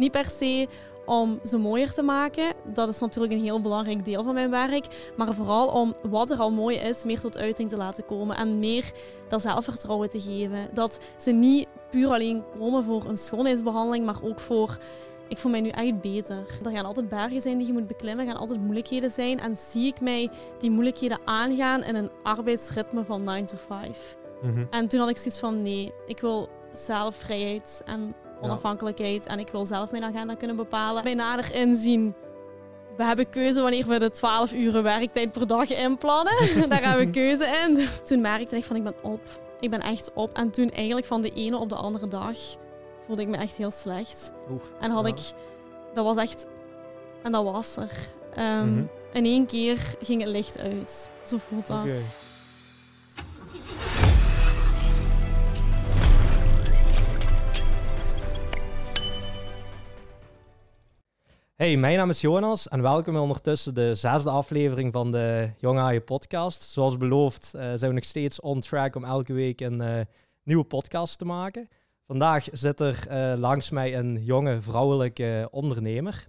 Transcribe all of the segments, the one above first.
Niet per se om ze mooier te maken. Dat is natuurlijk een heel belangrijk deel van mijn werk. Maar vooral om wat er al mooi is, meer tot uiting te laten komen. En meer dat zelfvertrouwen te geven. Dat ze niet puur alleen komen voor een schoonheidsbehandeling, maar ook voor ik voel mij nu echt beter. Er gaan altijd bergen zijn die je moet beklimmen, er gaan altijd moeilijkheden zijn. En zie ik mij die moeilijkheden aangaan in een arbeidsritme van 9 to 5. Mhm. En toen had ik zoiets van nee, ik wil zelf vrijheid en onafhankelijkheid. En ik wil zelf mijn agenda kunnen bepalen. Mij nader inzien. We hebben keuze wanneer we de 12 uur werktijd per dag inplannen. Daar hebben we keuze in. Toen merkte ik van ik ben op. Ik ben echt op. En toen eigenlijk van de ene op de andere dag voelde ik me echt heel slecht. en had ik, dat was echt, en dat was er. Um, In één keer ging het licht uit. Zo voelt dat. Hey, mijn naam is Jonas en welkom ondertussen de zesde aflevering van de Jonge Haaien podcast. Zoals beloofd uh, zijn we nog steeds on track om elke week een uh, nieuwe podcast te maken. Vandaag zit er uh, langs mij een jonge vrouwelijke ondernemer.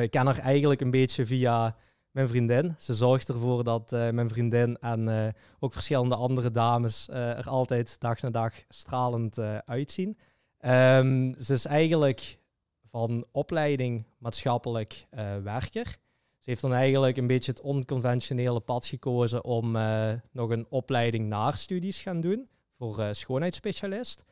ik ken haar eigenlijk een beetje via mijn vriendin. Ze zorgt ervoor dat mijn vriendin en ook verschillende andere dames er altijd dag na dag stralend uitzien. Um, ze is eigenlijk van opleiding maatschappelijk uh, werker. Ze heeft dan eigenlijk een beetje het onconventionele pad gekozen om uh, nog een opleiding naar studies gaan doen voor uh, schoonheidsspecialist.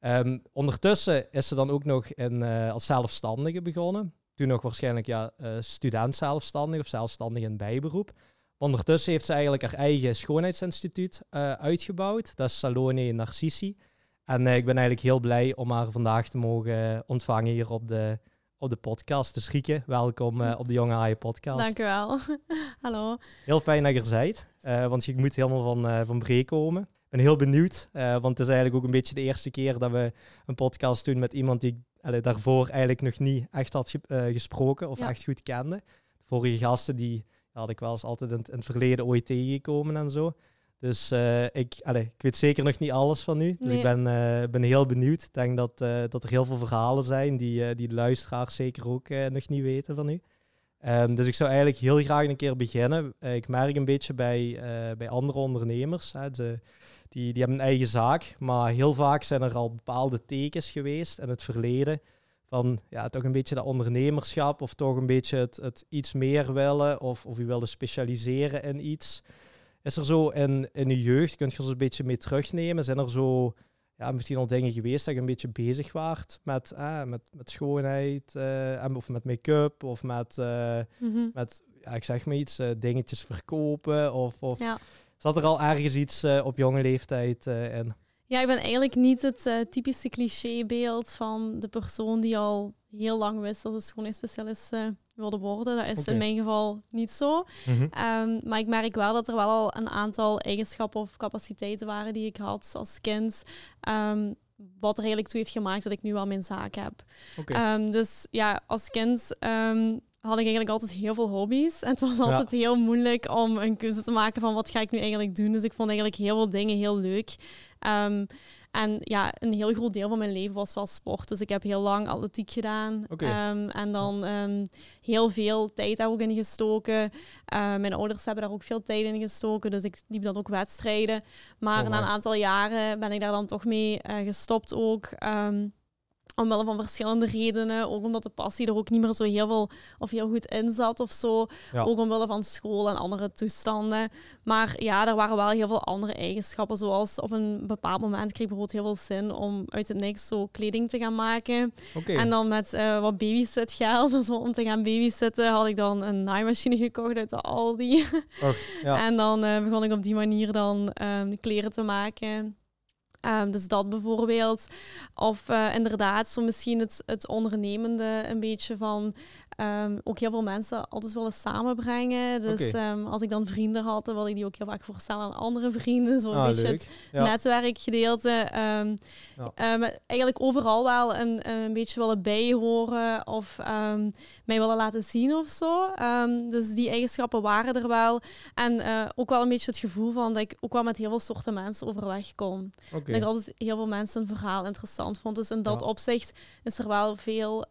Um, ondertussen is ze dan ook nog in, als zelfstandige begonnen. Toen nog waarschijnlijk ja, student zelfstandig of zelfstandig in bijberoep. Ondertussen heeft ze eigenlijk haar eigen schoonheidsinstituut uitgebouwd. Dat is Salone Narcissi. En eh, ik ben eigenlijk heel blij om haar vandaag te mogen ontvangen hier op de, op de podcast. Dus Rieke, welkom uh, op de Jonge Haaien podcast. Dank u wel. Hallo. Heel fijn dat je er bent, uh, want je moet helemaal van, van Bree komen. Ik ben heel benieuwd, want het is eigenlijk ook een beetje de eerste keer dat we een podcast doen met iemand die ik daarvoor eigenlijk nog niet echt had gesproken of echt goed kende. De vorige gasten die had ik wel eens altijd in, in het verleden ooit tegengekomen en zo. Dus uh, ik, allez, ik weet zeker nog niet alles van u. Dus ik ben, uh, ben heel benieuwd. Ik denk dat, uh, dat er heel veel verhalen zijn die, die de luisteraars zeker ook nog niet weten van u. Um, dus ik zou eigenlijk heel graag een keer beginnen. ik merk een beetje bij, bij andere ondernemers. Hè, ze, die, die hebben een eigen zaak, maar heel vaak zijn er al bepaalde tekens geweest in het verleden. Van ja, toch een beetje dat ondernemerschap of toch een beetje het, het iets meer willen of, of u wilde specialiseren in iets. Is er zo in, in je jeugd, kunt je ons een beetje mee terugnemen? Zijn er zo ja, misschien al dingen geweest dat je een beetje bezig waart met, eh, met, met schoonheid uh, of met make-up of met, uh, met ja, ik zeg maar iets, dingetjes verkopen? Of, of ja. zat er al ergens iets op jonge leeftijd in? Ja, ik ben eigenlijk niet het typische clichébeeld van de persoon die al heel lang wist dat ze schoonheidsspecialist wilde worden. Dat is in mijn geval niet zo. Mhm. Ehm, maar ik merk wel dat er wel al een aantal eigenschappen of capaciteiten waren die ik had als kind. Um, wat er eigenlijk toe heeft gemaakt dat ik nu wel mijn zaak heb. Um, dus ja, als kind had ik eigenlijk altijd heel veel hobby's. En het was altijd heel moeilijk om een keuze te maken van wat ga ik nu eigenlijk doen. Dus ik vond eigenlijk heel veel dingen heel leuk. En ja, een heel groot deel van mijn leven was wel sport. Dus ik heb heel lang atletiek gedaan. Ehm, en dan um, heel veel tijd daar ook in gestoken. Uh, mijn ouders hebben daar ook veel tijd in gestoken. Dus ik liep dan ook wedstrijden. Maar oh, na een aantal jaren ben ik daar dan toch mee uh, gestopt ook. Um, Omwille van verschillende redenen. Ook omdat de passie er ook niet meer zo heel veel of heel goed in zat of zo. Ook omwille van school en andere toestanden. Maar ja, er waren wel heel veel andere eigenschappen. Zoals op een bepaald moment kreeg ik bijvoorbeeld heel veel zin om uit het niks zo kleding te gaan maken. En dan met uh, wat babysit geld zo, om te gaan babysitten had ik dan een naaimachine gekocht uit de Aldi. ja. en dan uh, begon ik op die manier dan um, kleren te maken. Um, dus dat bijvoorbeeld. Of uh, inderdaad, zo misschien het, het ondernemende een beetje van ehm, ook heel veel mensen altijd willen samenbrengen. Dus ehm, als ik dan vrienden had, dan wilde ik die ook heel vaak voorstellen aan andere vrienden. Zo een ah, beetje het netwerkgedeelte. Um, eigenlijk overal wel een, een beetje willen bijhoren of mij willen laten zien of zo. dus die eigenschappen waren er wel. En uh, ook wel een beetje het gevoel van dat ik ook wel met heel veel soorten mensen overweg kom. Dat ik altijd heel veel mensen een verhaal interessant vond. Dus in dat opzicht is er wel veel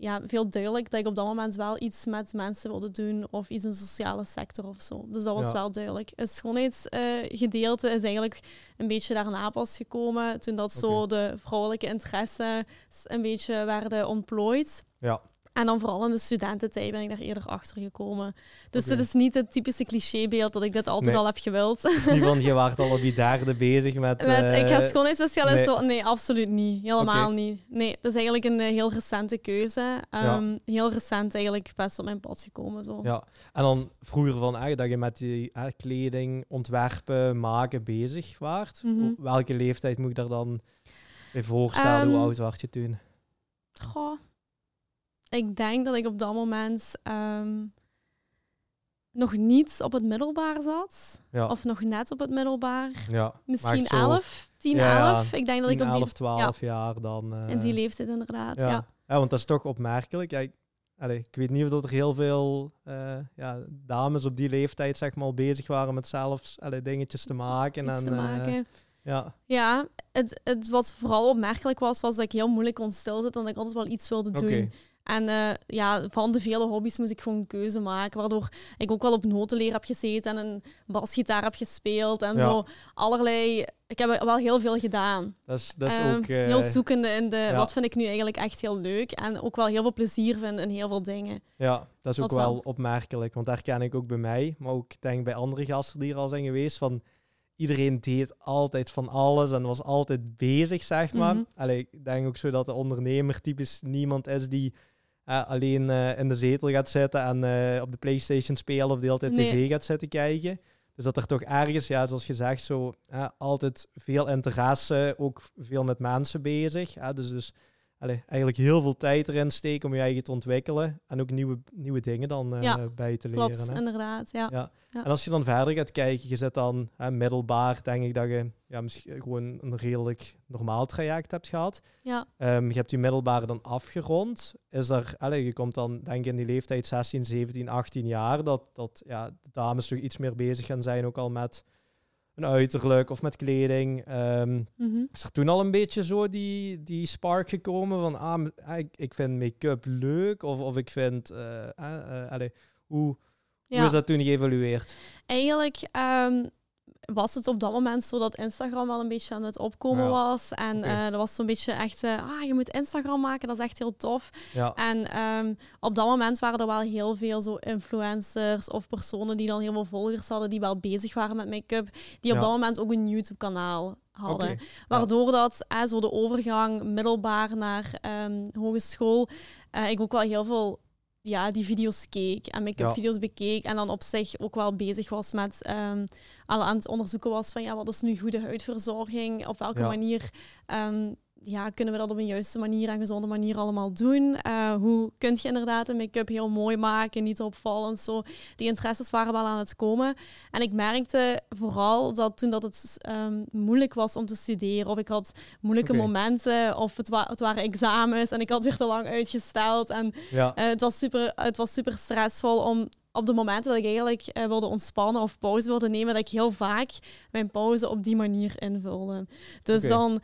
ja, veel duidelijk dat ik op dat moment wel iets met mensen wilde doen of iets in de sociale sector of zo. Dus dat was wel duidelijk. Het schoonheidsgedeelte is eigenlijk een beetje daarna pas gekomen, toen dat zo de vrouwelijke interesse een beetje werden ontplooid. Ja. En dan vooral in de studententijd ben ik daar eerder achter gekomen. Dus okay. het is niet het typische clichébeeld dat ik dit altijd al heb gewild. Is niet van, je waart al op die derde bezig met... met uh, ik ga schoonheidsspecialist... Nee. nee, absoluut niet. Helemaal niet. Nee, dat is eigenlijk een uh, heel recente keuze. Um, Heel recent eigenlijk best op mijn pad gekomen. Zo. Ja, en dan vroeger van uh, dat je met die kleding, ontwerpen, maken bezig waart. Mm -hmm. Welke leeftijd moet ik daar dan bij voorstellen? Um, Hoe oud was je toen? Goh ik denk dat ik op dat moment ehm, nog niet op het middelbaar zat. Of nog net op het middelbaar. Ja, Misschien 11, 10, ja, 11. Ik denk dat ik op die 11, 12 jaar dan. Uh, in die leeftijd inderdaad. Ja. ja. want dat is toch opmerkelijk. Ja, ik, allez, ik weet niet of er heel veel uh, ja, dames op die leeftijd zeg maar bezig waren met zelfs allez, dingetjes te maken. en, te maken. Uh, ja, ja het, het wat vooral opmerkelijk was, was dat ik heel moeilijk kon stilzitten en dat ik altijd wel iets wilde doen. Okay. En uh, ja, van de vele hobby's moest ik gewoon een keuze maken. Waardoor ik ook wel op notenleer heb gezeten en een basgitaar heb gespeeld. En zo allerlei... Ik heb wel heel veel gedaan. Dat is, dat is um, ook... Uh, heel zoekende in de... Ja. Wat vind ik nu eigenlijk echt heel leuk? En ook wel heel veel plezier vinden in heel veel dingen. Ja, dat is ook wel, wel opmerkelijk. Want daar ken ik ook bij mij. Maar ook denk bij andere gasten die er al zijn geweest. Van iedereen deed altijd van alles en was altijd bezig, zeg maar. Mm Allee, ik denk ook zo dat de ondernemer typisch niemand is die uh, alleen uh, in de zetel gaat zitten en uh, op de PlayStation spelen of de hele tijd nee. tv gaat zitten kijken. Dus dat er toch ergens, ja, zoals je zegt, zo altijd veel interesse, ook veel met mensen bezig. dus, dus allee, eigenlijk heel veel tijd erin steken om je eigen te ontwikkelen en ook nieuwe, nieuwe dingen dan uh, ja, bij te leren. Klopt, inderdaad. Ja. ja. En als je dan verder gaat kijken, je zit dan hè, middelbaar, denk ik dat je ja, misschien gewoon een redelijk normaal traject hebt gehad. Ja. Um, je hebt die middelbare dan afgerond. Is er, allez, je komt dan denk ik in die leeftijd 16, 17, 18 jaar, dat, dat ja, de dames toch iets meer bezig gaan zijn, ook al met een uiterlijk of met kleding. Um, Is er toen al een beetje zo die, die spark gekomen van, ah, ik, ik vind make-up leuk, of, of ik vind, uh, uh, allez, hoe, hoe is dat toen geëvalueerd? Eigenlijk um, was het op dat moment zo dat Instagram wel een beetje aan het opkomen was. En okay. uh, dat was zo'n beetje echt, uh, ah, je moet Instagram maken, dat is echt heel tof. Ja. En um, op dat moment waren er wel heel veel zo influencers of personen die dan heel veel volgers hadden, die wel bezig waren met make-up, die op dat moment ook een YouTube-kanaal hadden. Okay. Waardoor dat, uh, zo de overgang middelbaar naar um, hogeschool, ik ook wel heel veel ja, die video's keek en make-up video's bekeek en dan op zich ook wel bezig was met um, aan het onderzoeken was van ja, wat is nu goede huidverzorging, op welke manier um, ja, kunnen we dat op een juiste manier en gezonde manier allemaal doen? Uh, hoe kun je inderdaad een make-up heel mooi maken, niet opvallend? Zo. Die interesses waren wel aan het komen. En ik merkte vooral dat toen dat het um, moeilijk was om te studeren, of ik had moeilijke okay. momenten, of het, wa het, waren examens en ik had weer te lang uitgesteld. En ja. uh, het, was super, het was super stressvol om op de momenten dat ik eigenlijk uh, wilde ontspannen of pauze wilde nemen, dat ik heel vaak mijn pauze op die manier invulde. Dus okay. dan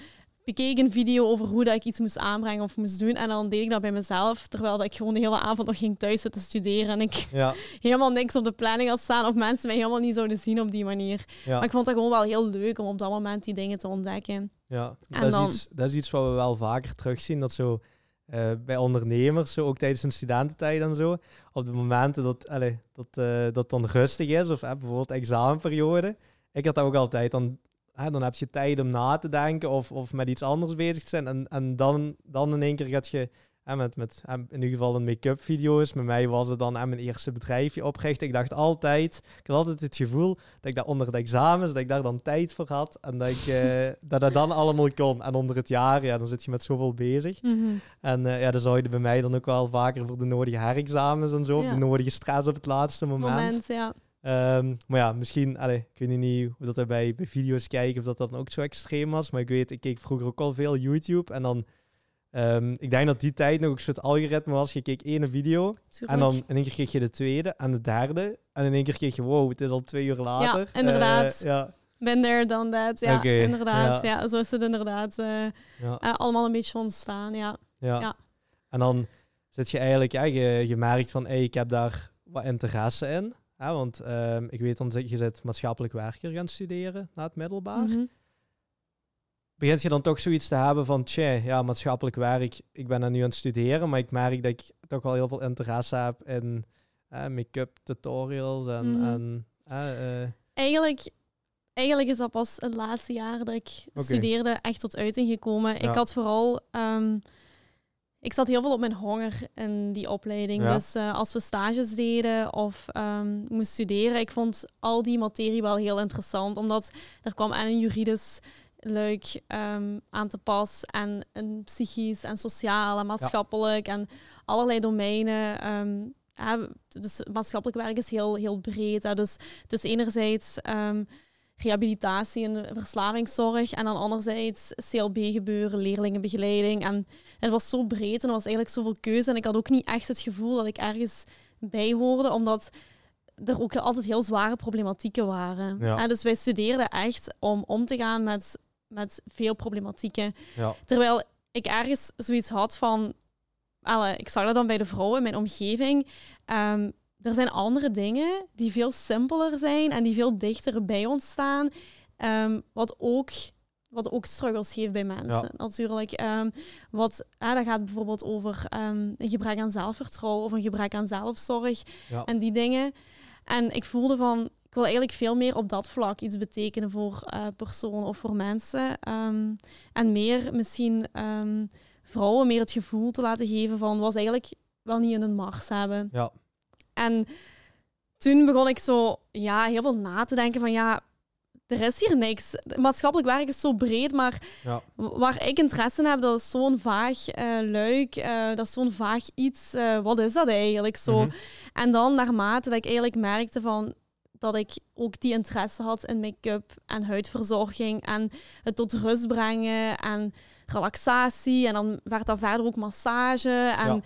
bekeek een video over hoe dat ik iets moest aanbrengen of moest doen. En dan deed ik dat bij mezelf, terwijl dat ik gewoon de hele avond nog ging thuis zitten studeren. En ik ja. helemaal niks op de planning had staan of mensen mij helemaal niet zouden zien op die manier. Ja. Maar ik vond het gewoon wel heel leuk om op dat moment die dingen te ontdekken. Ja, dat, is iets, dat is iets wat we wel vaker terugzien. Dat zo uh, bij ondernemers, zo ook tijdens hun studententijd en zo, op de momenten dat, allez, dat, uh, dat dan rustig is, of uh, bijvoorbeeld examenperiode. Ik had dat ook altijd. Dan hè, dan heb je tijd om na te denken of, of met iets anders bezig te zijn. En, en dan, dan in één keer gaat je met, met in ieder geval een make-up video's. Met mij was het dan aan mijn eerste bedrijfje oprichten. Ik dacht altijd, ik had altijd het gevoel dat ik daar onder de examens, dat ik daar dan tijd voor had. En dat ik uh, dat, dat dan allemaal kon. En onder het jaar, ja, dan zit je met zoveel bezig. Mhm. En uh, ja, dan zou je bij mij dan ook wel vaker voor de nodige herexamens en zo. De nodige stress op het laatste moment. moment ja. Um, maar ja, misschien, allee, ik weet niet hoe dat er bij, bij video's kijken of dat, dat dan ook zo extreem was. Maar ik weet, ik keek vroeger ook al veel YouTube. En dan Um, ik denk dat die tijd nog een soort algoritme was. Je keek één video en dan in één keer kreeg je de tweede en de derde. En in één keer kreeg je, wow, het is al twee uur later. Ja, inderdaad. Uh, ja. Ben there, done that. Ja, inderdaad. Ja. zo is het inderdaad uh, ja. uh, allemaal een beetje ontstaan. Ja. Ja. En dan zit je eigenlijk, ja, je, je merkt van, hey, ik heb daar wat interesse in. Ja, want um, ik weet dan, je zit maatschappelijk werker gaan studeren na het middelbaar. Mm -hmm begint je dan toch zoiets te hebben van, tje, ja, maatschappelijk werk, ik ben er nu aan het studeren, maar ik merk dat ik toch wel heel veel interesse heb in uh, make-up tutorials en... Mhm. en uh, eigenlijk, eigenlijk is dat pas het laatste jaar dat ik studeerde echt tot uiting gekomen. Ik had vooral... Um, ik zat heel veel op mijn honger in die opleiding. Dus uh, als we stages deden of um, moesten studeren, ik vond al die materie wel heel interessant. Omdat er kwam aan een juridisch leuk um, aan te pas. En, en psychisch en sociaal en maatschappelijk en allerlei domeinen. Um, ja, dus maatschappelijk werk is heel, heel breed. Hè. Dus het is enerzijds um, rehabilitatie en verslavingszorg en dan anderzijds CLB-gebeuren, leerlingenbegeleiding. En het was zo breed en er was eigenlijk zoveel keuze. En ik had ook niet echt het gevoel dat ik ergens bij hoorde, omdat er ook altijd heel zware problematieken waren. Ja. dus wij studeerden echt om om te gaan met met veel problematieken. Ja. Terwijl ik ergens zoiets had van... Alle, ik zag dat dan bij de vrouwen in mijn omgeving. Um, er zijn andere dingen die veel simpeler zijn en die veel dichter bij ons staan. Um, wat ook wat ook struggles geeft bij mensen. Natuurlijk. Um, wat, dat gaat bijvoorbeeld over um, een gebrek aan zelfvertrouwen of een gebrek aan zelfzorg en die dingen. En ik voelde van, wil eigenlijk veel meer op dat vlak iets betekenen voor uh, personen of voor mensen. Ehm, en meer misschien vrouwen meer het gevoel te laten geven van was eigenlijk wel niet in een mars hebben. Ja. En toen begon ik zo ja, heel veel na te denken van ja, er is hier niks. Maatschappelijk werk is zo breed, maar ja. waar ik interesse in heb, dat is zo'n vaag uh, luik, uh, dat is zo'n vaag iets. Uh, wat is dat eigenlijk zo? Mm -hmm. En dan naarmate dat ik eigenlijk merkte van dat ik ook die interesse had in make-up en huidverzorging en het tot rust brengen en relaxatie. En dan werd dat verder ook massage. En ja.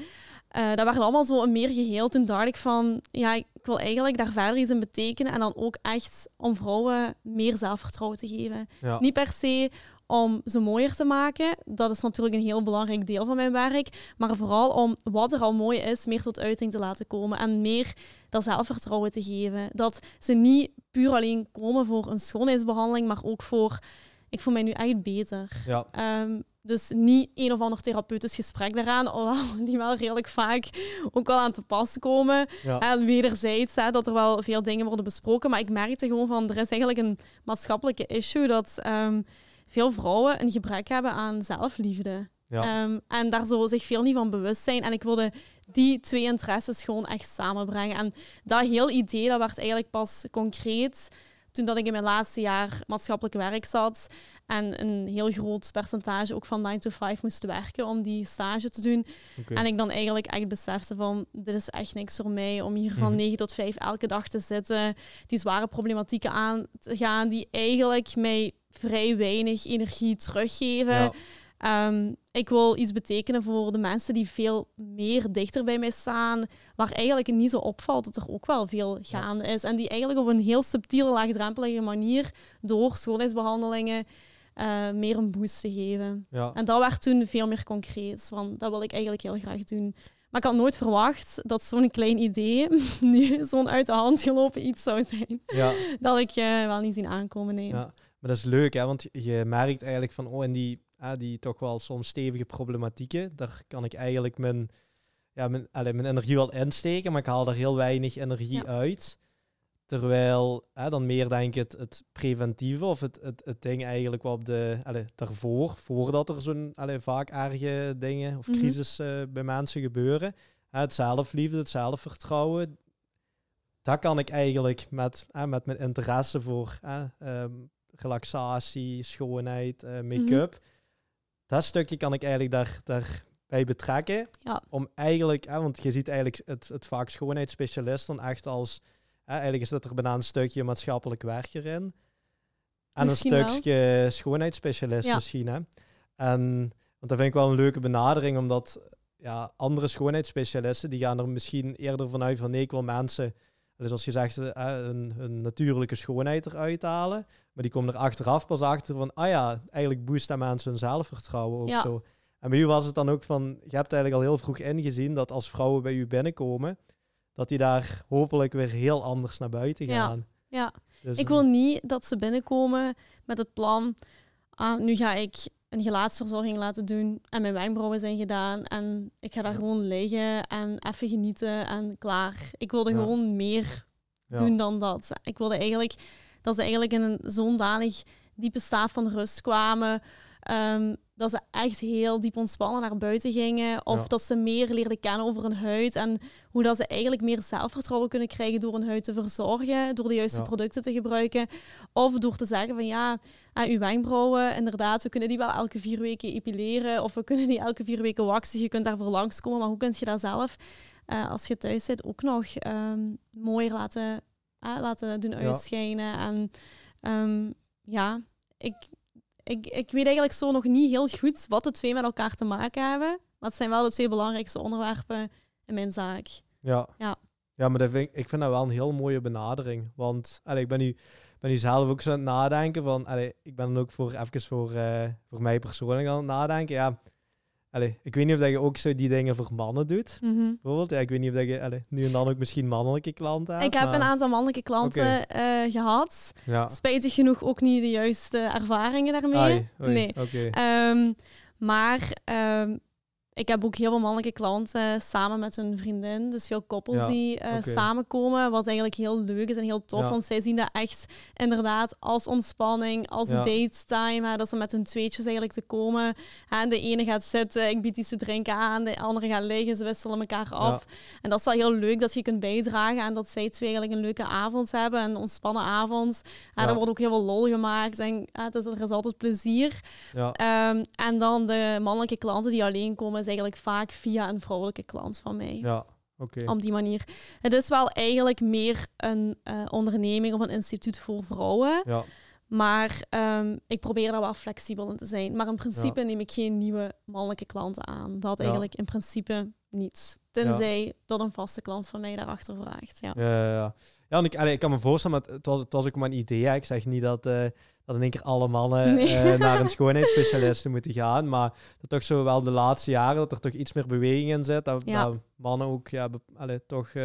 Uh, dat werd allemaal zo een meer geheel. Toen dacht ik van, ja, ik wil eigenlijk daar verder iets in betekenen. En dan ook echt om vrouwen meer zelfvertrouwen te geven. Niet per se om ze mooier te maken. Dat is natuurlijk een heel belangrijk deel van mijn werk. Maar vooral om wat er al mooi is, meer tot uiting te laten komen. En meer dat zelfvertrouwen te geven. Dat ze niet puur alleen komen voor een schoonheidsbehandeling, maar ook voor... Ik voel mij nu echt beter. Ja. Ehm, dus niet een of ander therapeutisch gesprek daaraan, alhoewel die wel redelijk vaak ook wel aan te pas komen. En wederzijds hè, dat er wel veel dingen worden besproken. Maar ik merkte gewoon van, er is eigenlijk een maatschappelijke issue dat... Ehm, veel vrouwen een gebrek hebben aan zelfliefde. Ehm, en daar zo zich veel niet van bewust zijn. En ik wilde die twee interesses gewoon echt samenbrengen. En dat heel idee, dat werd eigenlijk pas concreet toen dat ik in mijn laatste jaar maatschappelijk werk zat en een heel groot percentage ook van 9 to 5 moest werken om die stage te doen. En ik dan eigenlijk echt besefte van, dit is echt niks voor mij om hier van 9 mhm. tot 5 elke dag te zitten, die zware problematieken aan te gaan, die eigenlijk mij vrij weinig energie teruggeven. Ehm, ik wil iets betekenen voor de mensen die veel meer dichter bij mij staan, waar eigenlijk niet zo opvalt dat er ook wel veel gaande is. En die eigenlijk op een heel subtiele, laagdrempelige manier door schoonheidsbehandelingen uh, meer een boost te geven. Ja. En dat werd toen veel meer concreet, want dat wil ik eigenlijk heel graag doen. Maar ik had nooit verwacht dat zo'n klein idee nu zo'n uit de hand gelopen iets zou zijn. Ja. Dat ik uh, wel niet zien aankomen. Nee. Ja. Maar dat is leuk, hè? want je merkt eigenlijk van, oh, en die, ah, die toch wel soms stevige problematieken, daar kan ik eigenlijk mijn, ja, mijn, allez, mijn energie wel insteken, maar ik haal er heel weinig energie uit. Terwijl dan meer denk ik het, het preventieve of het, het, het ding eigenlijk wat op de, allez, daarvoor, voordat er zo'n vaak erge dingen of mhm. crisis bij mensen gebeuren. het zelfliefde, het zelfvertrouwen, dat kan ik eigenlijk met, met mijn interesse voor um, relaxatie, schoonheid, uh, make-up. Dat stukje kan ik eigenlijk daar, daarbij betrekken. Ja. Om eigenlijk, want je ziet eigenlijk het, het vaak schoonheidsspecialist dan echt als, eigenlijk is dat er bijna een stukje maatschappelijk werk erin. En een stukje schoonheidsspecialist misschien. Hè? En, want dat vind ik wel een leuke benadering, omdat ja, andere schoonheidsspecialisten, die gaan er misschien eerder vanuit van nee, ik wil mensen dus als je zegt, uh, een, een, natuurlijke schoonheid eruit halen. Maar die komen er achteraf pas achter van, ah ja, eigenlijk boost dat mensen hun zelfvertrouwen ook zo. En bij u was het dan ook van, je hebt eigenlijk al heel vroeg ingezien dat als vrouwen bij u binnenkomen, dat die daar hopelijk weer heel anders naar buiten gaan. Ja, ja. Dus, ik wil niet dat ze binnenkomen met het plan, ah, nu ga ik een gelaatsverzorging laten doen en mijn wenkbrauwen zijn gedaan en ik ga daar gewoon liggen en even genieten en klaar. Ik wilde gewoon meer doen dan dat. Ik wilde eigenlijk dat ze eigenlijk in een zo'n danig diepe staat van rust kwamen. Ehm, dat ze echt heel diep ontspannen naar buiten gingen. Of dat ze meer leerden kennen over hun huid. En hoe dat ze eigenlijk meer zelfvertrouwen kunnen krijgen door hun huid te verzorgen. Door de juiste producten te gebruiken. Of door te zeggen van ja, uh, uw wenkbrauwen, inderdaad, we kunnen die wel elke vier weken epileren. Of we kunnen die elke vier weken waxen. Je kunt daarvoor langskomen. Maar hoe kun je dat zelf, uh, als je thuis zit, ook nog um, mooier laten, uh, laten doen uitschijnen. En um, ja, ik ik, ik weet eigenlijk zo nog niet heel goed wat de twee met elkaar te maken hebben. Maar het zijn wel de twee belangrijkste onderwerpen in mijn zaak. Ja, ja. ja maar dat vind ik, ik vind dat wel een heel mooie benadering. Want allee, ik ben nu, ben nu zelf ook zo aan het nadenken van... Allee, ik ben dan ook voor, even voor, uh, voor mij persoonlijk aan het nadenken. Ja, Allee, ik weet niet of dat je ook zo die dingen voor mannen doet. Mm -hmm. Bijvoorbeeld, ja, ik weet niet of dat je allee, nu en dan ook misschien mannelijke klanten hebt. Ik heb een aantal mannelijke klanten eh, gehad. Ja. Spijtig genoeg ook niet de juiste ervaringen daarmee. nee. Okay. Um, maar um, ik heb ook heel veel mannelijke klanten samen met hun vriendin. Dus veel koppels die uh, samenkomen. Wat eigenlijk heel leuk is en heel tof. Want zij zien dat echt inderdaad als ontspanning, als ja. date time. Hè, dat ze met hun tweetjes eigenlijk te komen. Hè, de ene gaat zitten, ik bied iets te drinken aan. De andere gaat liggen, ze wisselen elkaar af. En dat is wel heel leuk dat je kunt bijdragen. En dat zij twee eigenlijk een leuke avond hebben. Een ontspannen avond. En er wordt ook heel veel lol gemaakt. En is, er is altijd plezier. Um, en dan de mannelijke klanten die alleen komen eigenlijk vaak via een vrouwelijke klant van mij. Ja, oké. Op die manier. Het is wel eigenlijk meer een uh, onderneming of een instituut voor vrouwen. Ja. Maar um, ik probeer daar wel flexibel in te zijn. Maar in principe neem ik geen nieuwe mannelijke klanten aan. Dat eigenlijk in principe niets. Tenzij dat een vaste klant van mij daarachter vraagt. Ja, ja, ja. ja en ik, allee, ik kan me voorstellen, maar het was, het was ook maar een idee. Ik zeg niet dat, uh, dat in één keer alle mannen eh, naar een schoonheidsspecialist moeten gaan. Maar dat toch zo wel de laatste jaren dat er toch iets meer beweging in zit. Dat, dat mannen ook ja, allee, toch uh,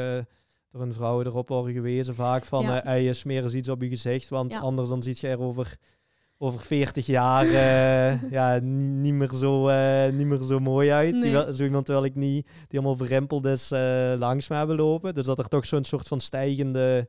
door een vrouw erop worden gewezen vaak van ja. uh, je smeer eens iets op je gezicht, want anders dan ziet je er over, over 40 jaar ja, niet, meer zo, niet meer zo mooi uit. Nee. zo iemand wil ik niet die allemaal verrimpeld is langs me hebben lopen. Dus dat er toch zo'n soort van stijgende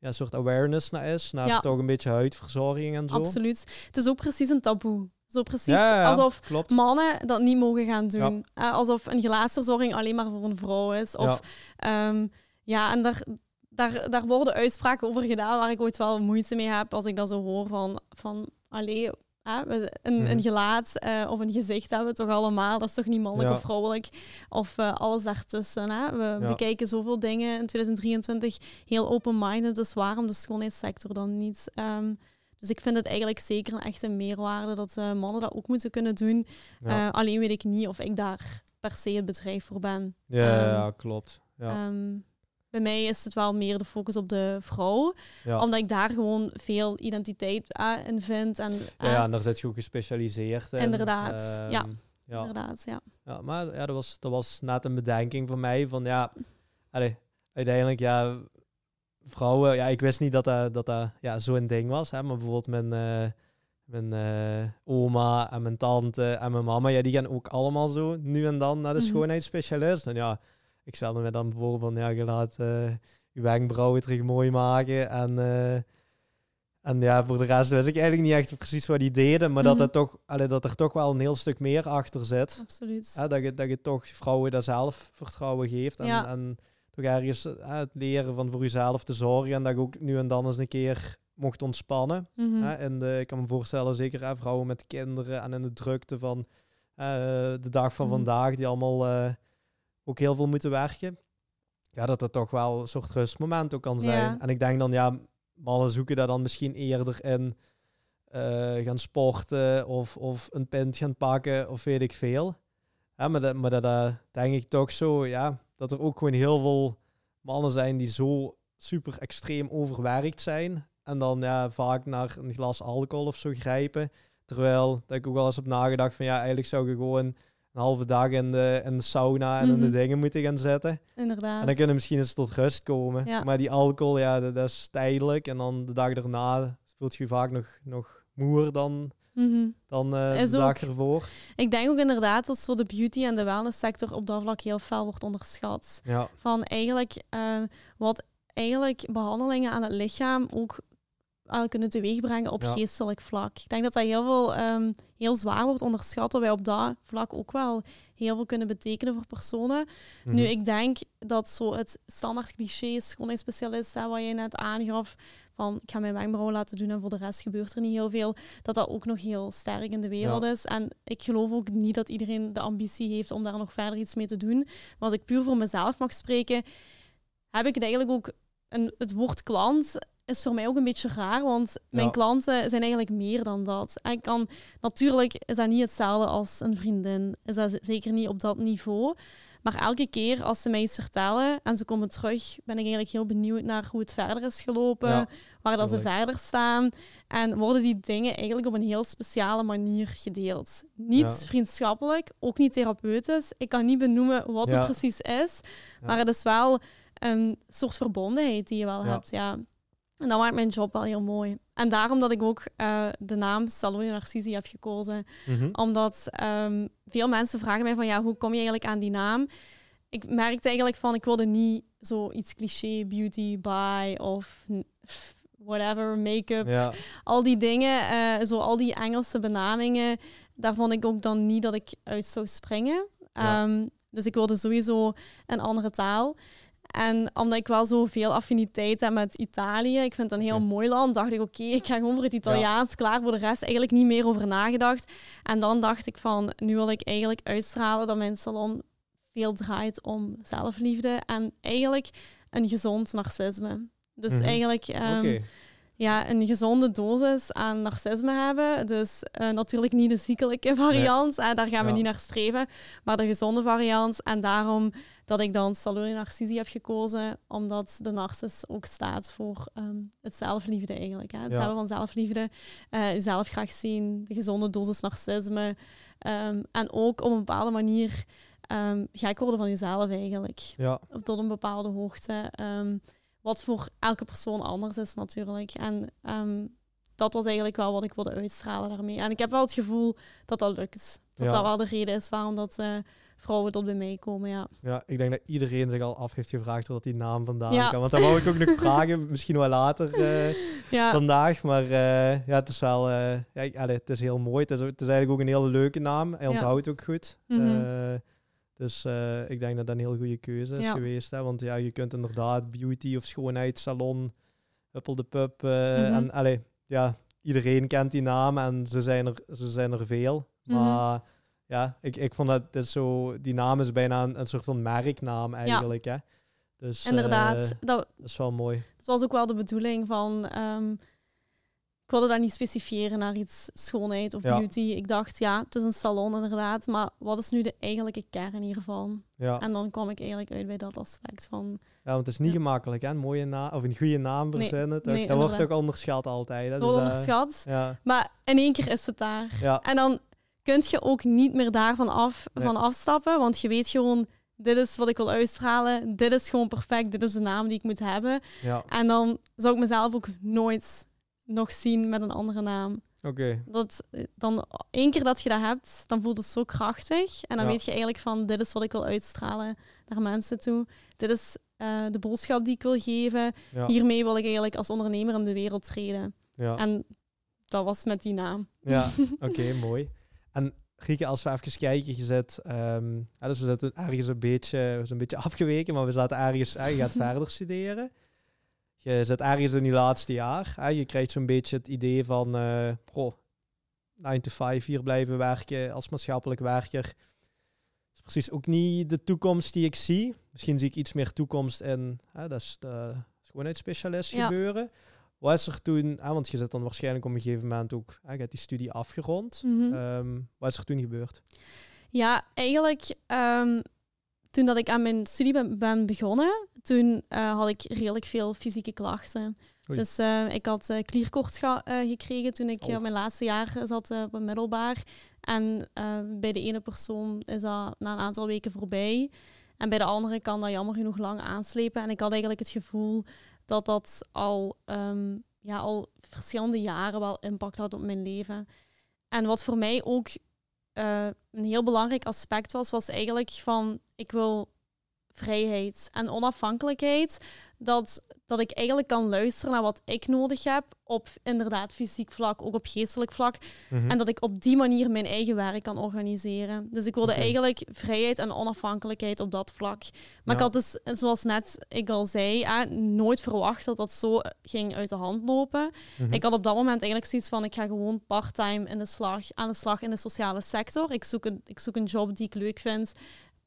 ja, een soort awareness naar is. Naar toch een beetje huidverzorging en zo. Absoluut. Het is ook precies een taboe. Zo precies alsof mannen dat niet mogen gaan doen. Uh, alsof een gelaatsverzorging alleen maar voor een vrouw is. Of, ja, um, ja en daar, daar, daar worden uitspraken over gedaan waar ik ooit wel moeite mee heb als ik dat zo hoor van, van allee, een, een, mhm. gelaat uh, of een gezicht hebben we toch allemaal. Dat is toch niet mannelijk of vrouwelijk of uh, alles daartussen. Hè? We ja. bekijken zoveel dingen in 2023 heel open-minded. Dus waarom de schoonheidssector dan niet? Um, dus ik vind het eigenlijk zeker een echte meerwaarde dat uh, mannen dat ook moeten kunnen doen. alleen weet ik niet of ik daar per se het bedrijf voor ben. Ja, um, ja klopt. Ja. Um, bij mij is het wel meer de focus op de vrouw. Omdat ik daar gewoon veel identiteit uh, in vind. En, ja, en daar zit je ook gespecialiseerd in. Inderdaad, um, ja. ja. Inderdaad, ja. ja maar ja, dat, was, dat was net een bedenking voor mij van ja, allee, uiteindelijk ja, vrouwen, ja, ik wist niet dat dat, dat, dat ja, zo'n ding was. Hè, maar bijvoorbeeld mijn, uh, mijn uh, oma en mijn tante en mijn mama, ja, die gaan ook allemaal zo nu en dan naar de mm -hmm. schoonheidsspecialist. En ja, ik stelde me dan voor van, ja, je laat uh, je wenkbrauwen terug mooi maken. En, uh, en ja, voor de rest wist ik eigenlijk niet echt precies wat die deden. Maar dat, mhm. het toch, allee, dat er toch wel een heel stuk meer achter zit. Absoluut. dat, je, dat je toch vrouwen dat zelfvertrouwen geeft. En, ja. en toch ergens het leren van voor jezelf te zorgen. En dat je ook nu en dan eens een keer mocht ontspannen. Mm en ik kan me voorstellen, zeker hè, vrouwen met kinderen en in de drukte van uh, de dag van mhm. vandaag, die allemaal uh, ook heel veel moeten werken. Ja, dat dat toch wel een soort rustmoment ook kan zijn. En ik denk dan, ja, mannen zoeken daar dan misschien eerder in uh, gaan sporten of, of een pint gaan pakken of weet ik veel. Ja, maar dat, maar dat denk ik toch zo, ja, dat er ook gewoon heel veel mannen zijn die zo super extreem overwerkt zijn. En dan ja, vaak naar een glas alcohol of zo grijpen. Terwijl dat ik ook wel eens heb nagedacht van ja, eigenlijk zou je gewoon een halve dag in de, in de sauna en in de mhm. dingen moeten gaan zetten. Inderdaad. En dan kunnen misschien eens tot rust komen. Maar die alcohol, ja, dat, is tijdelijk. En dan de dag daarna voelt je, je vaak nog, nog moer dan, mm dan uh, de dag ervoor. Ik denk ook inderdaad dat zo de beauty en de wellness sector op dat vlak heel fel wordt onderschat. Ja. Van eigenlijk uh, wat eigenlijk behandelingen aan het lichaam ook kunnen teweegbrengen op geestelijk vlak. Ik denk dat dat heel, veel, ehm, heel zwaar wordt onderschat, dat wij op dat vlak ook wel heel veel kunnen betekenen voor personen. Nu, mhm. ik denk dat zo het standaard cliché schoonheidsspecialist, hè, wat je net aangaf, van ik ga mijn wenkbrauwen laten doen en voor de rest gebeurt er niet heel veel, dat dat ook nog heel sterk in de wereld is. En ik geloof ook niet dat iedereen de ambitie heeft om daar nog verder iets mee te doen. Maar als ik puur voor mezelf mag spreken, heb ik het eigenlijk ook een, het woord klant is voor mij ook een beetje raar, want mijn klanten zijn eigenlijk meer dan dat. ik kan, natuurlijk is dat niet hetzelfde als een vriendin, is dat zeker niet op dat niveau. Maar elke keer als ze mij iets vertellen en ze komen terug, ben ik eigenlijk heel benieuwd naar hoe het verder is gelopen, waar dat ze verder staan. En worden die dingen eigenlijk op een heel speciale manier gedeeld. Niet vriendschappelijk, ook niet therapeutisch. Ik kan niet benoemen wat het precies is, maar het is wel een soort verbondenheid die je wel hebt. Ja. En dat maakt mijn job wel heel mooi. En daarom dat ik ook uh, de naam Salone Narcisi heb gekozen. Mhm. Omdat um, veel mensen vragen mij van ja, hoe kom je eigenlijk aan die naam? Ik merkte eigenlijk van ik wilde niet zo iets cliché, beauty, buy of whatever, make-up. Ja. Al die dingen, uh, zo al die Engelse benamingen, daar vond ik ook dan niet dat ik uit zou springen. Ja. Um, dus ik wilde sowieso een andere taal. En omdat ik wel zoveel affiniteit heb met Italië, ik vind het een heel mooi land, dacht ik, oké, ik ga gewoon voor het Italiaans, klaar voor de rest. Eigenlijk niet meer over nagedacht. En dan dacht ik van, nu wil ik eigenlijk uitstralen dat mijn salon veel draait om zelfliefde en eigenlijk een gezond narcisme. Dus mhm. eigenlijk... Um, ja, een gezonde dosis aan narcisme hebben. Dus uh, natuurlijk niet de ziekelijke variant, nee. daar gaan we niet naar streven, maar de gezonde variant. En daarom dat ik dan Salone Narcisi heb gekozen, omdat de narcis ook staat voor um, het zelfliefde eigenlijk. Hè? Het ja. hebben van zelfliefde, uh, jezelf graag zien, de gezonde dosis narcisme. Um, en ook op een bepaalde manier um, gek worden van jezelf eigenlijk. Ja. Tot een bepaalde hoogte. Wat voor elke persoon anders is natuurlijk. En dat was eigenlijk wel wat ik wilde uitstralen daarmee. En ik heb wel het gevoel dat dat lukt. Dat dat wel de reden is waarom dat... Uh, vrouwen tot bij mij komen, ja. Ja, ik denk dat iedereen zich al af heeft gevraagd wat die naam vandaan ja. kan. Want dan wou ik ook nog vragen, misschien wel later uh, ja. vandaag. Maar uh, ja, het is wel, ja, allez, het is heel mooi. Het is, het is eigenlijk ook een hele leuke naam. Hij onthoudt ook goed. Mm -hmm. Dus ik denk dat dat een heel goede keuze is geweest. Hè? Want ja, je kunt inderdaad beauty of schoonheidssalon, Huppel de Pup. Mm -hmm. En allez, ja, iedereen kent die naam en ze zijn er, ze zijn er veel. Mhm. Maar ja, ik, ik vond dat, dat zo, die naam is bijna een, een soort van merknaam eigenlijk. Hè? Dus, Inderdaad. Uh, dat, is wel mooi. Het was ook wel de bedoeling van... Um, ik wilde dat niet specifieren naar iets schoonheid of beauty. Ik dacht, ja, het is een salon inderdaad, maar wat is nu de eigenlijke kern hiervan? Ja. En dan kom ik eigenlijk uit bij dat aspect van... Ja, want het is niet gemakkelijk, hè? Een mooie naam of een goede naam verzinnen. Nee, nee, dat wordt ook onderschat altijd. Hè? Dus, onderschat, ja. maar in één keer is het daar. En dan kun je ook niet meer daarvan af, van afstappen. Want je weet gewoon, dit is wat ik wil uitstralen. Dit is gewoon perfect. Dit is de naam die ik moet hebben. Ja. En dan zou ik mezelf ook nooit nog zien met een andere naam. Oké. Dat dan één keer dat je dat hebt, dan voelt het zo krachtig. En dan weet je eigenlijk van, dit is wat ik wil uitstralen naar mensen toe. Dit is uh, de boodschap die ik wil geven. Hiermee wil ik eigenlijk als ondernemer in de wereld treden. Ja. En dat was met die naam. Ja, oké, mooi. En Grieke, als we even kijken, je zit, um, dus we zitten ergens een beetje, we zijn een beetje afgeweken, maar we zaten ergens, je gaat verder studeren. Je zit ergens in je laatste jaar. Hè, je krijgt zo'n beetje het idee van, uh, oh, 9 to 5 hier blijven werken als maatschappelijk werker precies ook niet de toekomst die ik zie. Misschien zie ik iets meer toekomst in, hè, dat is de schoonheidsspecialist gebeuren. Wat is er toen, hè, want je zit dan waarschijnlijk op een gegeven moment ook, hè, je hebt die studie afgerond. Mm wat is er toen gebeurd? Ja, eigenlijk um, toen dat ik aan mijn studie ben, begonnen, toen uh, had ik redelijk veel fysieke klachten. Dus uh, ik had uh, klierkoorts gekregen toen ik oh. mijn laatste jaar zat op middelbaar. En bij de ene persoon is dat na een aantal weken voorbij. En bij de andere kan dat jammer genoeg lang aanslepen. En ik had eigenlijk het gevoel dat dat al, um, ja, al verschillende jaren wel impact had op mijn leven. En wat voor mij ook uh, een heel belangrijk aspect was, was eigenlijk van ik wil vrijheid en onafhankelijkheid. Dat, dat ik eigenlijk kan luisteren naar wat ik nodig heb op inderdaad fysiek vlak, ook op geestelijk vlak. Mhm. En dat ik op die manier mijn eigen werk kan organiseren. Dus ik wilde eigenlijk vrijheid en onafhankelijkheid op dat vlak. Maar ik had dus, zoals net ik al zei, nooit verwacht dat dat zo ging uit de hand lopen. Mhm. Ik had op dat moment eigenlijk zoiets van, ik ga gewoon parttime in de slag, aan de slag in de sociale sector. Ik zoek een, ik zoek een job die ik leuk vind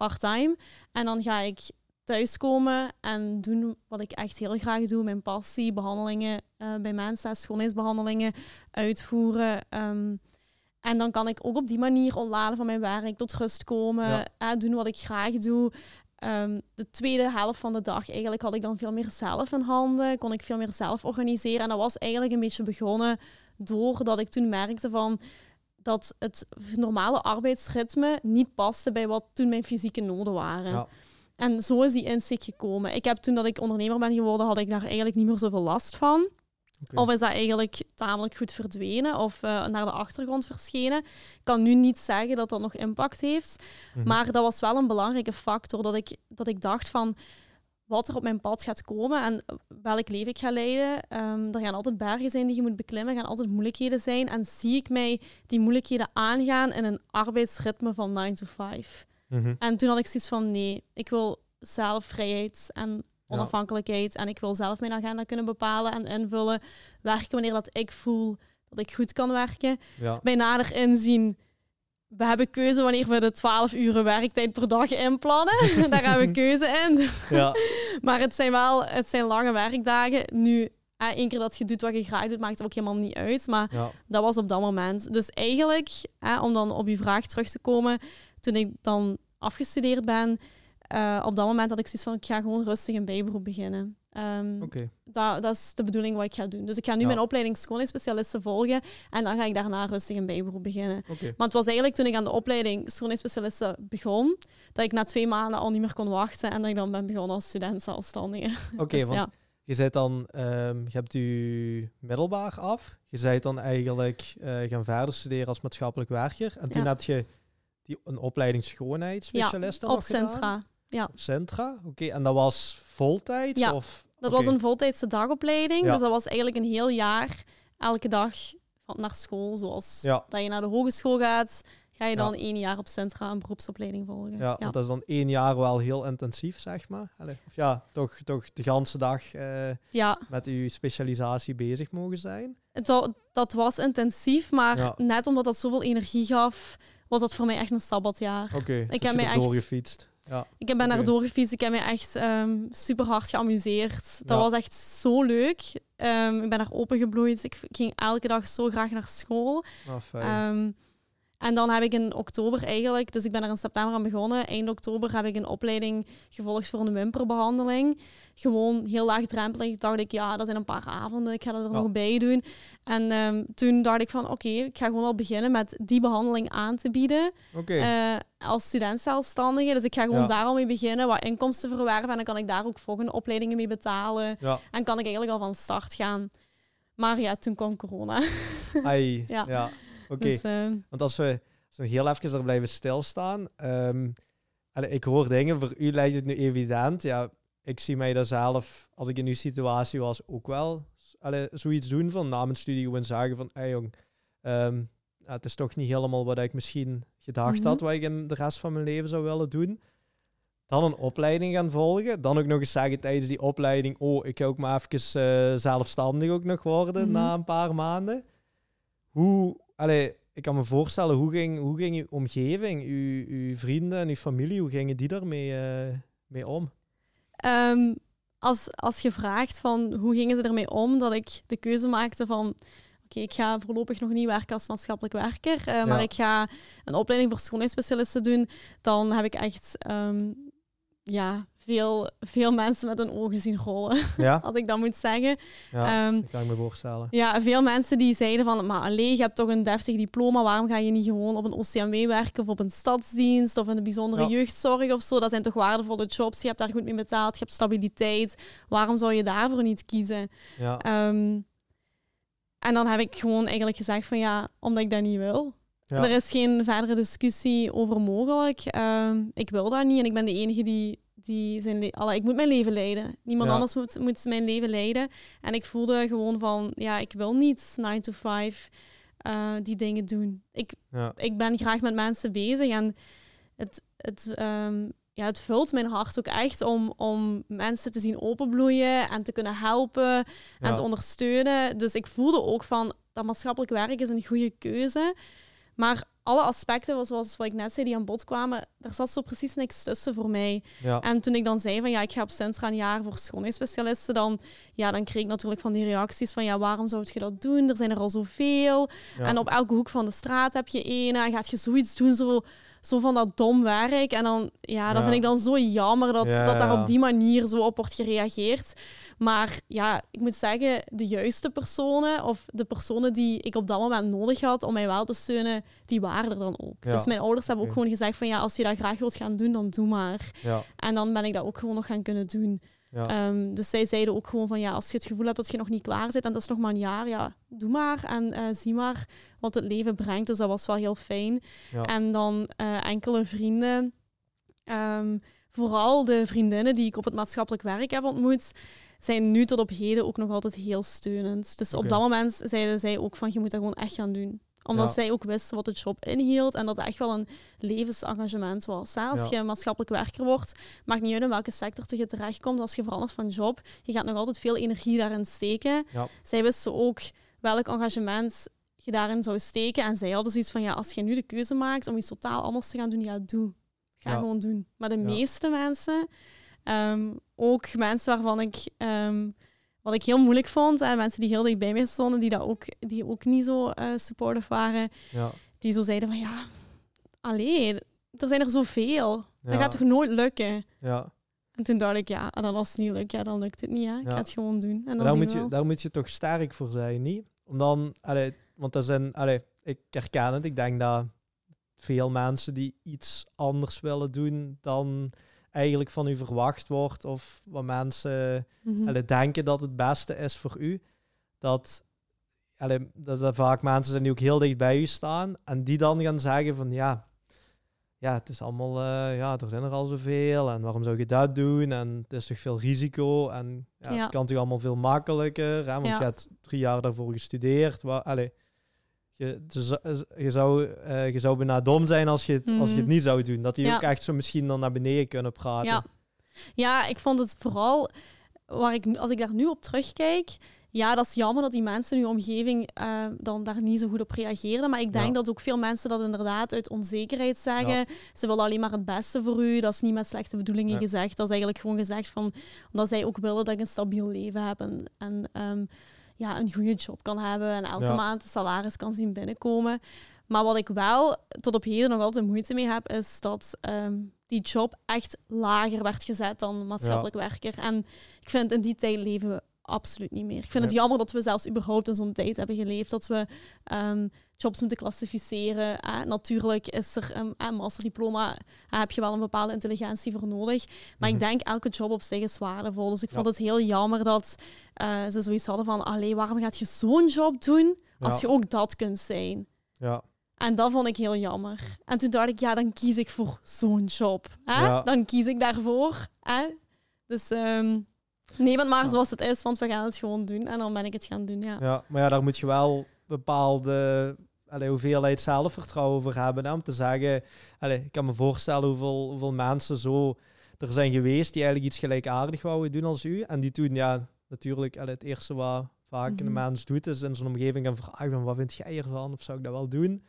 part-time. En dan ga ik thuiskomen en doen wat ik echt heel graag doe. Mijn passie, behandelingen uh, bij mensen, schoonheidsbehandelingen uitvoeren. Ehm, en dan kan ik ook op die manier ontladen van mijn werk, tot rust komen, ja. doen wat ik graag doe. Ehm, de tweede helft van de dag eigenlijk had ik dan veel meer zelf in handen, kon ik veel meer zelf organiseren. En dat was eigenlijk een beetje begonnen doordat ik toen merkte van dat het normale arbeidsritme niet paste bij wat toen mijn fysieke noden waren. Ja. En zo is die inzicht gekomen. Ik heb toen dat ik ondernemer ben geworden, had ik daar eigenlijk niet meer zoveel last van. Of is dat eigenlijk tamelijk goed verdwenen of uh, naar de achtergrond verschenen. Ik kan nu niet zeggen dat dat nog impact heeft. Mhm. Maar dat was wel een belangrijke factor. Dat ik, dat ik dacht van wat er op mijn pad gaat komen en welk leven ik ga leiden. Um, er gaan altijd bergen zijn die je moet beklimmen, er gaan altijd moeilijkheden zijn. En zie ik mij die moeilijkheden aangaan in een arbeidsritme van 9 to 5. Mhm. En toen had ik zoiets van, nee, ik wil zelf vrijheid en onafhankelijkheid. En ik wil zelf mijn agenda kunnen bepalen en invullen. Werken wanneer dat ik voel dat ik goed kan werken. Ja. Bij nader inzien we hebben keuze wanneer we de 12 uur werktijd per dag inplannen. Daar hebben we keuze in. Ja. maar het zijn wel het zijn lange werkdagen. Nu, één keer dat je doet wat je graag doet, maakt het ook helemaal niet uit. Maar dat was op dat moment. Dus eigenlijk, om dan op je vraag terug te komen, toen ik dan afgestudeerd ben, uh, op dat moment had ik zoiets van, ik ga gewoon rustig een bijberoep beginnen. Um, dat, dat, is de bedoeling wat ik ga doen. Dus ik ga nu mijn opleiding schoonheidsspecialisten volgen en dan ga ik daarna rustig een bijberoep beginnen. Okay. Maar het was eigenlijk toen ik aan de opleiding schoonheidsspecialisten begon, dat ik na twee maanden al niet meer kon wachten en dat ik dan ben begonnen als student zelfstandige. Oké, dus, want ja. je zei dan, um, je hebt je middelbaar af, je zei dan eigenlijk uh, gaan verder studeren als maatschappelijk werker en toen had je die, een opleiding schoonheidsspecialisten ja, op Centra. Ja. Centra, oké. En dat was voltijds? Ja, of? dat was een voltijdse dagopleiding. Dus dat was eigenlijk een heel jaar, elke dag van, naar school. Zoals ja. dat je naar de hogeschool gaat, ga je dan één jaar op Centra een beroepsopleiding volgen. Ja, Want dat is dan één jaar wel heel intensief, zeg maar. Of ja, toch, toch de ganse dag ja. met uw specialisatie bezig mogen zijn. Dat, dat was intensief, maar net omdat dat zoveel energie gaf, was dat voor mij echt een sabbatjaar. Oké, ik heb mij echt doorgefietst. Ja. Ik ben naar doorgefietst. Ik heb me echt um, super hard geamuseerd. Dat was echt zo leuk. Um, ik ben daar opengebloeid. Ik ging elke dag zo graag naar school. Oh, en dan heb ik in oktober eigenlijk, dus ik ben er in september aan begonnen. Eind oktober heb ik een opleiding gevolgd voor een wimperbehandeling. Gewoon heel laagdrempelig. Dacht ik, ja, dat zijn een paar avonden, ik ga er nog bij doen. En ehm, toen dacht ik van, oké, ik ga gewoon al beginnen met die behandeling aan te bieden. Uh, als student zelfstandige. Dus ik ga gewoon daar al mee beginnen, wat inkomsten verwerven. En dan kan ik daar ook volgende opleidingen mee betalen. En kan ik eigenlijk al van start gaan. Maar ja, toen kwam corona. Ai, ja. Oké. Dus, ehm, Want als we zo heel even er blijven stilstaan. Um, ik hoor dingen, voor u lijkt het nu evident. Ja, ik zie mij daar zelf, als ik in uw situatie was, ook wel allee, zoiets doen van na mijn studie gewoon zeggen van, hey jong, um, het is toch niet helemaal wat ik misschien gedacht had, mhm. wat ik in de rest van mijn leven zou willen doen. Dan een opleiding gaan volgen. Dan ook nog eens zeggen tijdens die opleiding, oh, ik ga ook maar even uh, zelfstandig ook nog worden mhm. na een paar maanden. Hoe, allee, ik kan me voorstellen, hoe ging, hoe ging uw omgeving, uw, uw vrienden en uw familie, hoe gingen die daarmee uh, mee om? Um, als, als je vraagt van hoe gingen ze ermee om, dat ik de keuze maakte van oké, ik ga voorlopig nog niet werken als maatschappelijk werker, uh, maar ik ga een opleiding voor schoonheidsspecialisten doen, dan heb ik echt um, ja, veel, veel mensen met hun ogen zien rollen, ja. als ik dat moet zeggen. Ja, um, dat kan ik me voorstellen. Ja, veel mensen die zeiden van, maar alleen, je hebt toch een deftig diploma, waarom ga je niet gewoon op een OCMW werken of op een stadsdienst of in de bijzondere jeugdzorg of zo? Dat zijn toch waardevolle jobs, je hebt daar goed mee betaald, je hebt stabiliteit. Waarom zou je daarvoor niet kiezen? Ja. Um, en dan heb ik gewoon eigenlijk gezegd van, ja, omdat ik dat niet wil. Er is geen verdere discussie over mogelijk. Um, ik wil dat niet en ik ben de enige die die zijn alle, ik moet mijn leven leiden. Niemand anders moet, moet mijn leven leiden. En ik voelde gewoon van, ja, ik wil niet 9 to 5 uh, eh, die dingen doen. Ik, ja. ik ben graag met mensen bezig en het, het, um, ja, het vult mijn hart ook echt om, om mensen te zien openbloeien en te kunnen helpen en te ondersteunen. Dus ik voelde ook van, dat maatschappelijk werk is een goede keuze. Maar alle aspecten, zoals wat ik net zei, die aan bod kwamen, daar zat zo precies niks tussen voor mij. Ja. En toen ik dan zei van ja, ik ga op Centra een jaar voor schoonheidsspecialisten, dan, ja, dan kreeg ik natuurlijk van die reacties van ja, waarom zou je dat doen? Er zijn er al zoveel. En op elke hoek van de straat heb je een. En gaat je zoiets doen, zo zo van dat dom werk. En dan, ja, dat vind ik dan zo jammer dat, dat daar op die manier zo op wordt gereageerd. Maar ja, ik moet zeggen, de juiste personen of de personen die ik op dat moment nodig had om mij wel te steunen, die waren er dan ook. Dus mijn ouders hebben ook gewoon gezegd van ja, als je dat graag wilt gaan doen, dan doe maar. En dan ben ik dat ook gewoon nog gaan kunnen doen. Ja. Ehm, dus zij zeiden ook gewoon van ja, als je het gevoel hebt dat je nog niet klaar zit en dat is nog maar een jaar, ja, doe maar en uh, zie maar wat het leven brengt. Dus dat was wel heel fijn. Ja. En dan uh, enkele vrienden, um, vooral de vriendinnen die ik op het maatschappelijk werk heb ontmoet, zijn nu tot op heden ook nog altijd heel steunend. Dus op dat moment zeiden zij ook van je moet dat gewoon echt gaan doen omdat zij ook wisten wat de job inhield en dat het echt wel een levensengagement was. Als je maatschappelijk werker wordt, maakt niet uit in welke sector je terechtkomt. Als je verandert van job, je gaat nog altijd veel energie daarin steken. Zij wisten ook welk engagement je daarin zou steken. En zij hadden zoiets van, ja, als je nu de keuze maakt om iets totaal anders te gaan doen, ja, doe. Ga gewoon doen. Maar de meeste mensen, ehm, ook mensen waarvan ik... Ehm, wat ik heel moeilijk vond, en mensen die heel dicht bij mij stonden, die, dat ook, die ook niet zo uh, supportive waren, ja. die zo zeiden van ja, alleen, er zijn er zoveel. Dat gaat toch nooit lukken? Ja. En toen dacht ik, ja, dan als het niet lukt, ja, dan lukt het niet. Hè. Ik ga het gewoon doen. En dan daar, moet je, daar moet je toch sterk voor zijn, niet? Om dan, allee, want er zijn, allee, ik herken het, ik denk dat veel mensen die iets anders willen doen dan eigenlijk van u verwacht wordt of wat mensen mm denken dat het beste is voor u. Dat, dat er vaak mensen zijn die ook heel dicht bij u staan en die dan gaan zeggen van ja, ja, het is allemaal, uh, ja, er zijn er al zoveel en waarom zou je dat doen en het is toch veel risico en ja, het kan toch allemaal veel makkelijker, hè, want je hebt drie jaar daarvoor gestudeerd. Waar, allee, je, je, zou, uh, je zou bijna dom zijn als je, het, als je het mhm. niet zou doen. Dat die ook echt zo misschien dan naar beneden kunnen praten. Ja, ja ik vond het vooral, waar ik, als ik daar nu op terugkijk, ja, dat is jammer dat die mensen in uw omgeving uh, dan daar niet zo goed op reageerden. Maar ik denk dat ook veel mensen dat inderdaad uit onzekerheid zeggen. Ze willen alleen maar het beste voor u. Dat is niet met slechte bedoelingen gezegd. Dat is eigenlijk gewoon gezegd van, omdat zij ook willen dat ik een stabiel leven heb. En, en ehm, ja, een goede job kan hebben en elke maand een salaris kan zien binnenkomen. Maar wat ik wel tot op heden nog altijd moeite mee heb, is dat ehm, die job echt lager werd gezet dan maatschappelijk werker. En ik vind in die tijd leven we absoluut niet meer. Ik vind het jammer dat we zelfs überhaupt in zo'n tijd hebben geleefd dat we um, jobs moeten klassificeren. Eh, natuurlijk is er een, een masterdiploma, eh, heb je wel een bepaalde intelligentie voor nodig. Maar ik mhm. denk elke job op zich is waardevol. Dus ik vond het heel jammer dat uh, ze zoiets hadden van, allee, waarom gaat je zo'n job doen als je ook dat kunt zijn? Ja. En dat vond ik heel jammer. En toen dacht ik, ja, dan kies ik voor zo'n job. Hè? Dan kies ik daarvoor. Hè? Dus um, neem het maar zoals het is, want we gaan het gewoon doen. En dan ben ik het gaan doen, ja. Ja, maar ja, daar moet je wel bepaalde allee, hoeveelheid zelfvertrouwen voor hebben. Om te zeggen, allee, ik kan me voorstellen hoeveel, hoeveel mensen zo er zijn geweest die eigenlijk iets gelijkaardig wouden doen als u. En die toen, ja, natuurlijk, allee, het eerste wat vaak mm een mens doet, is in zijn omgeving gaan vragen, wat vind jij ervan? Of zou ik dat wel doen?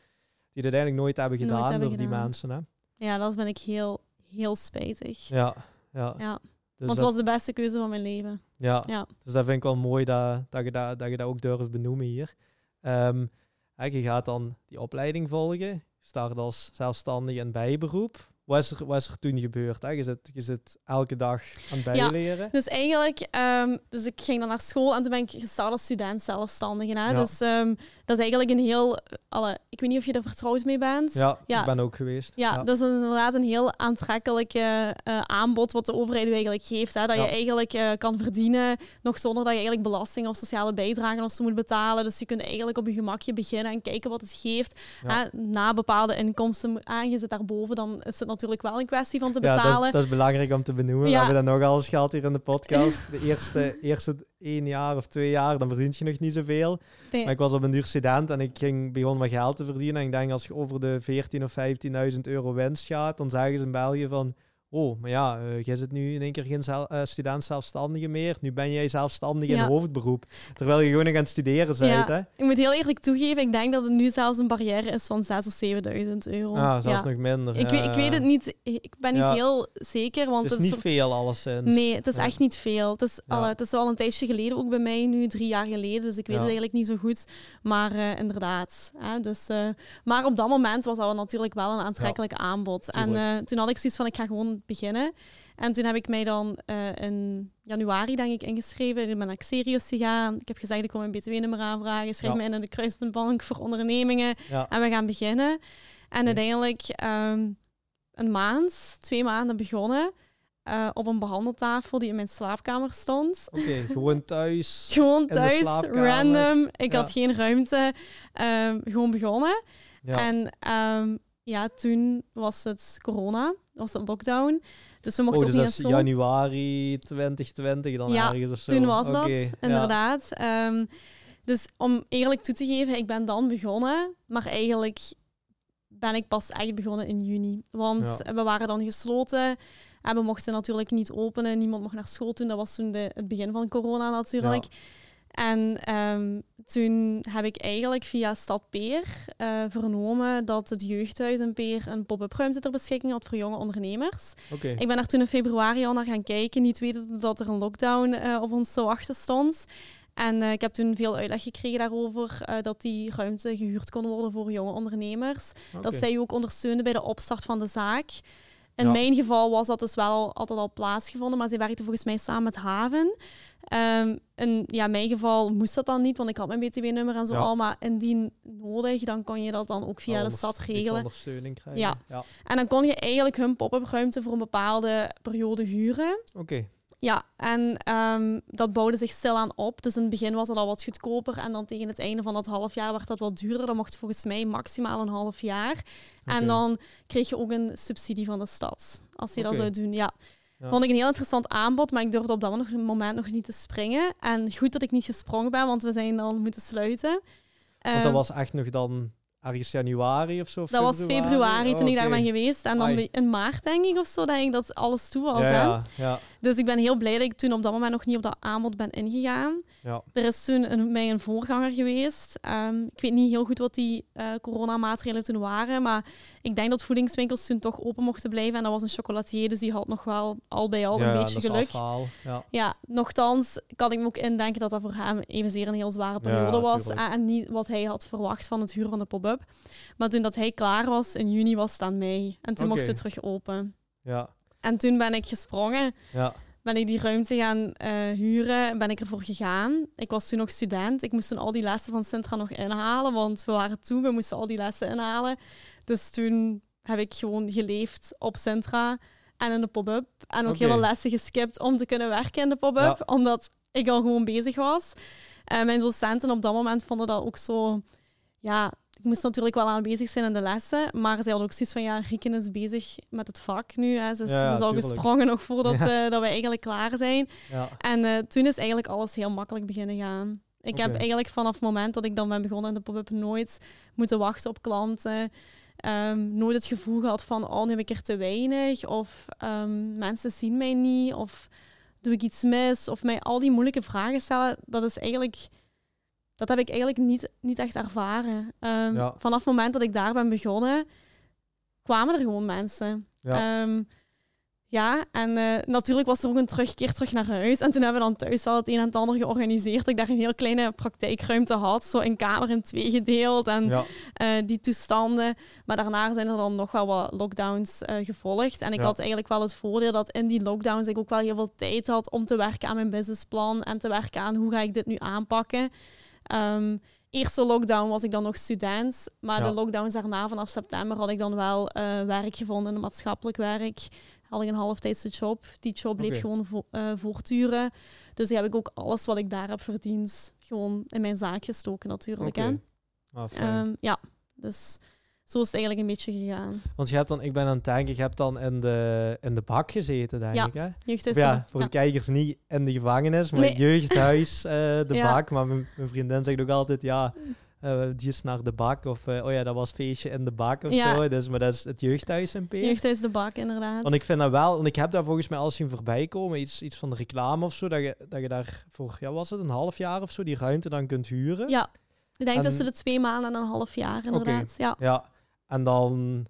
Die dat eigenlijk nooit hebben gedaan nooit door die mensen. Hè? Ja, dat vind ik heel, heel spijtig. Ja, ja. ja. Dus Want het was de beste keuze van mijn leven. Ja, ja. dus dat vind ik wel mooi dat, dat, je, dat, dat je dat ook durft benoemen hier. Um, je gaat dan die opleiding volgen, start als zelfstandig en bijberoep. Wat is er, wat is er toen gebeurd? Hè? Je, zit, je zit elke dag aan het bijleren. Ja, dus eigenlijk, um, dus ik ging dan naar school en toen ben ik gestart als student zelfstandige. Hè? Dus um, dat is eigenlijk een heel, alle, ik weet niet of je er vertrouwd mee bent. Ja, ja. ik ben ook geweest. Ja, ja. dat is inderdaad een heel aantrekkelijk uh, aanbod wat de overheid eigenlijk geeft. Hè? Dat je eigenlijk uh, kan verdienen, nog zonder dat je eigenlijk belasting of sociale bijdragen of zo moet betalen. Dus je kunt eigenlijk op je gemakje beginnen en kijken wat het geeft. Hè? Na bepaalde inkomsten, je zit daarboven, dan is het natuurlijk wel een kwestie van te betalen. Ja, dat, is, dat is belangrijk om te benoemen. We hebben dat nogal eens gehad hier in de podcast. De eerste, eerste één jaar of twee jaar, dan verdient je nog niet zoveel. Maar ik was op een duur student en ik ging, begon wat geld te verdienen. En ik denk, als je over de 14.000 of 15.000 euro winst gaat, dan zeggen ze in België van oh, maar ja, uh, jij zit nu in één keer geen zel, uh, student zelfstandige meer. Nu ben jij zelfstandig in hoofdberoep. Terwijl je gewoon nog aan het studeren bent. Hè? Ik moet heel eerlijk toegeven, ik denk dat het nu zelfs een barrière is van 6.000 of 7.000 euro. Ah, zelfs nog minder. Ik, weet, ik weet het niet. Ik ben niet heel zeker. Want het is niet veel alleszins. Nee, het is echt niet veel. Het is, al, het is al een tijdje geleden, ook bij mij nu, drie jaar geleden. Dus ik weet het eigenlijk niet zo goed. Maar uh, inderdaad. Hè, dus, maar op dat moment was dat natuurlijk wel een aantrekkelijk aanbod. En toen had ik zoiets van, ik ga gewoon beginnen. En toen heb ik mij dan uh, in januari denk ik ingeschreven. Ik ben naar Xerius gegaan. Ik heb gezegd, ik wil mijn btw-nummer aanvragen. Schrijf me in in de Kruispuntbank voor ondernemingen. En we gaan beginnen. En uiteindelijk um, een maand, twee maanden begonnen. Uh, op een behandeltafel die in mijn slaapkamer stond. Oké, gewoon thuis. gewoon thuis, random. Ik had geen ruimte. Um, gewoon begonnen. En um, ja, toen was het corona was de lockdown. Dus we mochten oh, dus ook niet naar januari 2020 dan ja, ergens of zo? toen was dat, inderdaad. Ehm, dus om eerlijk toe te geven, ik ben dan begonnen, maar eigenlijk ben ik pas echt begonnen in juni. Want we waren dan gesloten en we mochten natuurlijk niet openen. Niemand mocht naar school toen. Dat was toen de, het begin van corona natuurlijk. En ehm, toen heb ik eigenlijk via Stad Peer uh, vernomen dat het jeugdhuis in Peer een pop-up ruimte ter beschikking had voor jonge ondernemers. Okay. Ik ben daar toen in februari al naar gaan kijken, niet weten dat er een lockdown uh, op ons zo wachten stond. En uh, ik heb toen veel uitleg gekregen daarover dat die ruimte gehuurd kon worden voor jonge ondernemers. Dat zij ook ondersteunden bij de opstart van de zaak. In mijn geval was dat dus wel altijd al plaatsgevonden, maar ze werkten volgens mij samen met Haven. Um, in ja, mijn geval moest dat dan niet, want ik had mijn btw-nummer en zo al. Maar indien nodig, dan kon je dat dan ook via de stad regelen. ondersteuning krijgen. Ja. ja. En dan kon je eigenlijk hun pop-up ruimte voor een bepaalde periode huren. Oké. Ja, en um, dat bouwde zich stilaan op. Dus in het begin was het al wat goedkoper. En dan tegen het einde van dat half jaar werd dat wat duurder. Dat mocht volgens mij maximaal een half jaar. En dan kreeg je ook een subsidie van de stad. Als je dat zou doen, ja. Vond ik een heel interessant aanbod, maar ik durfde op dat moment nog niet te springen. En goed dat ik niet gesprongen ben, want we zijn dan moeten sluiten. Want dat ehm, was echt nog dan ergens januari of zo? Dat was februari toen ik daar ben geweest. En dan in maart, denk ik, of zo, denk ik dat alles toe was. Ja, ja. Dus ik ben heel blij dat ik toen op dat moment nog niet op dat aanbod ben ingegaan. Ja. Er is toen een, mij een voorganger geweest. Um, ik weet niet heel goed wat die uh, coronamaatregelen toen waren, maar ik denk dat voedingswinkels toen toch open mochten blijven. En dat was een chocolatier, dus die had nog wel al bij al een beetje geluk. Ja. ja, nogthans kan ik me ook indenken dat dat voor hem evenzeer een heel zware periode was. En niet wat hij had verwacht van het huur van de pop-up. Maar toen dat hij klaar was, in juni was het aan mij. En toen mochten we terug open. Ja. En toen ben ik gesprongen. Ja. ben ik die ruimte gaan uh, huren. Ben ik ervoor gegaan. Ik was toen nog student. Ik moest toen al die lessen van Sintra nog inhalen. Want we waren toen, we moesten al die lessen inhalen. Dus toen heb ik gewoon geleefd op Sintra en in de pop-up. En ook heel veel lessen geskipt om te kunnen werken in de pop-up. Omdat ik al gewoon bezig was. En mijn docenten op dat moment vonden dat ook zo... Ja, ik moest natuurlijk wel aanwezig zijn in de lessen, maar zij hadden ook zoiets van, ja, Rieken is bezig met het vak nu. Hè. Ze, is al gesprongen nog voordat uh, dat we eigenlijk klaar zijn. En uh, toen is eigenlijk alles heel makkelijk beginnen gaan. Ik heb eigenlijk vanaf het moment dat ik dan ben begonnen in de pop-up nooit moeten wachten op klanten. Um, nooit het gevoel gehad van, oh, nu heb ik er te weinig. Of um, mensen zien mij niet. Of doe ik iets mis? Of mij al die moeilijke vragen stellen. Dat is eigenlijk... Dat heb ik eigenlijk niet, niet echt ervaren. Um, Vanaf het moment dat ik daar ben begonnen, kwamen er gewoon mensen. Ja. Ja, en uh, natuurlijk was er ook een terugkeer terug naar huis. En toen hebben we dan thuis wel het een en het ander georganiseerd. Dat ik daar een heel kleine praktijkruimte had. Zo in kamer in twee gedeeld en uh, die toestanden. Maar daarna zijn er dan nog wel wat lockdowns uh, gevolgd. En ik had eigenlijk wel het voordeel dat in die lockdowns ik ook wel heel veel tijd had om te werken aan mijn businessplan. En te werken aan hoe ga ik dit nu aanpakken. Um, eerste lockdown was ik dan nog student. Maar de lockdowns daarna, vanaf september, had ik dan wel werk gevonden, maatschappelijk werk had ik een halftijdse job. Die job bleef gewoon vo uh, voortduren. Dus die heb ik ook alles wat ik daar heb verdiend, gewoon in mijn zaak gestoken natuurlijk. Okay. Hè? Um, ja, dus zo is het eigenlijk een beetje gegaan. Want je hebt dan, ik ben aan het denken, je hebt dan in de, in de bak gezeten, denk ja, ik. Hè? Jeugdhuis. Ja, voor de kijkers niet in de gevangenis, maar nee. jeugdhuis, uh, de bak. Maar mijn, mijn, vriendin zegt ook altijd, ja, uh, die is naar de bak. Of uh, oh ja, dat was feestje in de bak of zo. Dus, maar dat is het jeugdhuis in Peer. Jeugdhuis de bak, inderdaad. Want ik vind dat wel, want ik heb daar volgens mij al zien voorbij komen, iets, iets van de reclame of zo, dat je, dat je daar voor, ja, was het een half jaar of zo, die ruimte dan kunt huren. Ja, ik denk tussen de twee maanden en een half jaar, inderdaad. Ja. ja, en dan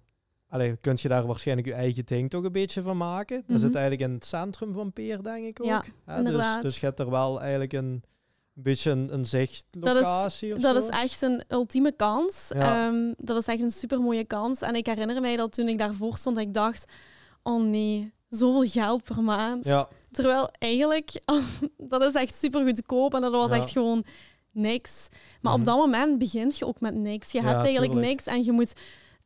Allee, kun je daar waarschijnlijk je eigen ding toch een beetje van maken. Dat mm -hmm. eigenlijk in het centrum van Peer, denk ik ook. Ja, dus, dus je hebt er wel eigenlijk een een beetje een, een zichtlocatie dat is, dat is echt een ultieme kans. Ehm, dat is echt een super mooie kans. En ik herinner mij dat toen ik daarvoor stond, ik dacht: oh nee, zoveel geld per maand. Ja. Terwijl eigenlijk, dat is echt super goedkoop en dat was echt gewoon niks. Maar op mhm. dat moment begint je ook met niks. Je hebt eigenlijk niks en je moet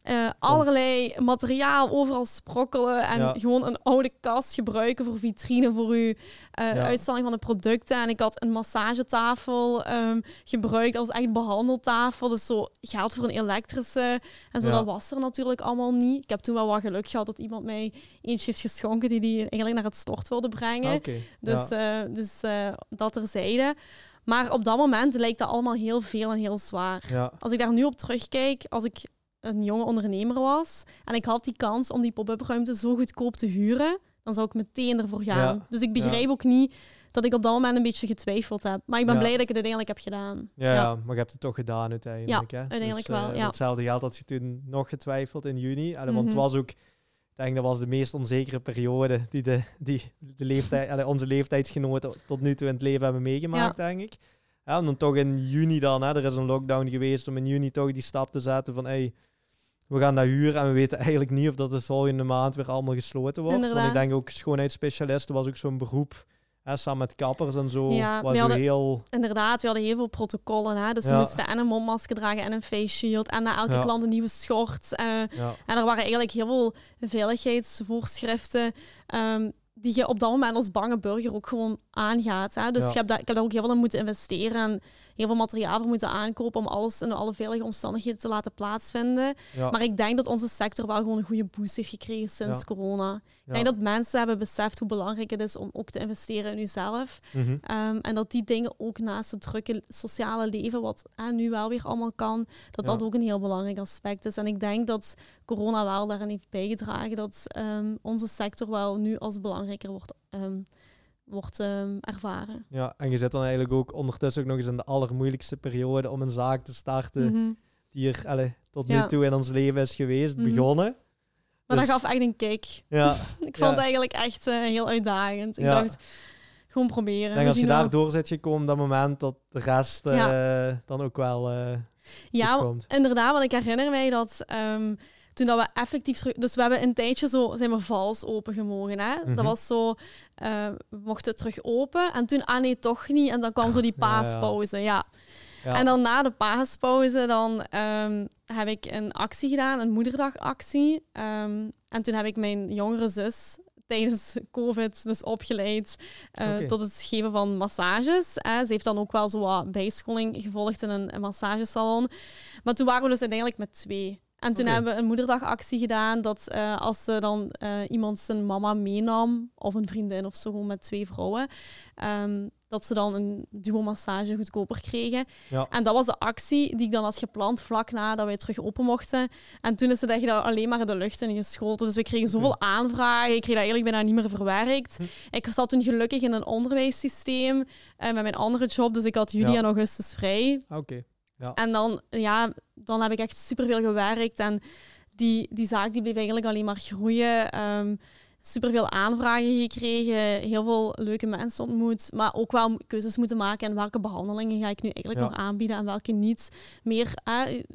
uh, allerlei materiaal overal sprokkelen en gewoon een oude kast gebruiken voor vitrine voor uw uh, uitstelling van de producten. En ik had een massagetafel um, gebruikt als echt behandeltafel. Dus zo geld voor een elektrische. En zo, dat was er natuurlijk allemaal niet. Ik heb toen wel wat geluk gehad dat iemand mij eentje heeft geschonken die die eigenlijk naar het stort wilde brengen. Okay. Dus, uh, dus dat terzijde. Maar op dat moment lijkt dat allemaal heel veel en heel zwaar. Als ik daar nu op terugkijk, als ik een jonge ondernemer was en ik had die kans om die pop-up ruimte zo goedkoop te huren, dan zou ik meteen ervoor gaan. Dus ik begrijp ook niet dat ik op dat moment een beetje getwijfeld heb. Maar ik ben blij dat ik het uiteindelijk heb gedaan. Ja, maar je hebt het toch gedaan uiteindelijk. Ja, hè? uiteindelijk dus, wel. Uh, Hetzelfde geld had je toen nog getwijfeld in juni. want het mhm. was ook, ik denk dat was de meest onzekere periode die, de, die de leeftijd, onze leeftijdsgenoten tot nu toe in het leven hebben meegemaakt, denk ik. Ja, en dan toch in juni dan, hè, er is een lockdown geweest om in juni toch die stap te zetten van hey, we gaan dat huren en we weten eigenlijk niet of dat de volgende maand weer allemaal gesloten wordt. Inderdaad. Want ik denk ook schoonheidsspecialisten was ook zo'n beroep. Hè, samen met kappers en zo. Ja, was hadden, heel... Inderdaad, we hadden heel veel protocollen. Hè? Dus we moesten en een mondmasker dragen en een face shield. En naar elke klant een nieuwe schort. Uh, en er waren eigenlijk heel veel veiligheidsvoorschriften. Um, die je op dat moment als bange burger ook gewoon aangaat. Hè? Dus je hebt dat, ik heb daar ook heel veel in moeten investeren. En heel veel materiaal voor moeten aankopen om alles in alle veilige omstandigheden te laten plaatsvinden. Maar ik denk dat onze sector wel gewoon een goede boost heeft gekregen sinds corona. Ik denk dat mensen hebben beseft hoe belangrijk het is om ook te investeren in jezelf. Mm en dat die dingen ook naast het drukke sociale leven, wat nu wel weer allemaal kan, dat dat ook een heel belangrijk aspect is. En ik denk dat corona wel daarin heeft bijgedragen dat ehm, onze sector wel nu als belangrijker wordt um, wordt um, ervaren. Ja, en je zit dan eigenlijk ook ondertussen ook nog eens in de allermoeilijkste periode om een zaak te starten mm -hmm. die er alle, tot nu toe in ons leven is geweest, mm -hmm. begonnen. Maar dus... dat gaf echt een kick. Ja. ik vond het eigenlijk echt uh, heel uitdagend. Ik dacht, gewoon proberen. Ik denk als je daar door zit gekomen, dat moment dat de rest uh, dan ook wel uh, Ja, inderdaad, want ik herinner mij dat... Um, toen dat we effectief. Dus we hebben een tijdje zo... Zijn we vals open gemogen, hè? Dat Mhm. was zo... eh, we mochten terug open. En toen, ah nee, toch niet. En dan kwam zo die ja. paaspauze, ja. Ja. En dan na de paaspauze dan ehm, heb ik een actie gedaan, een moederdagactie. Ehm, en toen heb ik mijn jongere zus tijdens COVID dus opgeleid eh, tot het geven van massages. Hè. Ze heeft dan ook wel zo wat bijscholing gevolgd in een, een massagesalon. Maar toen waren we dus uiteindelijk met twee. En toen Oké. hebben we een moederdagactie gedaan dat eh, als ze dan eh, iemand zijn mama meenam, of een vriendin of zo, gewoon met twee vrouwen, ehm, dat ze dan een duo-massage goedkoper kregen. Ja. En dat was de actie die ik dan had gepland vlak nadat wij terug open mochten. En toen is het echt alleen maar in de lucht in geschoten. Dus we kregen zoveel aanvragen. Ik kreeg dat eigenlijk bijna niet meer verwerkt. Hm. Ik zat toen gelukkig in een onderwijssysteem eh, met mijn andere job. Dus ik had juli Ja. en augustus vrij. Ah, Oké. En dan, ja, dan heb ik echt superveel gewerkt. En die, die zaak die bleef eigenlijk alleen maar groeien. Ehm superveel aanvragen gekregen, heel veel leuke mensen ontmoet, maar ook wel keuzes moeten maken en welke behandelingen ga ik nu eigenlijk Ja. nog aanbieden en welke niet. Meer,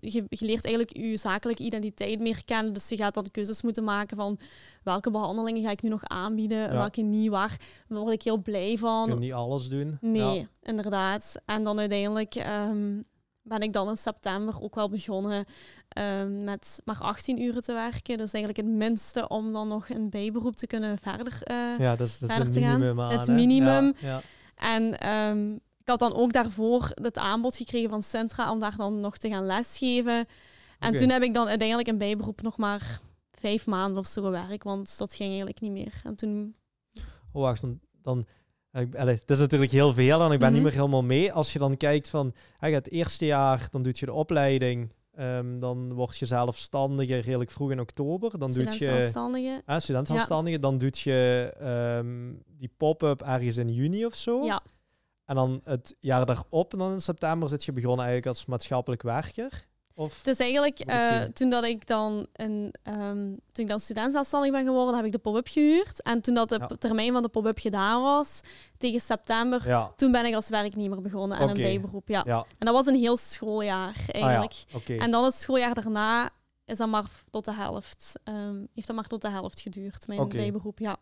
je, je leert eigenlijk je zakelijke identiteit meer kennen, dus je gaat dan keuzes moeten maken van welke behandelingen ga ik nu nog aanbieden, Ja. welke niet, waar word ik heel blij van. Je niet alles doen. Nee, Ja. inderdaad. En dan uiteindelijk ehm, ben ik dan in september ook wel begonnen ehm, met maar 18 uren te werken. Dus eigenlijk het minste om dan nog een bijberoep te kunnen verder. eh, Ja, dat is, dat is verder een te gaan. aan. Het minimum. Ja, ja. En ehm, ik had dan ook daarvoor het aanbod gekregen van Centra om daar dan nog te gaan lesgeven. En toen heb ik dan uiteindelijk een bijberoep nog maar vijf maanden of zo gewerkt, want dat ging eigenlijk niet meer. En toen, Oh, wacht, dan... dan allee, het is natuurlijk heel veel en ik ben niet Mhm. meer helemaal mee. Als je dan kijkt van, gaat het eerste jaar, dan doe je de opleiding, ehm, dan word je zelfstandige redelijk vroeg in oktober. Dan doe je student-zelfstandige. ah, studentzelfstandige, dan doe je ehm, die pop-up ergens in juni of zo. Ja, En dan het jaar daarop, dan in september, zit je begonnen eigenlijk als maatschappelijk werker. Of? Het is eigenlijk eh, toen dat ik dan een, ehm, toen ik dan student-zelfstandig ben geworden, heb ik de pop-up gehuurd. En toen dat de Ja. termijn van de pop-up gedaan was, tegen september, Ja, toen ben ik als werknemer begonnen en Oké. een bijberoep. Ja. ja. En dat was een heel schooljaar eigenlijk. Ah, ja. Oké. En dan het schooljaar daarna is dat maar tot de helft. ehm, heeft dat maar tot de helft geduurd, mijn bijberoep. Ja.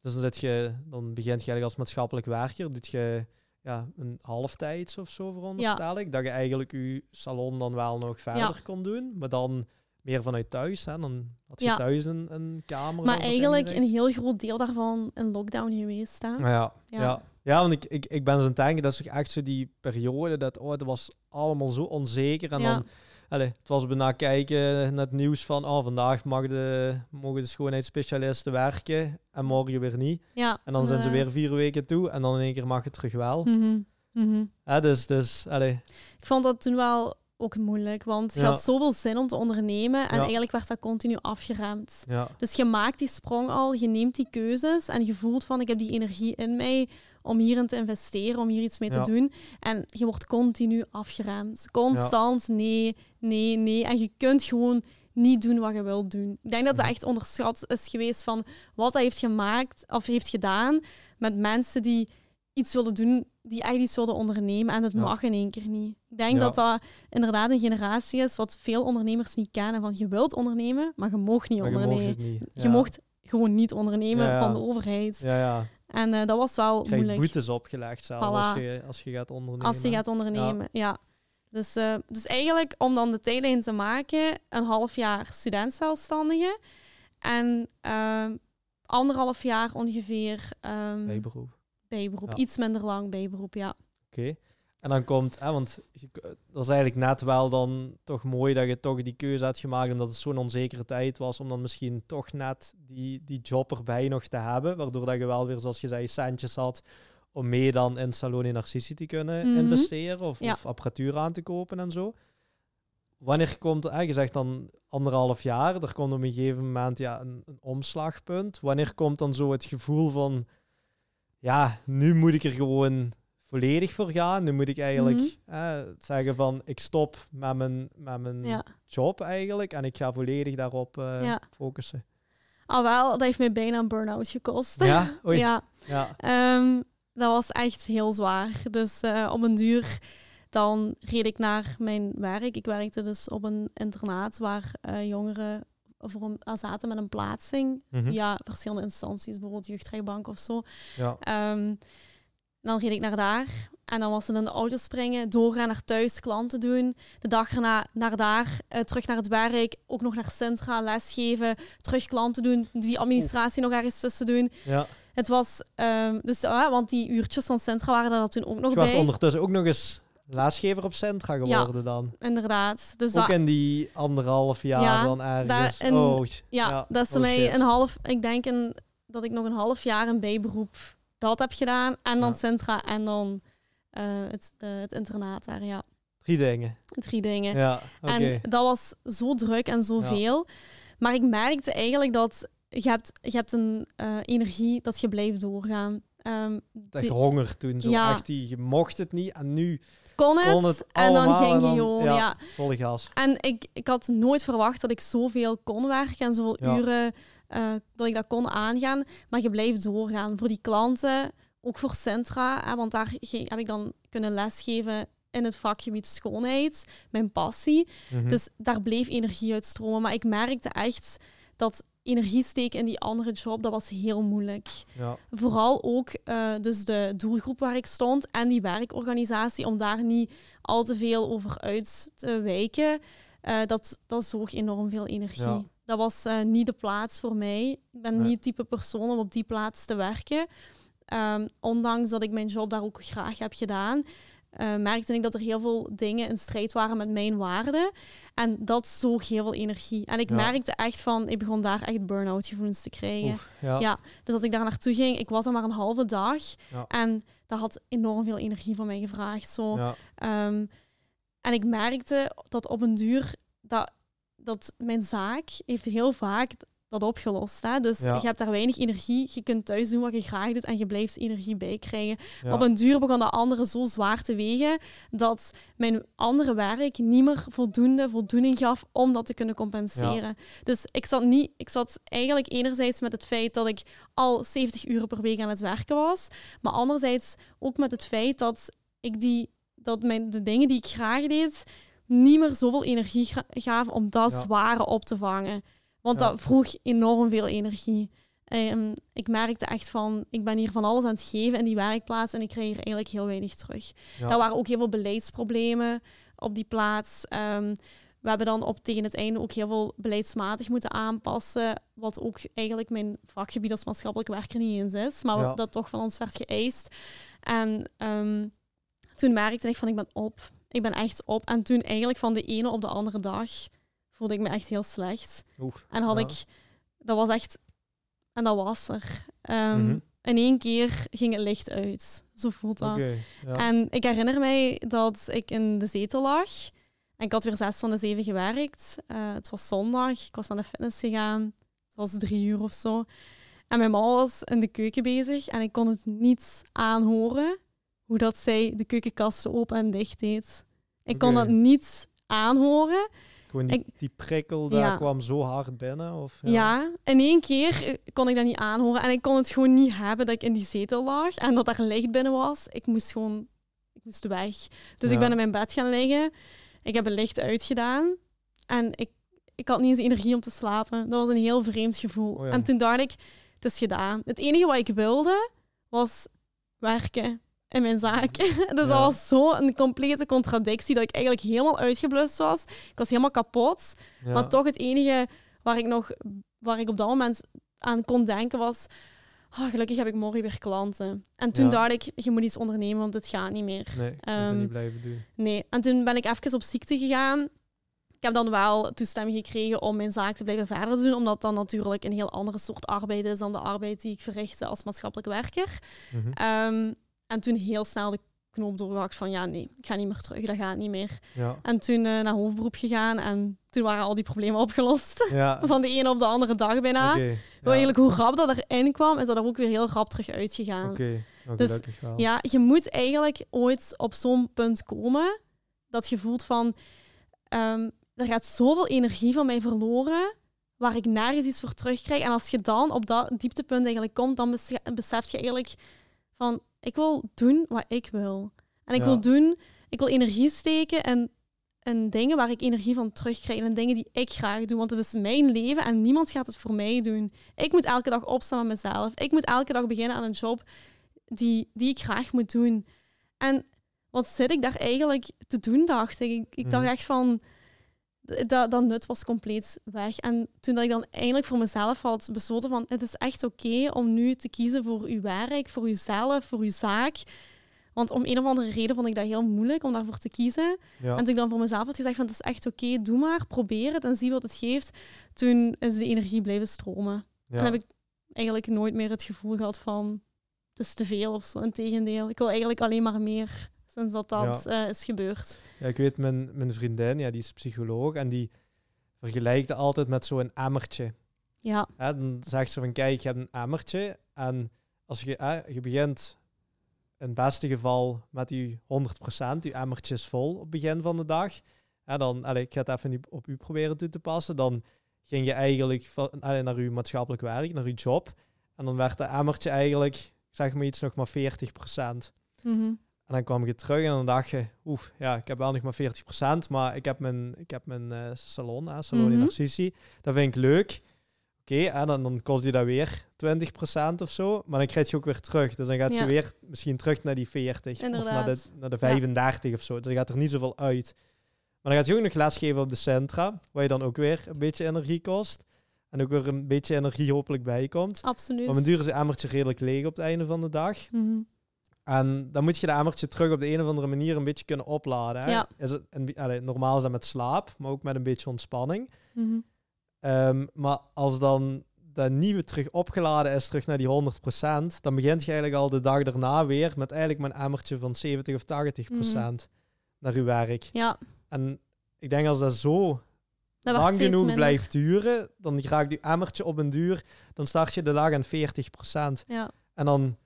Dus dan, zit je, dan begint je eigenlijk als maatschappelijk werker. Doet je ja, een halftijds of zo, veronderstel ik. Dat je eigenlijk je salon dan wel nog verder Ja. kon doen. Maar dan meer vanuit thuis. Hè? Dan had je Ja. thuis een, een kamer. Maar eigenlijk een heel groot deel daarvan in lockdown geweest. Hè? Ja, ja. Ja. want ik, ik, ik ben zo aan het denken, dat is toch echt zo die periode dat, oh, dat was allemaal zo onzeker. En dan, allee, het was bijna kijken naar het nieuws van, oh, vandaag mag de, mogen de schoonheidsspecialisten werken en morgen weer niet. Ja, En dan zijn ze weer vier weken toe en dan in één keer mag het terug wel. Mhm, mhm. Ja, dus, dus, allee, Ik vond dat toen wel ook moeilijk, want je Ja. had zoveel zin om te ondernemen en Ja. eigenlijk werd dat continu afgeremd. ja, Dus je maakt die sprong al, je neemt die keuzes en je voelt van ik heb die energie in mij om hierin te investeren, om hier iets mee Ja. te doen. En je wordt continu afgeremd. Constant nee, nee, nee. En je kunt gewoon niet doen wat je wilt doen. Ik denk dat dat Mhm. echt onderschat is geweest van wat dat heeft gemaakt of heeft gedaan met mensen die iets wilden doen, die echt iets wilden ondernemen en het Ja. mag in één keer niet. Ik denk Ja. dat dat inderdaad een generatie is wat veel ondernemers niet kennen. Van je wilt ondernemen, maar je mag niet maar je mocht ondernemen. Je mocht gewoon niet ondernemen van de overheid. Ja, ja. En eh, dat was wel Je moeilijk boetes opgelegd zelf Voilà. als, je, als je gaat ondernemen. als je gaat ondernemen. Ja. Dus, eh, dus eigenlijk om dan de tijdlijn te maken, een half jaar studentzelfstandige en ehm, anderhalf jaar ongeveer ehm Bijberoep. bijberoep. Ja. Iets minder lang bijberoep, ja. Oké. En dan komt, hè, want je, dat is eigenlijk net wel dan toch mooi dat je toch die keuze had gemaakt, omdat het zo'n onzekere tijd was, om dan misschien toch net die, die job erbij nog te hebben, waardoor dat je wel weer, zoals je zei, centjes had om mee dan in Salon in Narcissi te kunnen Mhm. investeren of, Ja. of apparatuur aan te kopen en zo. Wanneer komt, hè, je zegt dan anderhalf jaar, er komt op een gegeven moment ja, een, een omslagpunt. Wanneer komt dan zo het gevoel van, ja, nu moet ik er gewoon volledig voor gaan. Nu moet ik eigenlijk eh, zeggen van, ik stop met mijn, met mijn ja. job eigenlijk en ik ga volledig daarop eh, Ja. focussen. Al wel, dat heeft mij bijna een burn-out gekost. Ja? Oei. ja. Ja. Ehm, dat was echt heel zwaar. Dus eh op een duur dan reed ik naar mijn werk. Ik werkte dus op een internaat waar eh, jongeren voor een, zaten met een plaatsing mm via verschillende instanties, bijvoorbeeld jeugdrechtbank of zo. Ja. Ehm, dan reed ik naar daar. En dan was ze in de auto springen, doorgaan naar thuis, klanten doen. De dag erna naar daar, uh, terug naar het werk, ook nog naar Centra, lesgeven, terug klanten doen, die administratie nog ergens tussen doen. Ja. Het was, um, dus, uh, want die uurtjes van Centra waren er toen ook nog dus bij. ondertussen ook nog eens lesgever op Centra geworden ja, dan. inderdaad. Dus ook in die anderhalf jaar dan ergens. Daar, oh, ja, ja, dat is oh, mij een half, ik denk een, dat ik nog een half jaar een bijberoep dat heb gedaan. En dan Centra en dan uh, het, uh, het internaat daar, ja. Drie dingen. Drie dingen. Ja, En dat was zo druk en zoveel. Ja. Maar ik merkte eigenlijk dat je hebt, je hebt een uh, energie dat je blijft doorgaan. Um, echt honger toen, zo ja. echt die, je mocht het niet en nu kon het, kon het en dan ging je gewoon, ja, ja. volle gas. En ik, ik had nooit verwacht dat ik zoveel kon werken en zoveel uren uh, dat ik dat kon aangaan. Maar je blijft doorgaan voor die klanten, ook voor Centra. Hè, want daar heb ik dan kunnen lesgeven in het vakgebied schoonheid, mijn passie. Mhm. Dus daar bleef energie uitstromen. Maar ik merkte echt dat energie steken in die andere job, dat was heel moeilijk. Ja. Vooral ook uh, dus de doelgroep waar ik stond en die werkorganisatie, om daar niet al te veel over uit te wijken. Uh, dat, dat zoog enorm veel energie dat was uh, niet de plaats voor mij. Ik ben niet het type persoon om op die plaats te werken. Um, ondanks dat ik mijn job daar ook graag heb gedaan, uh, merkte ik dat er heel veel dingen in strijd waren met mijn waarden. En dat zoog heel veel energie. En ik merkte echt van, ik begon daar echt burn-out gevoelens te krijgen. ja. ja. dus als ik daar naartoe ging, ik was er maar een halve dag. En dat had enorm veel energie van mij gevraagd. Zo. Um, en ik merkte dat op een duur dat dat mijn zaak heeft heel vaak dat opgelost. Hè? Dus je hebt daar weinig energie. Je kunt thuis doen wat je graag doet en je blijft energie bijkrijgen. Ja. Op een duur begon dat andere zo zwaar te wegen dat mijn andere werk niet meer voldoende voldoening gaf om dat te kunnen compenseren. Dus ik zat, niet, ik zat eigenlijk enerzijds met het feit dat ik al 70 uur per week aan het werken was, maar anderzijds ook met het feit dat ik die dat mijn, de dingen die ik graag deed, niet meer zoveel energie gaven om dat zware op te vangen. Want dat vroeg enorm veel energie. Um, ik merkte echt van, ik ben hier van alles aan het geven in die werkplaats en ik kreeg hier eigenlijk heel weinig terug. Ja. Daar waren ook heel veel beleidsproblemen op die plaats. Um, we hebben dan op tegen het einde ook heel veel beleidsmatig moeten aanpassen, wat ook eigenlijk mijn vakgebied als maatschappelijk werker niet eens is, maar dat toch van ons werd geëist. En um, toen merkte ik van, ik ben op. Ik ben echt op. En toen eigenlijk van de ene op de andere dag voelde ik me echt heel slecht. en had ik... Dat was echt... En dat was er. Um, In één keer ging het licht uit. Zo voelt dat. ja. En ik herinner mij dat ik in de zetel lag. En ik had weer zes van de zeven gewerkt. Uh, het was zondag. Ik was naar de fitness gegaan. Het was drie uur of zo. En mijn mama was in de keuken bezig. En ik kon het niet aanhoren hoe dat zij de keukenkasten open en dicht deed. Ik kon dat niet aanhoren. Gewoon die, die prikkel, daar kwam zo hard binnen? Of, ja. ja. in één keer eh, kon ik dat niet aanhoren. En ik kon het gewoon niet hebben dat ik in die zetel lag en dat er licht binnen was. Ik moest gewoon ik moest weg. Dus ik ben in mijn bed gaan liggen. Ik heb het licht uitgedaan. En ik, ik had niet eens energie om te slapen. Dat was een heel vreemd gevoel. Oh en toen dacht ik, het is gedaan. Het enige wat ik wilde, was werken in mijn zaak. dus dat was zo een complete contradictie dat ik eigenlijk helemaal uitgeblust was. Ik was helemaal kapot. Maar toch het enige waar ik nog, waar ik op dat moment aan kon denken was. Oh, gelukkig heb ik morgen weer klanten. En toen dacht ik, je moet iets ondernemen, want het gaat niet meer. Nee, ik um, niet blijven doen. Nee, en toen ben ik even op ziekte gegaan. Ik heb dan wel toestemming gekregen om mijn zaak te blijven verder doen, omdat dat natuurlijk een heel andere soort arbeid is dan de arbeid die ik verrichtte als maatschappelijk werker. Mm en toen heel snel de knoop doorgehakt van ja, nee, ik ga niet meer terug, dat gaat niet meer. Ja. En toen uh, naar hoofdberoep gegaan en toen waren al die problemen opgelost. Ja. Van de ene op de andere dag bijna. Okay. Eigenlijk hoe rap dat erin kwam, is dat er ook weer heel rap terug uitgegaan. Oké, okay. dus ja, je moet eigenlijk ooit op zo'n punt komen dat je voelt van um, er gaat zoveel energie van mij verloren waar ik nergens iets voor terugkrijg. En als je dan op dat dieptepunt eigenlijk komt, dan besef je eigenlijk van ik wil doen wat ik wil. En ik wil doen, ik wil energie steken en en dingen waar ik energie van terugkrijg en dingen die ik graag doe. Want het is mijn leven en niemand gaat het voor mij doen. Ik moet elke dag opstaan met mezelf. Ik moet elke dag beginnen aan een job die, die ik graag moet doen. En wat zit ik daar eigenlijk te doen, dacht ik. Ik, dacht mhm. echt van, dat, dat nut was compleet weg. En toen dat ik dan eindelijk voor mezelf had besloten van, het is echt oké om nu te kiezen voor uw werk, voor uzelf, voor uw zaak. Want om een of andere reden vond ik dat heel moeilijk om daarvoor te kiezen. En toen ik dan voor mezelf had gezegd van, het is echt oké, doe maar, probeer het en zie wat het geeft. Toen is de energie blijven stromen. Ja. En heb ik eigenlijk nooit meer het gevoel gehad van, het is te veel of zo. Integendeel, ik wil eigenlijk alleen maar meer sinds dat dat eh, is gebeurd. Ja, ik weet, mijn, mijn vriendin, ja, die is psycholoog en die vergelijkt altijd met zo'n emmertje. Ja. ja. Dan zegt ze van, kijk, je hebt een emmertje en als je, eh, je begint in het beste geval met die 100%, die emmertje is vol op het begin van de dag. Ja, dan, allez, ik ga het even op u proberen toe te passen. Dan ging je eigenlijk allez, naar uw maatschappelijk werk, naar uw job. En dan werd de emmertje eigenlijk, zeg maar iets, nog maar 40%. Mm en dan kwam je terug en dan dacht je, oef, ja, ik heb wel nog maar 40%, maar ik heb mijn, ik heb mijn uh, salon, hè, salon in mhm. Narcissi. Dat vind ik leuk. Oké, en dan, dan kost je dat weer 20% of zo, maar dan krijg je ook weer terug. Dus dan gaat je weer misschien terug naar die 40 of naar de, naar de 35 of zo. Dus dan gaat er niet zoveel uit. Maar dan gaat je ook nog lesgeven op de centra, waar je dan ook weer een beetje energie kost. En ook weer een beetje energie hopelijk bijkomt. Absoluut. Want mijn duur is een emmertje redelijk leeg op het einde van de dag. Mm en dan moet je de emmertje terug op de een of andere manier een beetje kunnen opladen. Hè? Ja. Is het, een, normaal is dat met slaap, maar ook met een beetje ontspanning. Mhm. Ehm, maar als dan dat nieuwe terug opgeladen is, terug naar die 100%, dan begint je eigenlijk al de dag daarna weer met eigenlijk mijn emmertje van 70 of 80% mm naar je werk. Ja. En ik denk als dat zo dat lang genoeg blijft duren, dan raakt je emmertje op een duur, dan start je de dag aan 40%. Ja. En dan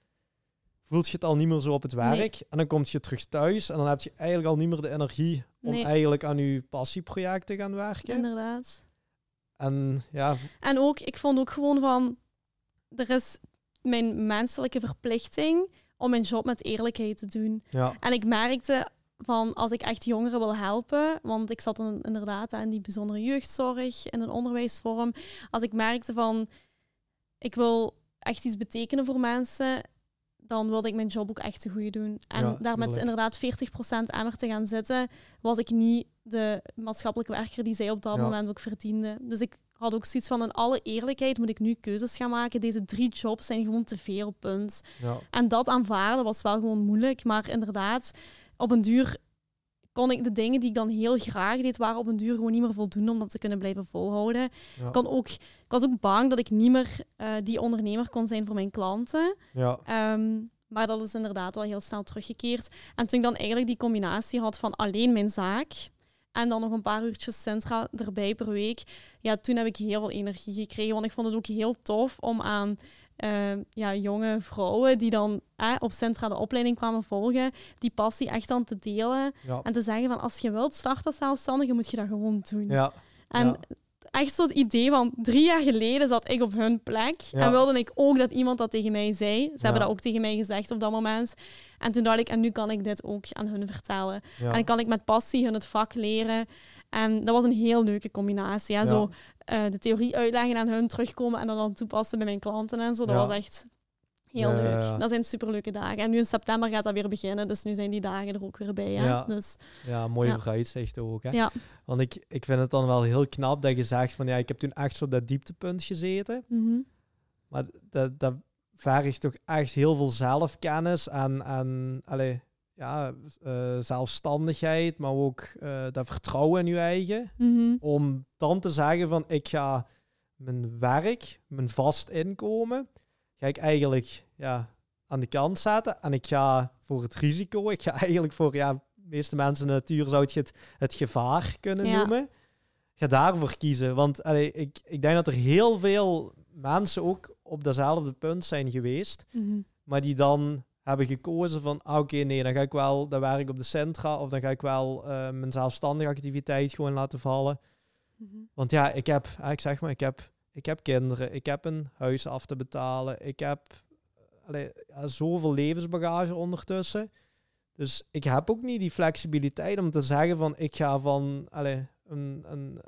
voelt je het al niet meer zo op het werk. En dan kom je terug thuis en dan heb je eigenlijk al niet meer de energie om eigenlijk aan je passieproject te gaan werken. Inderdaad. En ja. En ook, ik vond ook gewoon van, er is mijn menselijke verplichting om mijn job met eerlijkheid te doen. Ja. En ik merkte van als ik echt jongeren wil helpen, want ik zat dan inderdaad in die bijzondere jeugdzorg in een onderwijsvorm. Als ik merkte van ik wil echt iets betekenen voor mensen, dan wilde ik mijn job ook echt te goede doen. En daar met inderdaad 40% emmer te gaan zitten, was ik niet de maatschappelijke werker die zij op dat moment ook verdiende. Dus ik had ook zoiets van, in alle eerlijkheid moet ik nu keuzes gaan maken. Deze drie jobs zijn gewoon te veel, punt. Ja. En dat aanvaarden was wel gewoon moeilijk. Maar inderdaad, op een duur kon ik de dingen die ik dan heel graag deed, waren op een duur gewoon niet meer voldoen om dat te kunnen blijven volhouden. Ook, ik was ook bang dat ik niet meer uh, die ondernemer kon zijn voor mijn klanten. Ja. Ehm, maar dat is inderdaad wel heel snel teruggekeerd. En toen ik dan eigenlijk die combinatie had van alleen mijn zaak en dan nog een paar uurtjes centra erbij per week, ja, toen heb ik heel veel energie gekregen. Want ik vond het ook heel tof om aan uh, ja, jonge vrouwen die dan eh, op centra de opleiding kwamen volgen, die passie echt aan te delen. En te zeggen van als je wilt starten als zelfstandige, moet je dat gewoon doen. Ja. En echt zo'n idee van drie jaar geleden zat ik op hun plek. En wilde ik ook dat iemand dat tegen mij zei. Ze hebben dat ook tegen mij gezegd op dat moment. En toen dacht ik, en nu kan ik dit ook aan hun vertellen. En dan kan ik met passie hun het vak leren. En dat was een heel leuke combinatie. Ja. Zo uh, de theorie uitleggen aan hun, terugkomen en dan, dan toepassen bij mijn klanten en zo. Dat was echt heel leuk. Dat zijn superleuke dagen. En nu in september gaat dat weer beginnen, dus nu zijn die dagen er ook weer bij. Hè? Ja, dus, ja mooi ja. vooruitzicht ook. Hè? Ja. Want ik, ik vind het dan wel heel knap dat je zegt van ja, ik heb toen echt zo op dat dieptepunt gezeten. Mhm. Maar dat, dat vergt toch echt heel veel zelfkennis en, en allez, ja, uh, zelfstandigheid, maar ook uh, dat vertrouwen in je eigen. Mhm. Om dan te zeggen van ik ga mijn werk, mijn vast inkomen, ga ik eigenlijk ja, aan de kant zetten. En ik ga voor het risico, ik ga eigenlijk voor, ja, de meeste mensen in de natuur zou je het, het gevaar kunnen noemen. Ga daarvoor kiezen. Want allee, ik, ik denk dat er heel veel mensen ook op datzelfde punt zijn geweest. Mhm. Maar die dan hebben gekozen van, ah, oké, nee, dan ga ik wel dat werk op de centra of dan ga ik wel uh, mijn zelfstandige activiteit gewoon laten vallen. Mhm. Want ja, ik heb, ik zeg maar, ik heb, ik heb kinderen, ik heb een huis af te betalen, ik heb allee, ja, zoveel levensbagage ondertussen. Dus ik heb ook niet die flexibiliteit om te zeggen van ik ga van allez, een, een,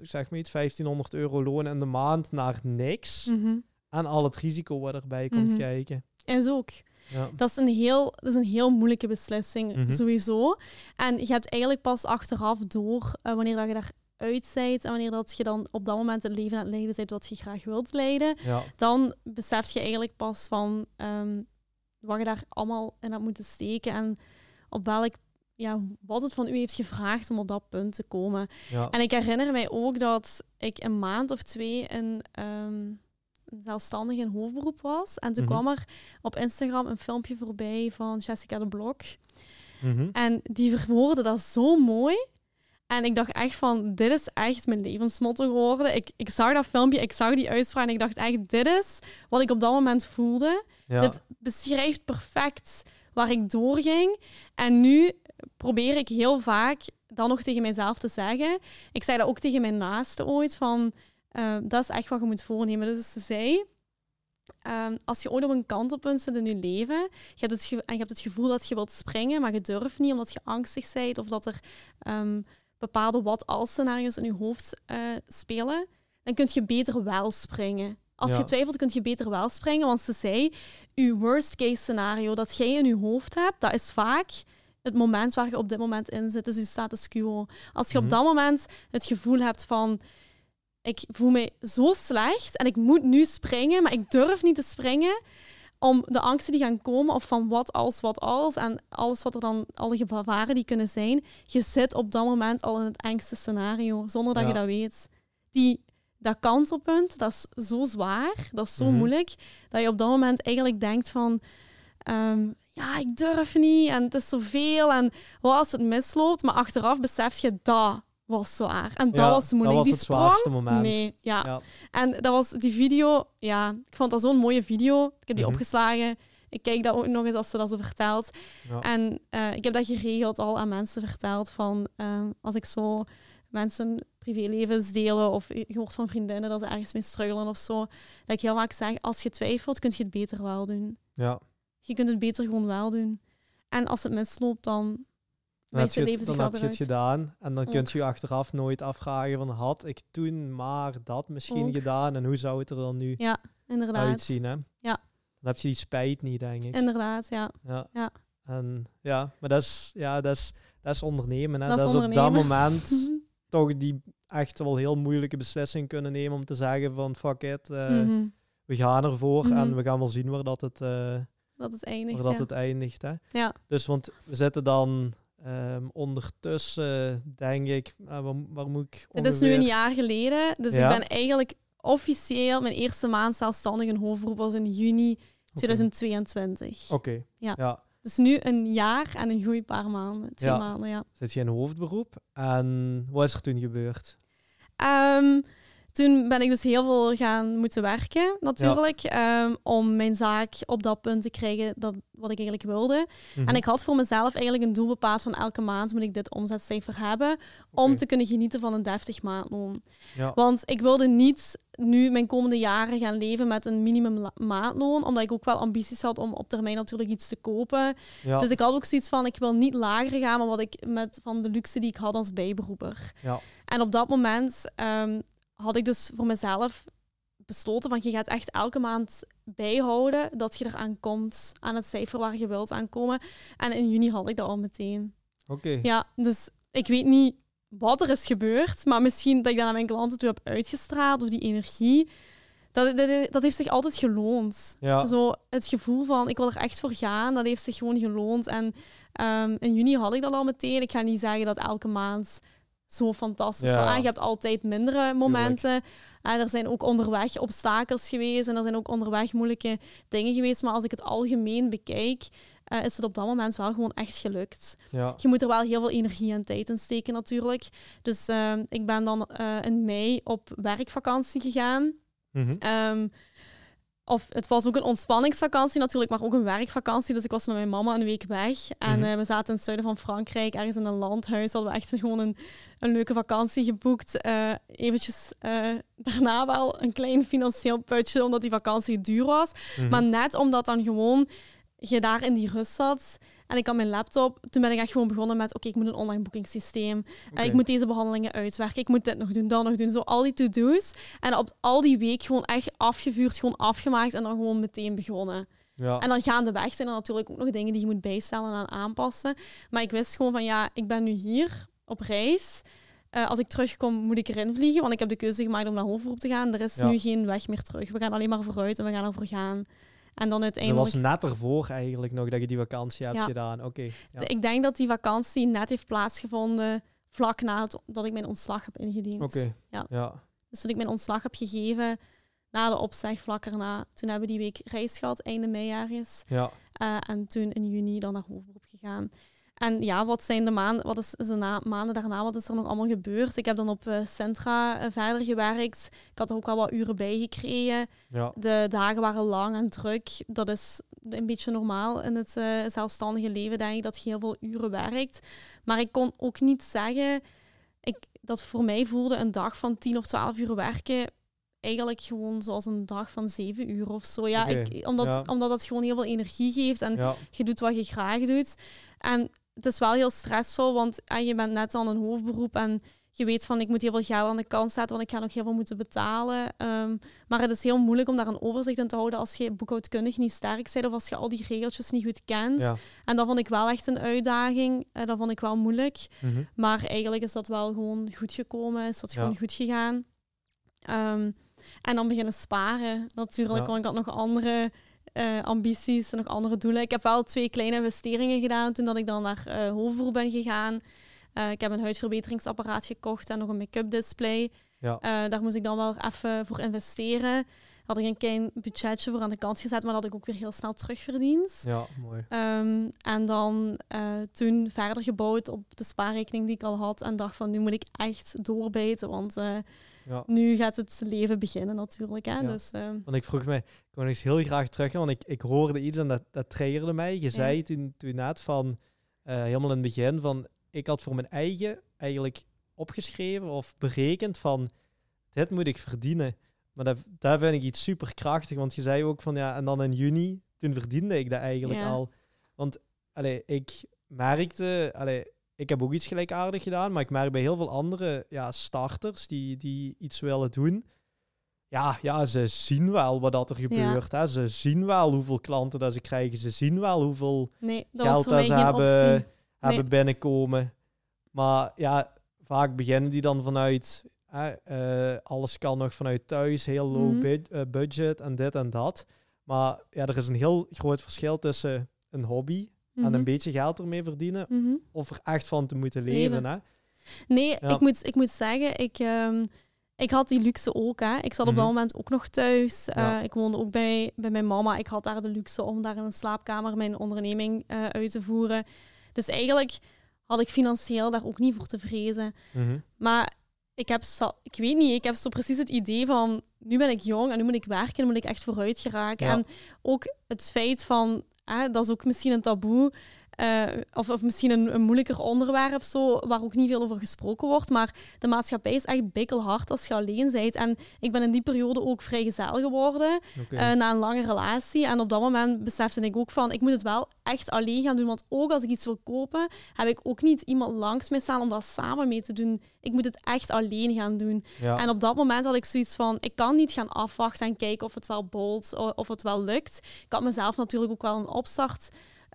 ik zeg maar iets, 1500 euro loon in de maand naar niks. Mhm. En al het risico wat erbij komt Mhm. kijken. Is ook. Ja. Dat is een heel, dat is een heel moeilijke beslissing, Mhm. sowieso. En je hebt eigenlijk pas achteraf door uh, wanneer dat je daaruit bent en wanneer dat je dan op dat moment het leven aan het leiden bent wat je graag wilt leiden, Ja. dan besef je eigenlijk pas van um, wat je daar allemaal in hebt moeten steken en op welk, ja, wat het van u heeft gevraagd om op dat punt te komen. Ja. En ik herinner mij ook dat ik een maand of twee in um, zelfstandig in hoofdberoep was. En toen Mhm. kwam er op Instagram een filmpje voorbij van Jessica de Blok. Mhm. En die verwoordde dat zo mooi. En ik dacht echt van, dit is echt mijn levensmotto geworden. Ik, ik zag dat filmpje, ik zag die uitspraak en ik dacht echt, dit is wat ik op dat moment voelde. Ja. Dit beschrijft perfect waar ik doorging. En nu probeer ik heel vaak dan nog tegen mijzelf te zeggen. Ik zei dat ook tegen mijn naaste ooit, van uh, dat is echt wat je moet voornemen. Dus ze zei, um, als je ooit op een kantelpunt zit in je leven je hebt het en je hebt het gevoel dat je wilt springen, maar je durft niet omdat je angstig bent of dat er um, bepaalde wat-als-scenario's in je hoofd uh, spelen, dan kun je beter wel springen. Als Ja. je twijfelt, kun je beter wel springen. Want ze zei, je worst case scenario dat jij in je hoofd hebt, dat is vaak het moment waar je op dit moment in zit. Dus je status quo. Als je Mhm. op dat moment het gevoel hebt van, ik voel me zo slecht en ik moet nu springen, maar ik durf niet te springen om de angsten die gaan komen of van wat als, wat als en alles wat er dan, alle gevaren die kunnen zijn, je zit op dat moment al in het engste scenario, zonder dat Ja. je dat weet. Die, dat kantelpunt, dat is zo zwaar, dat is zo Mhm. moeilijk, dat je op dat moment eigenlijk denkt van, ehm, ja, ik durf niet en het is zoveel en wat als het misloopt, maar achteraf besef je dat was zwaar en dat Ja, was moeilijk. Dat was die het sprong, zwaarste moment. Nee, ja. Ja. En dat was die video, ja, ik vond dat zo'n mooie video. Ik heb die Mhm. opgeslagen. Ik kijk dat ook nog eens als ze dat zo vertelt. Ja. En eh, ik heb dat geregeld al aan mensen verteld van ehm, als ik zo mensen privélevens delen of je hoort van vriendinnen dat ze ergens mee struggelen of zo, dat ik heel vaak zeg, als je twijfelt, kun je het beter wel doen. Ja. Je kunt het beter gewoon wel doen. En als het misloopt, dan Dan heb je het het, dan heb je het gedaan en dan Ook. kun je je achteraf nooit afvragen van had ik toen maar dat misschien Ook. gedaan en hoe zou het er dan nu Inderdaad. uitzien hè? Ja. Dan heb je die spijt niet denk ik. Inderdaad, ja. Ja. Ja. En ja, maar dat is, ja, dat is, dat is ondernemen. Hè? Dat Dat, is op dat moment toch die echt wel heel moeilijke beslissing kunnen nemen om te zeggen van fuck it, eh, Mhm. we gaan ervoor Mhm. en we gaan wel zien waar dat het, eh, Dat is eindigt, waar dat ja. het eindigt. Hè? Ja. Dus want we zitten dan ehm, ondertussen, denk ik, eh, waar, waar moet ik Het is nu een jaar geleden, dus Ja. ik ben eigenlijk officieel mijn eerste maand zelfstandig in hoofdberoep was in juni 2022. Oké, Ja. ja. Dus nu een jaar en een goeie paar maanden, twee Ja. maanden, ja. Zit je in hoofdberoep en wat is er toen gebeurd? Ehm, toen ben ik dus heel veel gaan moeten werken, natuurlijk, ehm, om mijn zaak op dat punt te krijgen dat, wat ik eigenlijk wilde. Mhm. En ik had voor mezelf eigenlijk een doel bepaald van elke maand moet ik dit omzetcijfer hebben, om te kunnen genieten van een deftig maandloon. Ja. Want ik wilde niet nu mijn komende jaren gaan leven met een minimum maandloon, omdat ik ook wel ambities had om op termijn natuurlijk iets te kopen. Ja. Dus ik had ook zoiets van, ik wil niet lager gaan dan wat ik met van de luxe die ik had als bijberoeper. Ja. En op dat moment ehm, had ik dus voor mezelf besloten van, je gaat echt elke maand bijhouden dat je eraan komt, aan het cijfer waar je wilt aankomen. En in juni had ik dat al meteen. Oké. Ja, dus ik weet niet wat er is gebeurd, maar misschien dat ik dat aan mijn klanten toe heb uitgestraald of die energie. Dat, dat, dat heeft zich altijd geloond. Ja. Zo het gevoel van ik wil er echt voor gaan, dat heeft zich gewoon geloond. En ehm, in juni had ik dat al meteen. Ik ga niet zeggen dat elke maand zo fantastisch Ja. Ah, Je hebt altijd mindere momenten. En er zijn ook onderweg obstakels geweest en er zijn ook onderweg moeilijke dingen geweest. Maar als ik het algemeen bekijk, eh, is het op dat moment wel gewoon echt gelukt Ja. je moet er wel heel veel energie en tijd in steken natuurlijk. Dus ehm, ik ben dan eh, in mei op werkvakantie gegaan. Mhm. Ehm, of het was ook een ontspanningsvakantie natuurlijk, maar ook een werkvakantie. Dus ik was met mijn mama een week weg. En Mhm. eh, we zaten in het zuiden van Frankrijk, ergens in een landhuis. Hadden we echt gewoon een, een leuke vakantie geboekt. Eh eventjes eh, daarna wel een klein financieel putje, omdat die vakantie duur was. Mhm. Maar net omdat dan gewoon je daar in die rust zat en ik had mijn laptop, toen ben ik echt gewoon begonnen met, oké, ik moet een online boekingssysteem. Okay. ik moet deze behandelingen uitwerken. Ik moet dit nog doen, dat nog doen. Zo al die to-do's. En op al die week gewoon echt afgevuurd, gewoon afgemaakt en dan gewoon meteen begonnen. Ja. En dan gaandeweg zijn er natuurlijk ook nog dingen die je moet bijstellen en aanpassen. Maar ik wist gewoon van, ja, ik ben nu hier op reis. Uh, als ik terugkom, moet ik erin vliegen, want ik heb de keuze gemaakt om naar hoofdberoep te gaan. Er is nu geen weg meer terug. We gaan alleen maar vooruit en we gaan ervoor gaan. En dan uiteindelijk... Dat was net ervoor eigenlijk nog dat je die vakantie hebt gedaan. Oké. ja. Ik denk dat die vakantie net heeft plaatsgevonden vlak na dat ik mijn ontslag heb ingediend. Oké. Ja. ja. Dus toen ik mijn ontslag heb gegeven, na de opzeg vlak erna, toen hebben we die week reis gehad, einde mei ergens. Ja. Uh, en toen in juni dan naar hoofdberoep gegaan. En ja, wat zijn de maanden, wat is, is de na, maanden daarna, wat is er nog allemaal gebeurd? Ik heb dan op uh, Centra uh, verder gewerkt. Ik had er ook al wat uren bij gekregen. Ja. De dagen waren lang en druk. Dat is een beetje normaal in het uh, zelfstandige leven, denk ik, dat je heel veel uren werkt. Maar ik kon ook niet zeggen, ik, dat voor mij voelde een dag van 10 of 12 uur werken eigenlijk gewoon zoals een dag van zeven uur of zo. Ja, ik, omdat, ja. omdat dat gewoon heel veel energie geeft en ja. je doet wat je graag doet. En het is wel heel stressvol, want en je bent net aan een hoofdberoep en je weet van ik moet heel veel geld aan de kant zetten, want ik ga nog heel veel moeten betalen. Um, maar het is heel moeilijk om daar een overzicht in te houden als je boekhoudkundig niet sterk bent of als je al die regeltjes niet goed kent. Ja. En dat vond ik wel echt een uitdaging. Uh, dat vond ik wel moeilijk. Mm Maar eigenlijk is dat wel gewoon goed gekomen, is dat gewoon goed gegaan. Um, en dan beginnen sparen natuurlijk, want ik had nog andere uh, ambities en nog andere doelen. Ik heb wel twee kleine investeringen gedaan toen dat ik dan naar uh, Hoofdberoep ben gegaan. Uh, ik heb een huidverbeteringsapparaat gekocht en nog een make-up display. Ja. daar moest ik dan wel even voor investeren. Had ik een klein budgetje voor aan de kant gezet, maar dat ik ook weer heel snel terugverdiend. Ja, mooi. Um, en dan toen verder gebouwd op de spaarrekening die ik al had. En dacht van, nu moet ik echt doorbijten, want ja. Nu gaat het leven beginnen natuurlijk. Hè? Dus, uh... Want ik vroeg mij, ik wil eens heel graag terug, want ik, ik hoorde iets en dat, dat triggerde mij. Je zei toen, toen net van, uh, helemaal in het begin, van ik had voor mijn eigen eigenlijk opgeschreven of berekend van, dit moet ik verdienen. Maar dat, daar vind ik iets super krachtig, want je zei ook van, ja, en dan in juni, toen verdiende ik dat eigenlijk al. Want allee, ik merkte, allee, ik heb ook iets gelijkaardig gedaan, maar ik merk bij heel veel andere ja, starters die, die iets willen doen. Ja, ja, ze zien wel wat dat er gebeurt. Hè. Ze zien wel hoeveel klanten dat ze krijgen. Ze zien wel hoeveel nee, geld dat ze hebben, hebben binnenkomen. Maar ja, vaak beginnen die dan vanuit... Uh, alles kan nog vanuit thuis, heel low mhm. eh, budget en dit en dat. Maar ja, er is een heel groot verschil tussen een hobby en een mhm. beetje geld ermee verdienen, mhm. of er echt van te moeten leven. Hè? Nee, ik, moet, ik moet zeggen, ik, um, ik had die luxe ook. Hè. Ik zat op dat mhm. moment ook nog thuis. Uh, ik woonde ook bij, bij mijn mama. Ik had daar de luxe om daar in een slaapkamer mijn onderneming uh, uit te voeren. Dus eigenlijk had ik financieel daar ook niet voor te vrezen. Maar ik heb, ik weet niet, ik heb zo precies het idee van nu ben ik jong en nu moet ik werken en moet ik echt vooruit geraken. En ook het feit van dat is ook misschien een taboe. Uh, of, of misschien een, een, moeilijker onderwerp, zo, waar ook niet veel over gesproken wordt. Maar de maatschappij is echt bikkelhard als je alleen bent. En ik ben in die periode ook vrijgezel geworden, okay. uh, na een lange relatie. En op dat moment besefte ik ook van, ik moet het wel echt alleen gaan doen. Want ook als ik iets wil kopen, heb ik ook niet iemand langs mij staan om dat samen mee te doen. Ik moet het echt alleen gaan doen. En op dat moment had ik zoiets van, ik kan niet gaan afwachten en kijken of het wel bolt, of het wel lukt. Ik had mezelf natuurlijk ook wel een opstart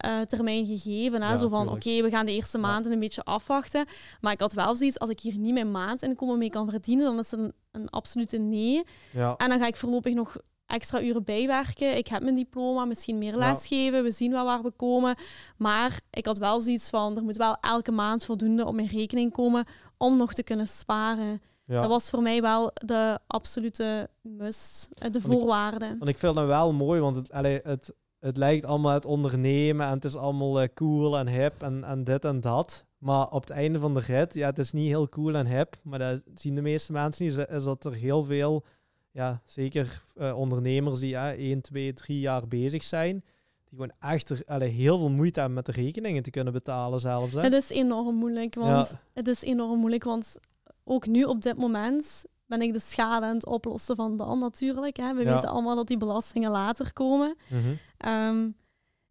uh, termijn gegeven. Hè? zo van, oké, we gaan de eerste maanden een beetje afwachten. Maar ik had wel zoiets, als ik hier niet mijn maandinkomen mee kan verdienen, dan is het een, een absolute nee. Ja. En dan ga ik voorlopig nog extra uren bijwerken. Ik heb mijn diploma, misschien meer lesgeven. We zien wel waar we komen. Maar ik had wel zoiets van, er moet wel elke maand voldoende op mijn rekening komen om nog te kunnen sparen. Ja. Dat was voor mij wel de absolute must, eh, de voorwaarde. Want ik vind het wel mooi, want het, allee, het, het lijkt allemaal het ondernemen en het is allemaal uh, cool en hip en, en dit en dat. Maar op het einde van de rit, ja, het is niet heel cool en hip, maar dat zien de meeste mensen niet, is dat er heel veel, ja, zeker uh, ondernemers die ja, 1, 2, 3 jaar bezig zijn, die gewoon echt er, heel veel moeite hebben met de rekeningen te kunnen betalen zelfs. Hè. Het is enorm moeilijk, want ja. het is enorm moeilijk, want ook nu op dit moment ben ik de schade aan het oplossen van dan natuurlijk. Hè. We weten allemaal dat die belastingen later komen. Mhm. Ehm,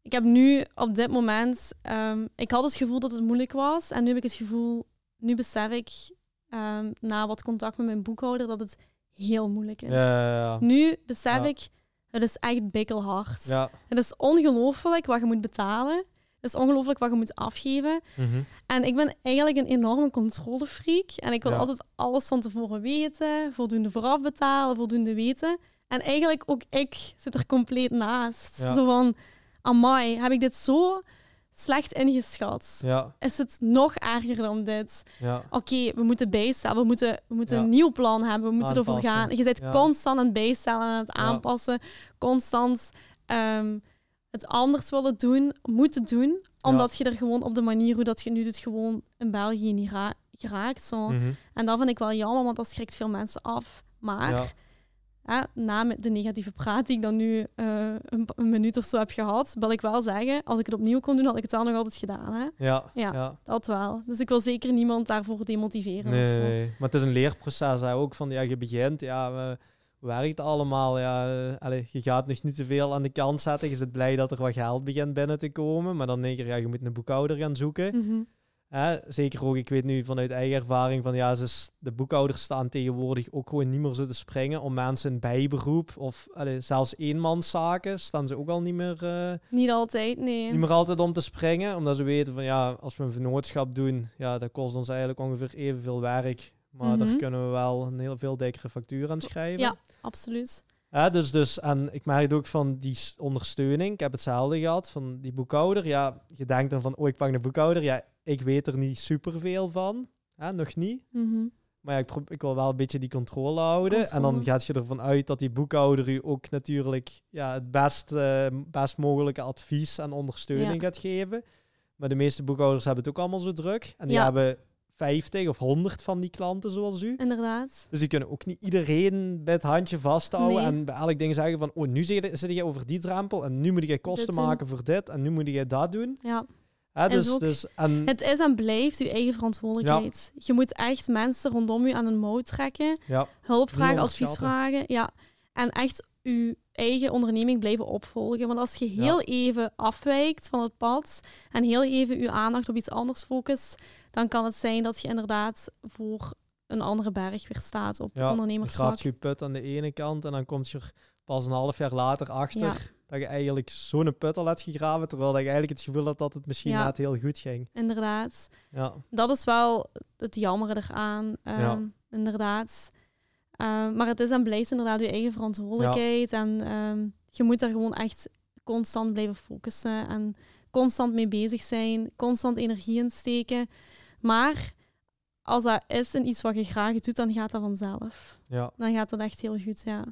ik heb nu op dit moment, um, ik had het gevoel dat het moeilijk was. En nu heb ik het gevoel, nu besef ik um, na wat contact met mijn boekhouder dat het heel moeilijk is. Ja, nu besef ik, het is echt bikkelhard. Het is ongelooflijk wat je moet betalen. Het is ongelooflijk wat je moet afgeven. Mhm. En ik ben eigenlijk een enorme controlefreak. En ik wil altijd alles van tevoren weten, voldoende vooraf betalen, voldoende weten. En eigenlijk ook ik zit er compleet naast. Zo van, amai, heb ik dit zo slecht ingeschat? Ja. Is het nog erger dan dit? Ja. Oké, we moeten bijstellen, we moeten, we moeten een nieuw plan hebben, we moeten ervoor gaan. Je bent constant aan het bijstellen, aan het aanpassen, constant um, het anders willen doen, moeten doen, omdat je er gewoon op de manier hoe dat je nu doet, gewoon in België niet geraakt. Zo. Mhm. En dat vind ik wel jammer, want dat schrikt veel mensen af. Maar na de negatieve praat die ik dan nu uh, een, een, minuut of zo heb gehad, wil ik wel zeggen, als ik het opnieuw kon doen, had ik het wel nog altijd gedaan. Hè? Ja, ja, dat wel. Dus ik wil zeker niemand daarvoor demotiveren. Nee, maar het is een leerproces hè, ook. Van ja, je begint, ja, we, werkt allemaal. Ja, uh, allez, je gaat nog niet te veel aan de kant zetten. Je zit blij dat er wat geld begint binnen te komen. Maar dan denk je, ja, je moet een boekhouder gaan zoeken. Mm zeker ook, ik weet nu vanuit eigen ervaring van ja, ze, de boekhouders staan tegenwoordig ook gewoon niet meer zo te springen om mensen in bijberoep of allez, zelfs eenmanszaken staan ze ook al niet meer. Uh, niet altijd, nee. Niet meer altijd om te springen, omdat ze weten van ja, als we een vennootschap doen, ja, dat kost ons eigenlijk ongeveer evenveel werk. Maar mm daar mhm. kunnen we wel een heel veel dikkere factuur aan schrijven. Ja, absoluut. Ja, dus, dus, en ik merk ook van die ondersteuning. Ik heb hetzelfde gehad van die boekhouder. Ja, je denkt dan van, oh, ik pak de boekhouder. Ja, ik weet er niet superveel van. Hè, nog niet. Mhm. Maar ja, ik, ik, wil wel een beetje die controle houden. En dan gaat je ervan uit dat die boekhouder u ook natuurlijk ja, het best, uh, best mogelijke advies en ondersteuning gaat geven. Maar de meeste boekhouders hebben het ook allemaal zo druk. En die hebben 50 of 100 van die klanten zoals u. Inderdaad. Dus die kunnen ook niet iedereen bij het handje vasthouden en bij elk ding zeggen van, oh, nu zit je over die drempel en nu moet je kosten maken voor dit en nu moet je dat doen. Ja. Dus, dus, en... Het is en blijft je eigen verantwoordelijkheid. Je moet echt mensen rondom je aan een mouw trekken, ja. hulp vragen, advies vragen. Ja. En echt je eigen onderneming blijven opvolgen. Want als je heel even afwijkt van het pad en heel even je aandacht op iets anders focust, dan kan het zijn dat je inderdaad voor een andere berg weer staat op ja, ondernemerschap. Je je put aan de ene kant en dan komt je er pas een half jaar later achter dat je eigenlijk zo'n put al hebt gegraven, terwijl je eigenlijk het gevoel had dat het misschien ja. net heel goed ging. Inderdaad. Ja. Dat is wel het jammere eraan. Um, Inderdaad. Ehm, maar het is en blijft inderdaad je eigen verantwoordelijkheid. En ehm, je moet er gewoon echt constant blijven focussen en constant mee bezig zijn, constant energie in steken. Maar als dat is en iets wat je graag doet, dan gaat dat vanzelf. Ja. Dan gaat dat echt heel goed, ja.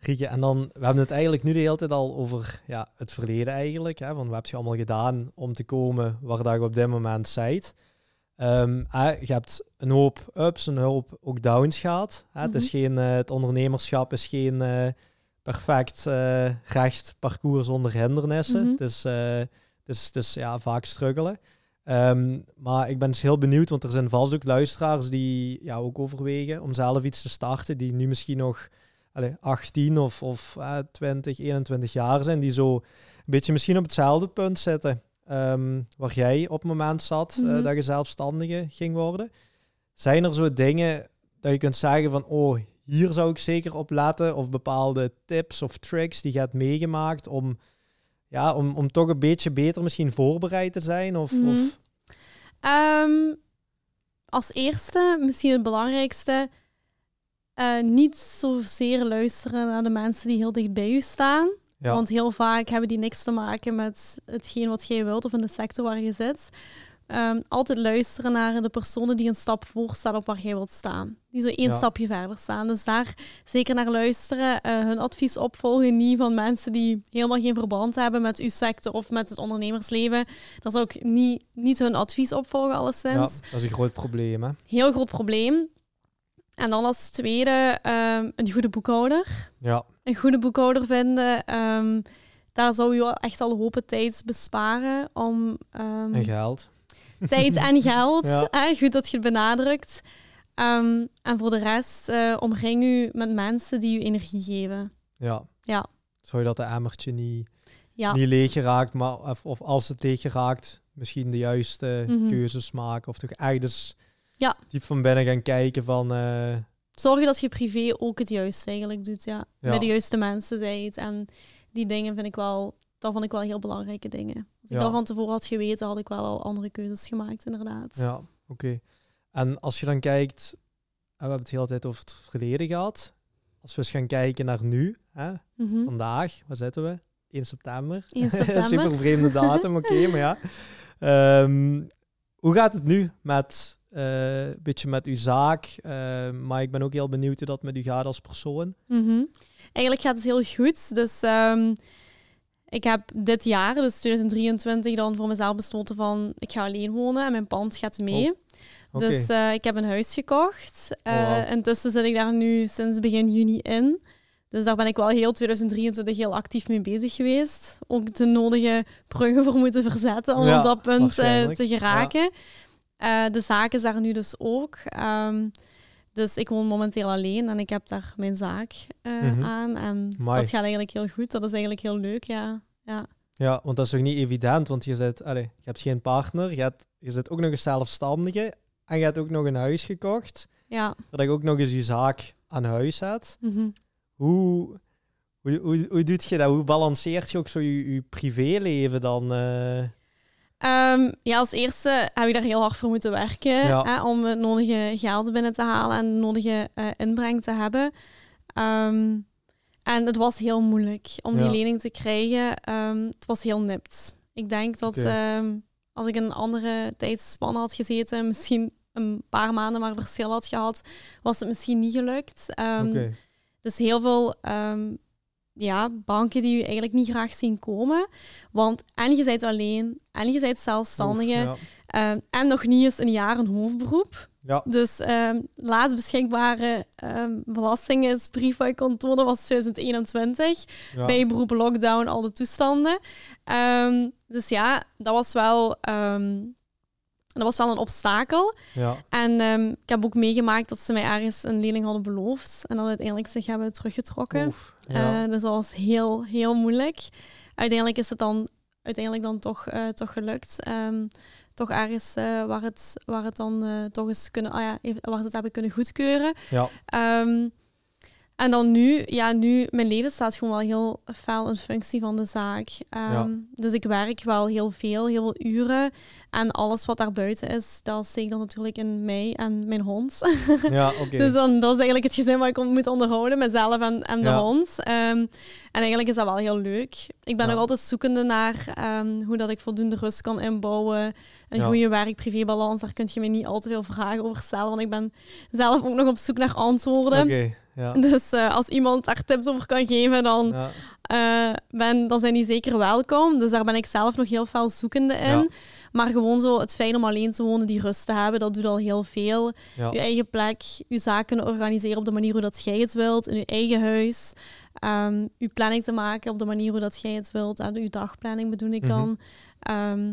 Rietje, en dan, we hebben het eigenlijk nu de hele tijd al over ja, het verleden eigenlijk. Hè, van wat heb je allemaal gedaan om te komen waar dat je op dit moment zijt. Um, je hebt een hoop ups, een hoop ook downs gehad. Het, is mhm. geen, uh, het ondernemerschap is geen uh, perfect uh, recht parcours zonder hindernissen. Mm Het is, het is, het is ja, vaak struggelen. Um, maar ik ben dus heel benieuwd, want er zijn vast ook luisteraars die ja, ook overwegen om zelf iets te starten, die nu misschien nog allez, 18 of, of 20, 21 jaar zijn, die zo een beetje misschien op hetzelfde punt zitten. Um, waar jij op het moment zat mm dat je zelfstandige ging worden. Zijn er zo dingen dat je kunt zeggen van, oh, hier zou ik zeker op letten, of bepaalde tips of tricks die je hebt meegemaakt om, ja, om, om toch een beetje beter misschien voorbereid te zijn? Of, mm of... Um, als eerste, misschien het belangrijkste, uh, niet zozeer luisteren naar de mensen die heel dicht bij u staan. Want heel vaak hebben die niks te maken met hetgeen wat jij wilt of in de sector waar je zit. Um, altijd luisteren naar de personen die een stap voor staan op waar jij wilt staan. Die zo één stapje verder staan. Dus daar zeker naar luisteren. Uh, hun advies opvolgen. Niet van mensen die helemaal geen verband hebben met uw sector of met het ondernemersleven. Dat is ook niet, niet hun advies opvolgen, alleszins. Ja, dat is een groot probleem, hè? Heel groot probleem. En dan als tweede um, een goede boekhouder. Ja. Een goede boekhouder vinden. Um, daar zou je echt al hopen tijd besparen om... Um, en geld. Tijd en geld. ja. Goed dat je het benadrukt. en voor de rest, uh, omring u met mensen die je energie geven. Ja. Ja. Zou je dat de emmertje niet ja. niet leeg geraakt, maar of, of als het leeg geraakt, misschien de juiste Mhm. keuzes maken. Of toch ergens Ja. diep van binnen gaan kijken van... eh, Zorg dat je privé ook het juiste eigenlijk doet, ja. Ja. Bij de juiste mensen zijt. En die dingen vind ik wel, dat vond ik wel heel belangrijke dingen. Als ik dat van tevoren had geweten, had ik wel al andere keuzes gemaakt, inderdaad. Ja, oké. En als je dan kijkt, en we hebben het de hele tijd over het verleden gehad. Als we eens gaan kijken naar nu, hè? Mhm. vandaag, waar zitten we? 1 september. 1 september. Super vreemde datum, oké, maar ja. Ehm, hoe gaat het nu met eh, een beetje met uw zaak? Eh, maar ik ben ook heel benieuwd hoe dat met u gaat als persoon. Mhm. Eigenlijk gaat het heel goed. Dus ehm, ik heb dit jaar, dus 2023, dan voor mezelf besloten van ik ga alleen wonen en mijn pand gaat mee. Oh. Dus eh, ik heb een huis gekocht. Oh. Intussen zit ik daar nu sinds begin juni in. Dus daar ben ik wel heel 2023 heel actief mee bezig geweest. Ook de nodige bruggen voor moeten verzetten om Ja, op dat punt te geraken. Eh, de zaak is daar nu dus ook. Ehm, dus ik woon momenteel alleen en ik heb daar mijn zaak eh, Mhm. aan. En Amai. dat gaat eigenlijk heel goed. Dat is eigenlijk heel leuk, ja. ja. Ja, want dat is toch niet evident, want je, zit, allee, je hebt geen partner, je, hebt, je zit ook nog eens zelfstandige en je hebt ook nog een huis gekocht, Ja. dat je ook nog eens je zaak aan huis hebt. Mhm. Hoe, hoe, hoe, hoe doet je dat? Hoe balanceert je ook zo je, je privéleven dan? eh? Ehm, ja, als eerste heb ik daar heel hard voor moeten werken Ja. hè, om het nodige geld binnen te halen en de nodige eh, inbreng te hebben. Ehm, en het was heel moeilijk om die lening te krijgen. Ehm, het was heel nipt. Ik denk dat als ik een andere tijdsspanne had gezeten, misschien een paar maanden maar verschil had gehad, was het misschien niet gelukt. Dus heel veel ja, banken die je eigenlijk niet graag zien komen. Want en je bent alleen, en je bent zelfstandige, ja. ehm, en nog niet eens een jaar een hoofdberoep. Ja. Dus ehm laatst beschikbare ehm belastingingsbrief wat ik kon tonen was 2021. Ja. Bij beroep lockdown, al de toestanden. Dus ja, dat was wel... dat was wel een obstakel. Ja. En ehm, ik heb ook meegemaakt dat ze mij ergens een lening hadden beloofd. En dan uiteindelijk zich hebben teruggetrokken. Oef, ja. Eh, dus dat was heel, heel moeilijk. Uiteindelijk is het dan, uiteindelijk dan toch, eh, toch gelukt. Ehm, toch ergens eh, waar, het, waar het dan toch eens kunnen, ah ja, waar ze het hebben kunnen goedkeuren. ja. Ehm, en dan nu, ja, nu, mijn leven staat gewoon wel heel fel in functie van de zaak. Ehm, Ja. Dus ik werk wel heel veel, heel veel uren. En alles wat daar buiten is, dat steek ik dan natuurlijk in mij en mijn hond. ja oké. Dus dan, dat is eigenlijk het gezin wat ik moet onderhouden, mezelf en, en de Ja. hond. Ehm, en eigenlijk is dat wel heel leuk. Ik ben Ja. nog altijd zoekende naar ehm, hoe dat ik voldoende rust kan inbouwen. Een goede werk-privé-balans, daar kun je me niet al te veel vragen over stellen, want ik ben zelf ook nog op zoek naar antwoorden. Oké, ja. Dus eh, als iemand daar tips over kan geven, dan, Ja. eh, ben, dan zijn die zeker welkom. Dus daar ben ik zelf nog heel veel zoekende in. Ja. Maar gewoon zo het fijn om alleen te wonen, die rust te hebben, dat doet al heel veel. Je eigen plek, je zaken organiseren op de manier hoe dat jij het wilt, in je eigen huis. Ehm je planning te maken op de manier hoe dat jij het wilt. En je dagplanning bedoel ik Mhm. dan. Ehm,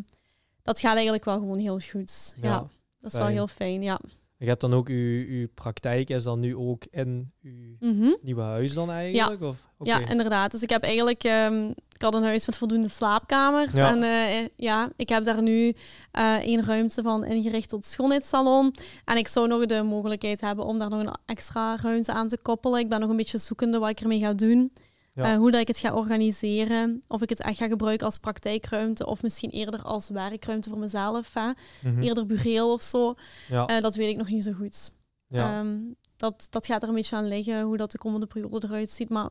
dat gaat eigenlijk wel gewoon heel goed. Ja, dat is wel heel fijn, ja. Je hebt dan ook uw, uw praktijk, is dan nu ook in uw Mhm. nieuwe huis dan eigenlijk? Of? Oké. Ja, inderdaad. Dus ik heb eigenlijk... ehm, ik had een huis met voldoende slaapkamers. Ja. En eh, ja, ik heb daar nu eh één ruimte van ingericht tot schoonheidssalon. En ik zou nog de mogelijkheid hebben om daar nog een extra ruimte aan te koppelen. Ik ben nog een beetje zoekende wat ik ermee ga doen. Ja. Eh, hoe dat ik het ga organiseren. Of ik het echt ga gebruiken als praktijkruimte. Of misschien eerder als werkruimte voor mezelf. Hè. Mhm. Eerder bureel of zo. ja. Eh, dat weet ik nog niet zo goed. ja. Ehm, dat, dat gaat er een beetje aan liggen, hoe dat de komende periode eruit ziet. Maar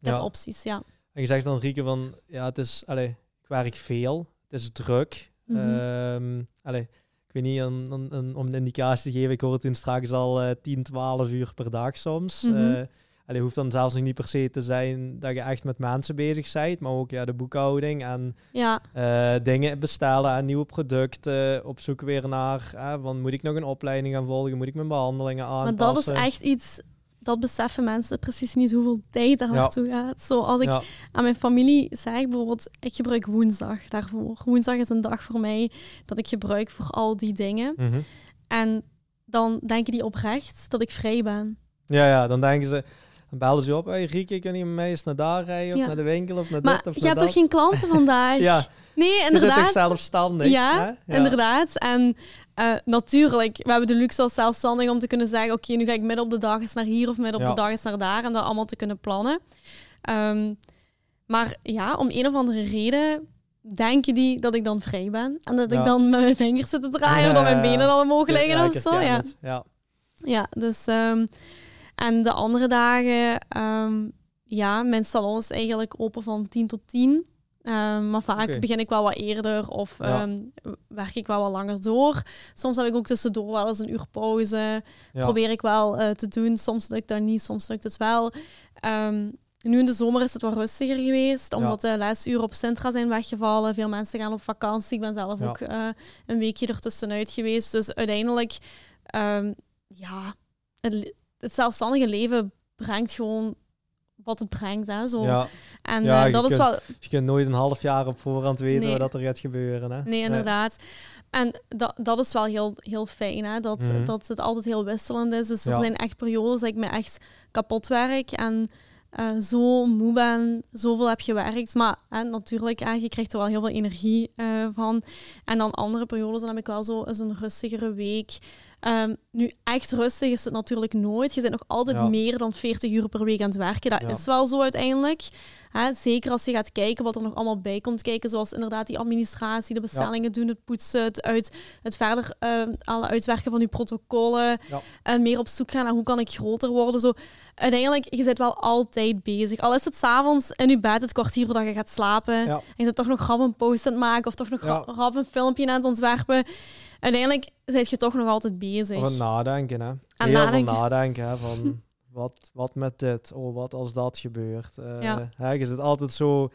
ik heb opties, ja. En je zegt dan, Rieke, van ja, het is, allee, ik werk veel, het is druk. Mhm. Ehm, allee, ik weet niet, een, een- een- om een indicatie te geven, ik hoorde toen straks al eh 10, 12 uur per dag soms. Mhm. Eh, allee, hoeft dan zelfs nog niet per se te zijn dat je echt met mensen bezig bent, maar ook ja, de boekhouding en Ja, eh, dingen bestellen en nieuwe producten, op zoek weer naar, eh, van moet ik nog een opleiding gaan volgen, moet ik mijn behandelingen maar aanpassen. dat is echt iets, dat beseffen mensen precies niet hoeveel tijd daar Ja. naartoe gaat. Zo, als ik Ja, aan mijn familie zeg bijvoorbeeld, ik gebruik woensdag daarvoor. Woensdag is een dag voor mij dat ik gebruik voor al die dingen. mhm. En dan denken die oprecht dat ik vrij ben. ja, ja, dan denken ze, Dan bellen ze op, hey Rieke, kun je mij eens naar daar rijden? Of naar de winkel, of naar maar dit, of je naar hebt toch geen klanten vandaag? ja. Nee, inderdaad. Je toch zelfstandig? Ja, ja, inderdaad. En uh, natuurlijk, we hebben de luxe als zelfstandig om te kunnen zeggen, oké, nu ga ik midden op de dag eens naar hier of midden op de dag eens naar daar en dat allemaal te kunnen plannen. Um, maar ja, om een of andere reden denken die dat ik dan vrij ben. En dat ik dan met mijn vingers zit te draaien, dat mijn benen dan omhoog liggen of zo. Ja. ja. ja, dus... Um, en de andere dagen, um, ja, mijn salon is eigenlijk open van 10 tot 10. Um, maar vaak begin ik wel wat eerder of werk ik wel wat langer door. Soms heb ik ook tussendoor wel eens een uur pauze. Probeer ik wel uh, te doen. Soms lukt dat niet, soms lukt het wel. Nu in de zomer is het wat rustiger geweest, omdat de lesuren op Centra zijn weggevallen. Veel mensen gaan op vakantie. Ik ben zelf ook uh, een weekje ertussenuit geweest. Dus uiteindelijk, ja, het, het, zelfstandige leven brengt gewoon wat het brengt. Hè, zo. Ja. En uh, dat is kunt, wel... Je kunt nooit een half jaar op voorhand weten wat er gaat gebeuren. Hè? Nee, inderdaad. En dat, dat is wel heel, heel fijn, hè? Dat, mm dat het altijd heel wisselend is. Dus er zijn echt periodes dat ik me echt kapot werk en uh, zo moe ben, zoveel heb gewerkt. Maar hè, natuurlijk, hè, je krijgt er wel heel veel energie uh, van. En dan andere periodes, dan heb ik wel zo eens een rustigere week. Um, nu, echt rustig is het natuurlijk nooit. Je zit nog altijd meer dan 40 uur per week aan het werken. Dat is wel zo uiteindelijk. Hè, zeker als je gaat kijken wat er nog allemaal bij komt kijken, zoals inderdaad die administratie, de bestellingen doen, het poetsen, het, uit, het verder uh, alle uitwerken van je protocollen en meer op zoek gaan naar hoe kan ik groter worden. Zo, uiteindelijk, je zit wel altijd bezig. Al is het s'avonds in je bed, het kwartier voordat je gaat slapen, en je zit toch nog grap een post aan het maken of toch nog grap een filmpje aan het ontwerpen uiteindelijk zit je toch nog altijd bezig. Of nadenken, hè. Heel nadenken. veel nadenken, hè, van wat, wat met dit? Oh, wat als dat gebeurt? Uh, ja. hè, je zit altijd zo...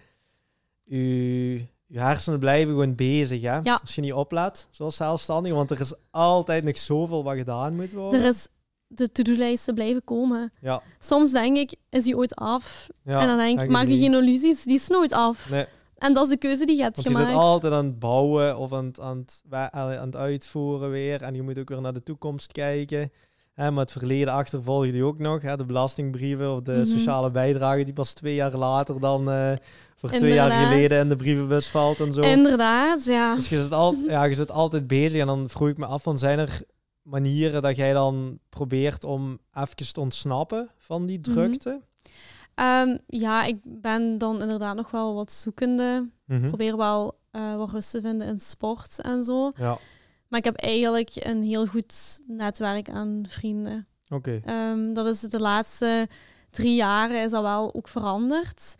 Je, je hersenen blijven gewoon bezig, hè. Ja. Als je niet oplet, zoals zelfstandig. Want er is altijd nog zoveel wat gedaan moet worden. Er is... De to-do-lijsten blijven komen. Ja. Soms denk ik, is die ooit af? Ja, en dan denk ik, maak je geen illusies, die is nooit af. Nee. En dat is de keuze die je hebt Want gemaakt. Je zit altijd aan het bouwen of aan het, aan, het, aan het uitvoeren weer. En je moet ook weer naar de toekomst kijken. Hè, maar het verleden achtervolg je ook nog. Hè, de belastingbrieven of de mhm. sociale bijdrage die pas twee jaar later dan uh, voor twee jaar geleden in de brievenbus valt en zo. Inderdaad, ja. Dus je zit, altijd, ja, je zit altijd bezig. En dan vroeg ik me af, van, zijn er manieren dat jij dan probeert om even te ontsnappen van die mhm. drukte? Ehm, ja, ik ben dan inderdaad nog wel wat zoekende. Mm Probeer wel uh, wat rust te vinden in sport en zo. Ja. Maar ik heb eigenlijk een heel goed netwerk aan vrienden. Oké. Ehm, dat is de laatste drie jaren is dat wel ook veranderd.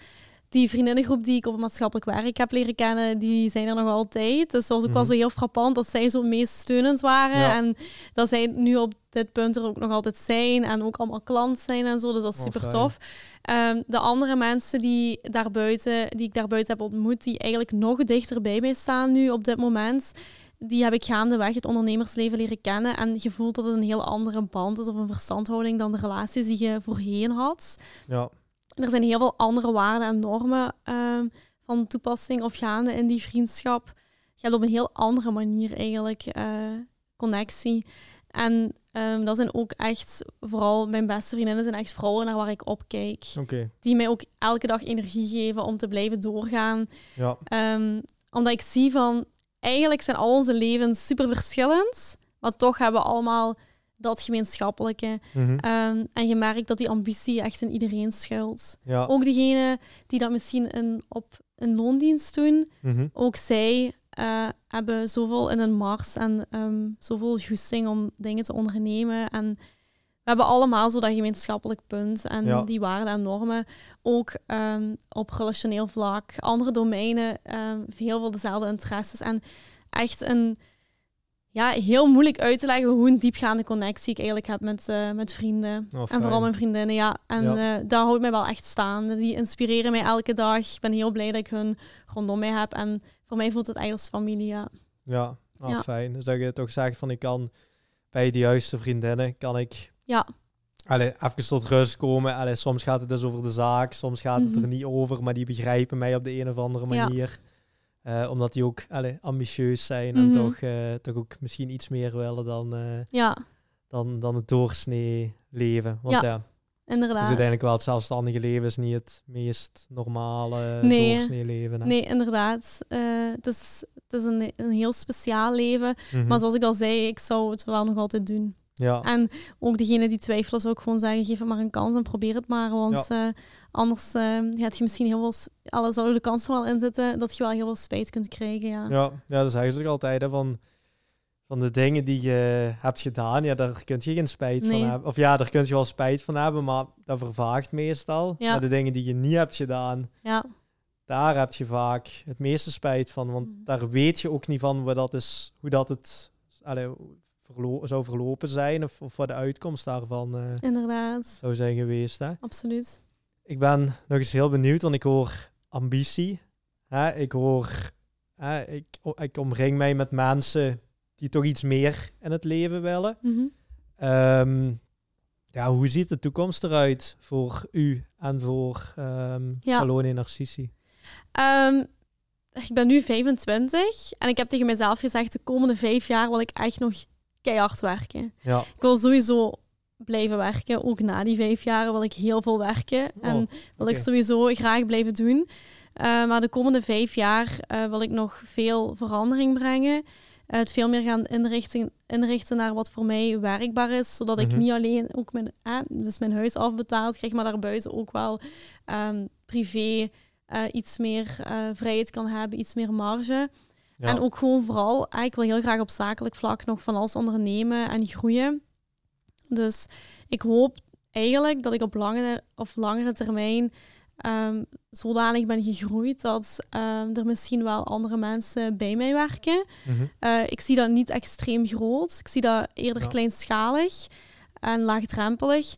Die vriendinnengroep die ik op het maatschappelijk werk heb leren kennen, die zijn er nog altijd. Dus dat was ook wel mhm. zo heel frappant dat zij zo meest steunend waren. En dat zij nu op dit punt er ook nog altijd zijn en ook allemaal klant zijn en zo. Dus dat is oh, super tof. Ehm, de andere mensen die, daarbuiten, die ik daarbuiten heb ontmoet, die eigenlijk nog dichter bij mij staan nu op dit moment, die heb ik gaandeweg het ondernemersleven leren kennen. En je voelt dat het een heel andere band is of een verstandhouding dan de relaties die je voorheen had. Ja. Er zijn heel veel andere waarden en normen ehm, van toepassing of gaande in die vriendschap. Je hebt op een heel andere manier eigenlijk uh, connectie. En um, dat zijn ook echt, vooral mijn beste vriendinnen zijn echt vrouwen naar waar ik opkijk. Okay. Die mij ook elke dag energie geven om te blijven doorgaan. Ja. Um, omdat ik zie van, eigenlijk zijn al onze levens super verschillend, maar toch hebben we allemaal dat gemeenschappelijke. Mm um, en je merkt dat die ambitie echt in iedereen schuilt. Ja. Ook degene die dat misschien in, op een loondienst doen, mm ook zij uh, hebben zoveel in een mars en um, zoveel goesting om dingen te ondernemen. En we hebben allemaal zo dat gemeenschappelijk punt en die waarden en normen. Ook um, op relationeel vlak, andere domeinen, um, heel veel dezelfde interesses. En echt een ja, heel moeilijk uit te leggen hoe een diepgaande connectie ik eigenlijk heb met, uh, met vrienden. Oh, en vooral mijn vriendinnen, ja. En ja. Uh, dat houdt mij wel echt staan. Die inspireren mij elke dag. Ik ben heel blij dat ik hun rondom mij heb. En voor mij voelt het eigenlijk als familie, ja. Ja, oh, fijn. Dus dat je toch zegt van ik kan bij de juiste vriendinnen, kan ik... Ja. Allee, even tot rust komen. Allee, soms gaat het dus over de zaak, soms gaat het er mhm. niet over, maar die begrijpen mij op de een of andere manier. Uh, omdat die ook allee, ambitieus zijn en mhm. toch, uh, toch ook misschien iets meer willen dan, uh, ja. dan, dan het doorsnee leven. Want ja. inderdaad. Dus uiteindelijk wel het zelfstandige leven is niet het meest normale nee. doorsnee leven. Hè? Nee, inderdaad. Uh, het, is, het is een, een heel speciaal leven. Mhm. Maar zoals ik al zei, ik zou het wel nog altijd doen. Ja. En ook degene die twijfelen zou ik gewoon zeggen, geef het maar een kans en probeer het maar. Want ja. uh, anders uh, gaat je misschien heel veel... Alles zou de kans er wel in zitten dat je wel heel veel spijt kunt krijgen. Ja, ja, ja dat zeggen ze ook altijd. Hè, van, van de dingen die je hebt gedaan, ja, daar kun je geen spijt van hebben. Of ja, daar kun je wel spijt van hebben, maar dat vervaagt meestal. Ja. Maar de dingen die je niet hebt gedaan, ja. daar heb je vaak het meeste spijt van. Want mhm. daar weet je ook niet van hoe dat, is, hoe dat het allez, verlo zou verlopen zijn. Of, of wat de uitkomst daarvan uh, Inderdaad. zou zijn geweest. Hè? Absoluut. Ik ben nog eens heel benieuwd, want ik hoor ambitie. Hè? Ik hoor... Hè? Ik, ik omring mij met mensen die toch iets meer in het leven willen. Mhm. Ehm, ja, hoe ziet de toekomst eruit voor u en voor um, ja. Salone Narcissi? Um, ik ben nu 25 en ik heb tegen mezelf gezegd, de komende vijf jaar wil ik echt nog keihard werken. Ja. Ik wil sowieso blijven werken. Ook na die vijf jaar wil ik heel veel werken. Oh, en wil ik sowieso graag blijven doen. Uh, maar de komende vijf jaar uh, wil ik nog veel verandering brengen het veel meer gaan inrichten, inrichten naar wat voor mij werkbaar is. Zodat ik mhm. niet alleen ook mijn, eh, dus mijn huis afbetaald krijg, maar daarbuiten ook wel um, privé iets meer vrijheid kan hebben, iets meer marge. En ook gewoon vooral, uh, ik wil heel graag op zakelijk vlak nog van alles ondernemen en groeien. Dus ik hoop eigenlijk dat ik op langere, of langere termijn um, zodanig ben gegroeid dat um, er misschien wel andere mensen bij mij werken. Mhm. uh, ik zie dat niet extreem groot. Ik zie dat eerder kleinschalig en laagdrempelig.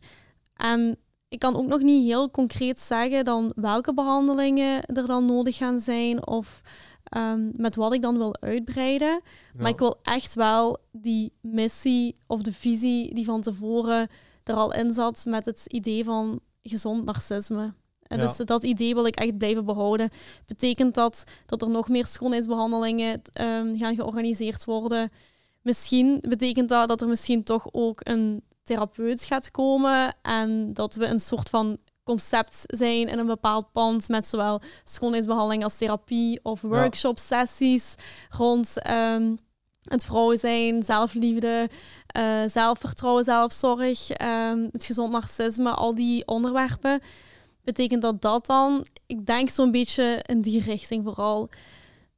En ik kan ook nog niet heel concreet zeggen dan welke behandelingen er dan nodig gaan zijn of um, met wat ik dan wil uitbreiden. Ja. Maar ik wil echt wel die missie of de visie die van tevoren er al in zat met het idee van gezond narcisme. En dus dat idee wil ik echt blijven behouden. Betekent dat dat er nog meer schoonheidsbehandelingen um, gaan georganiseerd worden? Misschien betekent dat dat er misschien toch ook een therapeut gaat komen en dat we een soort van concept zijn in een bepaald pand met zowel schoonheidsbehandeling als therapie of workshop-sessies rond um, het vrouw zijn, zelfliefde, uh, zelfvertrouwen, zelfzorg, um, het gezond narcisme, al die onderwerpen betekent dat dat dan, ik denk zo'n beetje in die richting vooral.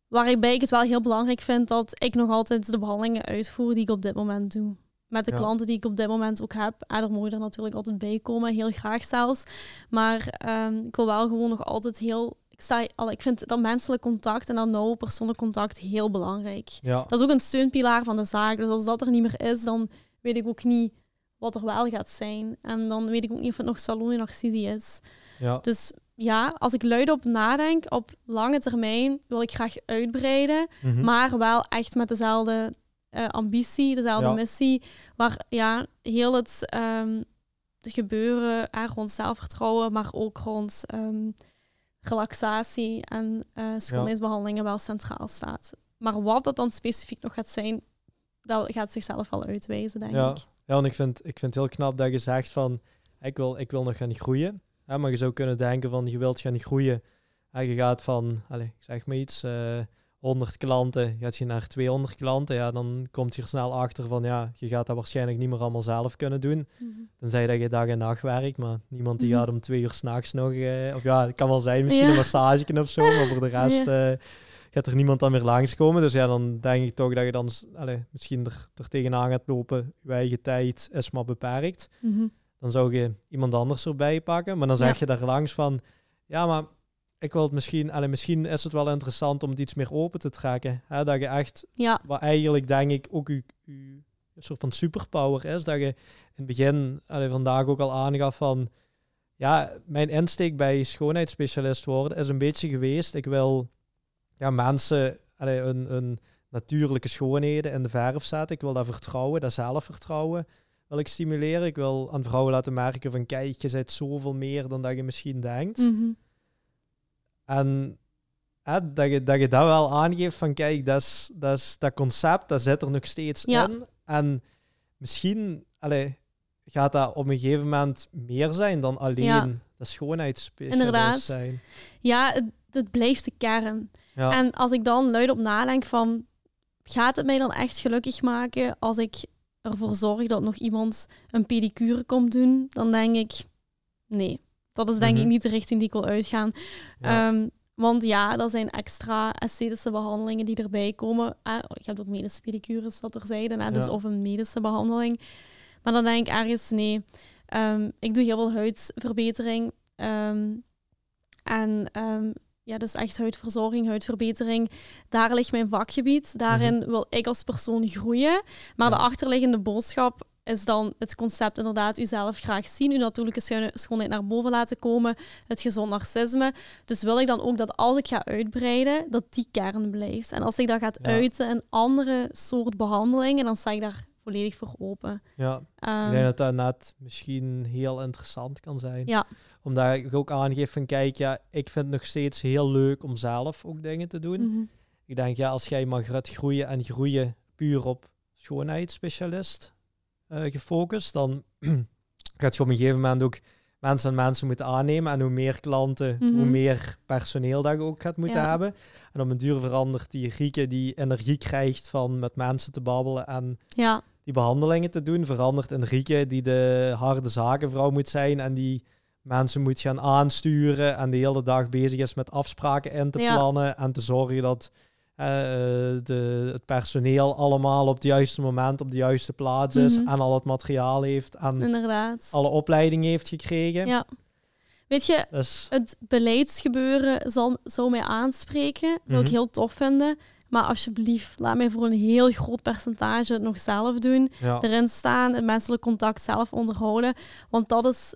Waarbij ik het wel heel belangrijk vind dat ik nog altijd de behandelingen uitvoer die ik op dit moment doe. Met de klanten die ik op dit moment ook heb. En er mogen er natuurlijk altijd bij komen, heel graag zelfs. Maar um, ik wil wel gewoon nog altijd heel. Ik, sta, al, ik vind dat menselijk contact en dat nauw persoonlijk contact heel belangrijk. Ja. Dat is ook een steunpilaar van de zaak. Dus als dat er niet meer is, dan weet ik ook niet wat er wel gaat zijn. En dan weet ik ook niet of het nog salon in narcisie is. Ja. Dus ja, als ik luid op nadenk, op lange termijn wil ik graag uitbreiden, mhm. maar wel echt met dezelfde uh, ambitie, dezelfde missie, waar ja, heel het um, gebeuren uh, rond zelfvertrouwen, maar ook rond um, relaxatie en uh, schoonheidsbehandelingen wel centraal staat. Maar wat dat dan specifiek nog gaat zijn, dat gaat zichzelf wel uitwijzen, denk ja. ik. Ja, want ik vind, ik vind het heel knap dat je zegt van, ik wil, ik wil nog gaan groeien. Ja, maar je zou kunnen denken van je wilt gaan groeien. En je gaat van, allez, ik zeg maar iets, uh, eh, 100 klanten, gaat je naar 200 klanten. Ja, dan komt je er snel achter van ja, je gaat dat waarschijnlijk niet meer allemaal zelf kunnen doen. Mm -hmm. Tenzij dat je dag en nacht werkt, maar niemand die mhm. gaat om twee uur s'nachts nog, uh, of ja, het kan wel zijn, misschien een massage of zo, maar voor de rest uh, gaat er niemand dan meer langskomen. Dus ja, dan denk ik toch dat je dan allez, misschien er, er tegenaan gaat lopen. Je eigen tijd is maar beperkt. Mm -hmm dan zou je iemand anders erbij pakken. Maar dan zeg je daar langs van, ja, maar ik wil het misschien, alleen misschien is het wel interessant om het iets meer open te trekken. Hè? Dat je echt, ja. wat eigenlijk denk ik ook je, een soort van superpower is, dat je in het begin, allee, vandaag ook al aangaf van, ja, mijn insteek bij schoonheidsspecialist worden is een beetje geweest, ik wil ja, mensen allee, een, een natuurlijke schoonheden in de verf zetten. Ik wil dat vertrouwen, dat zelfvertrouwen wil ik stimuleren. Ik wil aan vrouwen laten merken van kijk, je bent zoveel meer dan dat je misschien denkt. Mhm. En hè, dat, je, dat je dat wel aangeeft van kijk, dat, is, dat, is, dat concept, dat zit er nog steeds in. En misschien, allee, gaat dat op een gegeven moment meer zijn dan alleen ja. de schoonheidsspecialist zijn. Ja, het, het blijft de kern. Ja. En als ik dan luid op nadenk van, gaat het mij dan echt gelukkig maken als ik ervoor zorg dat nog iemand een pedicure komt doen, dan denk ik, nee, dat is denk ik mhm. niet de richting die ik wil uitgaan. Ehm, want ja, dat zijn extra esthetische behandelingen die erbij komen. Eh, ik heb ook medische pedicures dat er zeiden, dus of een medische behandeling. Maar dan denk ik ergens, nee, um, ik doe heel veel huidverbetering. Ehm, en ja, dus echt huidverzorging, huidverbetering. Daar ligt mijn vakgebied. Daarin mhm. wil ik als persoon groeien. Maar de achterliggende boodschap is dan het concept inderdaad uzelf graag zien, uw natuurlijke schoonheid naar boven laten komen, het gezond narcisme. Dus wil ik dan ook dat als ik ga uitbreiden, dat die kern blijft. En als ik dat gaat uiten in andere soort behandelingen, dan sta ik daar volledig voor open. Ja, ik denk ehm, dat dat net misschien heel interessant kan zijn. Ja. Omdat ik ook aangeef van, kijk, ja, ik vind het nog steeds heel leuk om zelf ook dingen te doen. Mhm. Ik denk, ja, als jij mag groeien en groeien puur op schoonheidsspecialist gefocust, dan gaat je op een gegeven moment ook mensen en mensen moeten aannemen. En hoe meer klanten, hoe mhm. meer personeel dat je ook gaat moeten hebben. En op een duur verandert die Rieke die energie krijgt van met mensen te babbelen en ja. die behandelingen te doen, verandert in Rieke die de harde zakenvrouw moet zijn en die mensen moet gaan aansturen en de hele dag bezig is met afspraken in te plannen en te zorgen dat uh, de, het personeel allemaal op het juiste moment op de juiste plaats is mhm. en al het materiaal heeft en Inderdaad. alle opleidingen heeft gekregen. Ja. Weet je, dus... het beleidsgebeuren zal, zou mij aanspreken. Zou ik mhm. heel tof vinden. Maar alsjeblieft, laat mij voor een heel groot percentage het nog zelf doen. Erin staan, het menselijk contact zelf onderhouden. Want dat is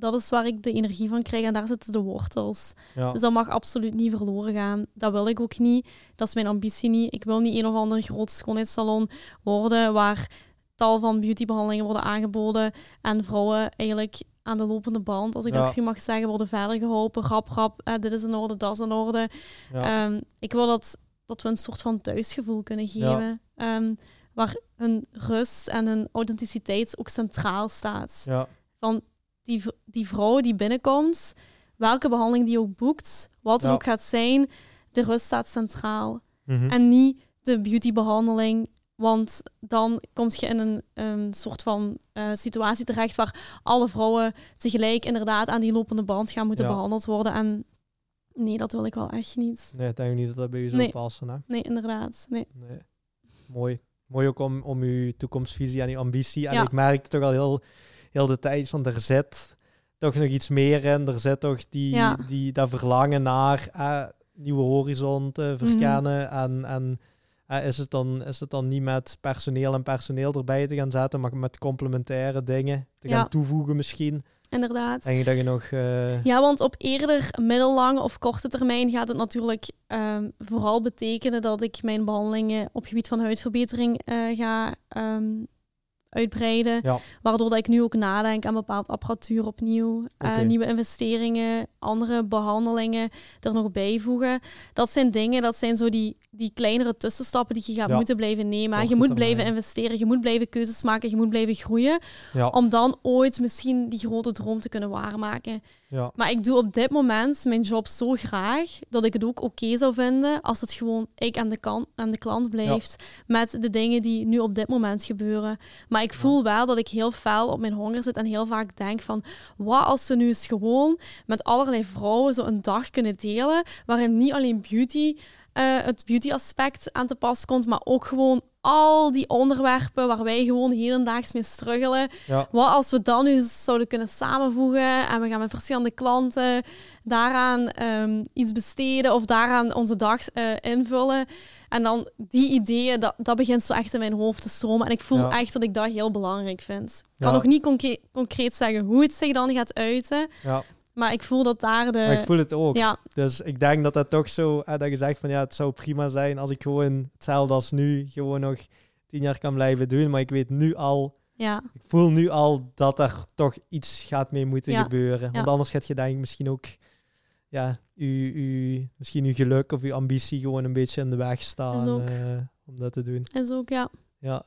dat is waar ik de energie van krijg en daar zitten de wortels. Dus dat mag absoluut niet verloren gaan. Dat wil ik ook niet. Dat is mijn ambitie niet. Ik wil niet een of ander groot schoonheidssalon worden waar tal van beautybehandelingen worden aangeboden en vrouwen eigenlijk aan de lopende band, als ik dat mag zeggen, worden verder geholpen. Rap, rap, eh, dit is in orde, dat is in orde. Ehm, ik wil dat, dat we een soort van thuisgevoel kunnen geven. Um, waar hun rust en hun authenticiteit ook centraal staat. Van die, die vrouw die binnenkomt, welke behandeling die ook boekt, wat er ook gaat zijn, de rust staat centraal. Mhm. En niet de beautybehandeling. Want dan kom je in een, soort van uh, situatie terecht waar alle vrouwen tegelijk inderdaad aan die lopende band gaan moeten behandeld worden. En nee, dat wil ik wel echt niet. Nee, ik denk niet dat dat bij u zou passen. Hè? Nee, inderdaad. Nee. nee. Mooi. Mooi ook om, om uw toekomstvisie en uw ambitie. En ik merk toch al heel heel de tijd van er zit toch nog iets meer in. Er zit toch die, die, dat verlangen naar eh, nieuwe horizonten mhm. verkennen. En, en eh, is, het dan, is het dan niet met personeel en personeel erbij te gaan zetten, maar met complementaire dingen te gaan toevoegen misschien. Inderdaad. Denk je dat je nog... Eh, ja, want op eerder middellange of korte termijn gaat het natuurlijk ehm, vooral betekenen dat ik mijn behandelingen op gebied van huidverbetering ga ehm, uitbreiden. Waardoor dat ik nu ook nadenk aan bepaalde apparatuur opnieuw. Uh, nieuwe investeringen, andere behandelingen er nog bijvoegen. Dat zijn dingen, dat zijn zo die, die kleinere tussenstappen die je gaat moeten blijven nemen. je moet blijven investeren, je moet blijven keuzes maken, je moet blijven groeien. Om dan ooit misschien die grote droom te kunnen waarmaken. Ja. Maar ik doe op dit moment mijn job zo graag dat ik het ook oké zou vinden als het gewoon ik aan de, kant, aan de klant blijft met de dingen die nu op dit moment gebeuren. Maar ik voel wel dat ik heel fel op mijn honger zit en heel vaak denk van wat als we nu eens gewoon met allerlei vrouwen zo een dag kunnen delen waarin niet alleen beauty uh, het beauty aspect aan te pas komt, maar ook gewoon al die onderwerpen waar wij gewoon hedendaags mee struggelen. Wat als we dan nu zouden kunnen samenvoegen en we gaan met verschillende klanten daaraan um, iets besteden of daaraan onze dag uh, invullen. En dan die ideeën, dat, dat begint zo echt in mijn hoofd te stromen. En ik voel echt dat ik dat heel belangrijk vind. Ik kan nog niet concreet, concreet zeggen hoe het zich dan gaat uiten. Maar ik voel dat daar de... Maar ik voel het ook. Ja. Dus ik denk dat dat toch zo... dat je zegt van ja, het zou prima zijn als ik gewoon hetzelfde als nu gewoon nog tien jaar kan blijven doen. Maar ik weet nu al... Ja. Ik voel nu al dat er toch iets gaat mee moeten gebeuren. Want anders gaat je denk ik misschien ook... Ja, u, u, misschien uw geluk of uw ambitie gewoon een beetje in de weg staan uh, om dat te doen. Is ook, ja. Ja.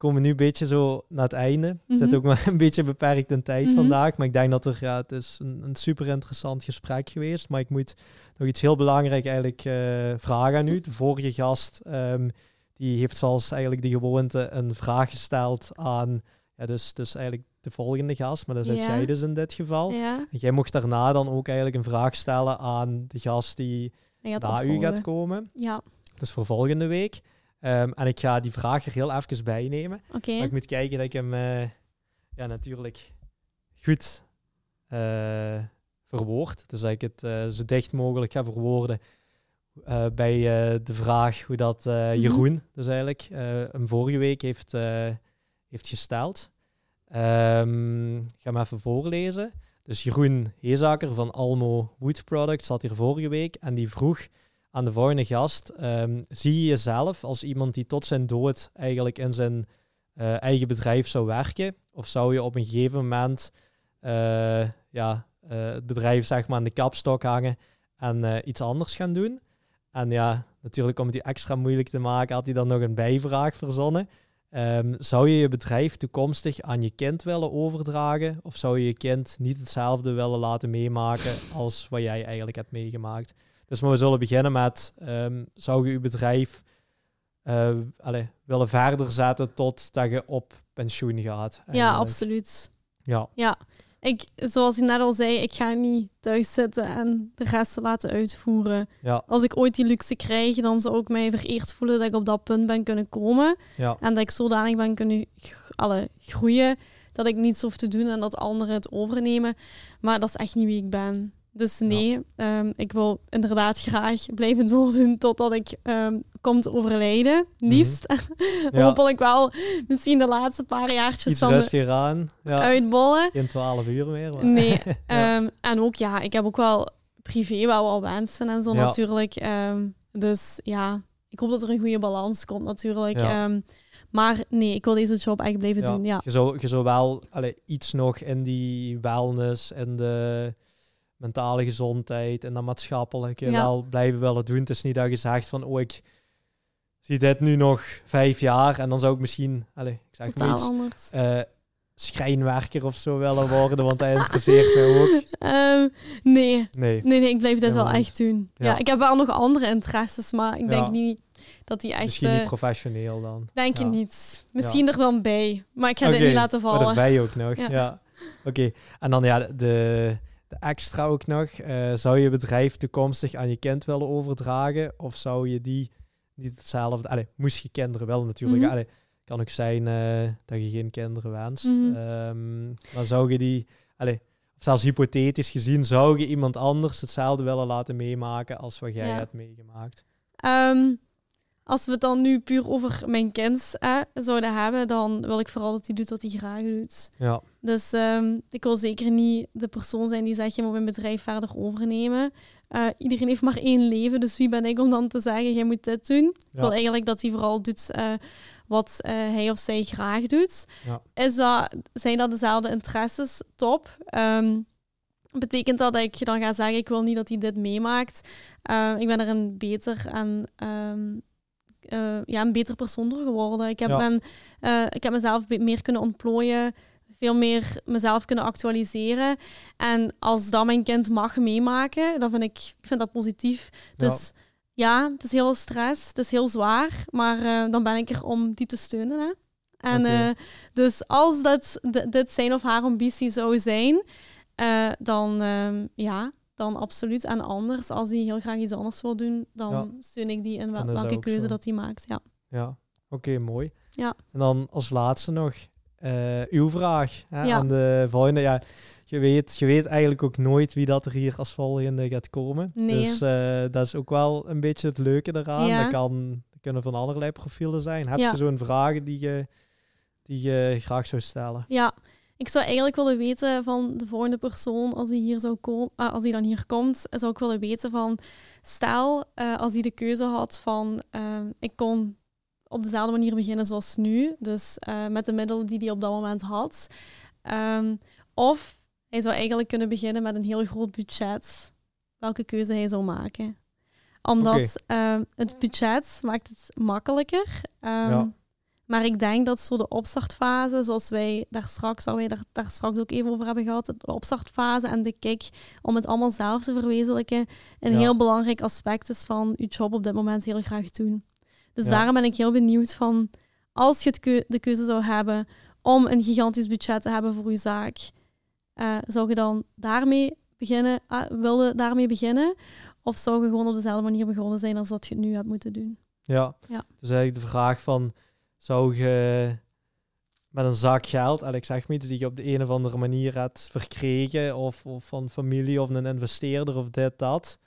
We komen nu een beetje zo naar het einde. Zit mhm. ook maar een beetje beperkt in tijd mhm. vandaag. Maar ik denk dat er, ja, het is een, een super interessant gesprek geweest. Maar ik moet nog iets heel belangrijk eigenlijk uh, vragen aan u. De vorige gast, ehm, die heeft zoals eigenlijk de gewoonte een vraag gesteld aan, ja, dus, dus eigenlijk de volgende gast. Maar dat zit jij dus in dit geval. Ja. Jij mocht daarna dan ook eigenlijk een vraag stellen aan de gast die na u gaat komen. Ja. Dus voor volgende week. Ehm, en ik ga die vraag er heel even bij nemen. Okay. Maar ik moet kijken dat ik hem uh, ja, natuurlijk goed uh, verwoord. Dus dat ik het uh, zo dicht mogelijk ga verwoorden bij de vraag hoe dat mhm. Jeroen, dus eigenlijk, hem vorige week heeft, heeft gesteld. Um, ik ga hem even voorlezen. Dus Jeroen Hezaker van Almo Wood Products zat hier vorige week en die vroeg aan de volgende gast. Ehm, zie je jezelf als iemand die tot zijn dood eigenlijk in zijn uh, eigen bedrijf zou werken? Of zou je op een gegeven moment uh, ja, uh, het bedrijf zeg maar aan de kapstok hangen en iets anders gaan doen? En ja, natuurlijk om het extra moeilijk te maken, had hij dan nog een bijvraag verzonnen. Um, zou je je bedrijf toekomstig aan je kind willen overdragen? Of zou je je kind niet hetzelfde willen laten meemaken als wat jij eigenlijk hebt meegemaakt? Dus maar we zullen beginnen met, um, zou je je bedrijf uh, allez, willen verder zetten tot dat je op pensioen gaat? Ja, absoluut. Ja. ja. Ik, zoals ik net al zei, ik ga niet thuis zitten en de rest laten uitvoeren. Ja. Als ik ooit die luxe krijg, dan zou ik mij vereerd voelen dat ik op dat punt ben kunnen komen. Ja. En dat ik zodanig ben kunnen alle groeien, dat ik niets hoef te doen en dat anderen het overnemen. Maar dat is echt niet wie ik ben. Dus nee, ehm, ik wil inderdaad graag blijven doordoen totdat ik um, kom te overlijden. Mhm. Liefst. Mm Hopelijk wel misschien de laatste paar jaartjes Iets van aan. Ja. uitbollen. In 12 uur meer. Maar. Nee. um, en ook ja, ik heb ook wel privé wel wensen en zo natuurlijk. dus ja, ik hoop dat er een goede balans komt natuurlijk. maar nee, ik wil deze job echt blijven doen. Ja. Je, zou, je zou wel allee, iets nog in die wellness en de mentale gezondheid en dan maatschappelijk ja. wel blijven willen doen. Het is niet dat je zegt van, oh, ik zie dit nu nog vijf jaar en dan zou ik misschien, allez, ik zeg Totaal iets, anders. Uh, schrijnwerker of zo willen worden, want hij interesseert me ook. Um, nee. nee. Nee, nee, ik blijf dit wel echt doen. Ja. ik heb wel nog andere interesses, maar ik denk niet dat die echt... Misschien niet professioneel dan. Denk je niet. Misschien er dan bij, maar ik ga dit niet laten vallen. Maar erbij ook nog, ja. Oké, en dan ja, de de extra ook nog. Uh, zou je bedrijf toekomstig aan je kind willen overdragen? Of zou je die niet hetzelfde... Allee, moest je kinderen wel natuurlijk. Mm kan ook zijn uh, dat je geen kinderen wenst. Mm maar zou je die... Allee, of zelfs hypothetisch gezien, zou je iemand anders hetzelfde willen laten meemaken als wat jij hebt meegemaakt? Um, als we het dan nu puur over mijn kind zouden hebben, dan wil ik vooral dat hij doet wat hij graag doet. Ja. Dus um, ik wil zeker niet de persoon zijn die zegt, je moet mijn bedrijf verder overnemen. Uh, iedereen heeft maar één leven, dus wie ben ik om dan te zeggen, jij moet dit doen? Ik wil eigenlijk dat hij vooral doet uh, wat uh, hij of zij graag doet. Ja. Is dat, zijn dat dezelfde interesses? Top. Um, betekent dat dat ik dan ga zeggen, ik wil niet dat hij dit meemaakt. ik ben er een beter en um, uh, ja, een beter persoon door geworden. Ik heb, ben, uh, ik heb mezelf meer kunnen ontplooien, veel meer mezelf kunnen actualiseren. En als dat mijn kind mag meemaken, dan vind ik, ik vind dat positief. Dus ja, ja het is heel stress, het is heel zwaar, maar uh, dan ben ik er om die te steunen. Hè? En okay. dus als dat dit zijn of haar ambitie zou zijn, dan ehm, ja, dan absoluut. En anders, als hij heel graag iets anders wil doen, dan steun ik die in welke keuze dat hij maakt. Ja, ja. oké, mooi. Ja. En dan als laatste nog uh, uw vraag hè, ja. aan de volgende. Ja, je weet, je weet eigenlijk ook nooit wie dat er hier als volgende gaat komen. Nee. Dus uh, dat is ook wel een beetje het leuke eraan. Ja. Dat, kan, dat kunnen van allerlei profielen zijn. Heb je zo'n vraag die je, die je graag zou stellen? Ja, ik zou eigenlijk willen weten van de volgende persoon, als hij hier zou komen, uh, als hij dan hier komt, zou ik willen weten van, stel uh, als hij de keuze had van, uh, ik kon op dezelfde manier beginnen zoals nu, dus eh, met de middelen die hij op dat moment had, um, of hij zou eigenlijk kunnen beginnen met een heel groot budget, welke keuze hij zou maken. Omdat okay. Ehm, het budget maakt het makkelijker. Um, ja Maar ik denk dat zo de opstartfase, zoals wij daar straks, waar wij daar, daar straks ook even over hebben gehad, de opstartfase en de kick om het allemaal zelf te verwezenlijken, een heel belangrijk aspect is van je job op dit moment heel graag doen. Dus daarom ben ik heel benieuwd van, als je de keuze zou hebben om een gigantisch budget te hebben voor je zaak, uh, zou je dan daarmee beginnen, uh, wilde daarmee beginnen? Of zou je gewoon op dezelfde manier begonnen zijn als dat je het nu had moeten doen? Ja, ja. dus eigenlijk de vraag van, zou je met een zak geld, en ik zeg niet die je op de een of andere manier hebt verkregen, of, of van familie of een investeerder of dit, dat,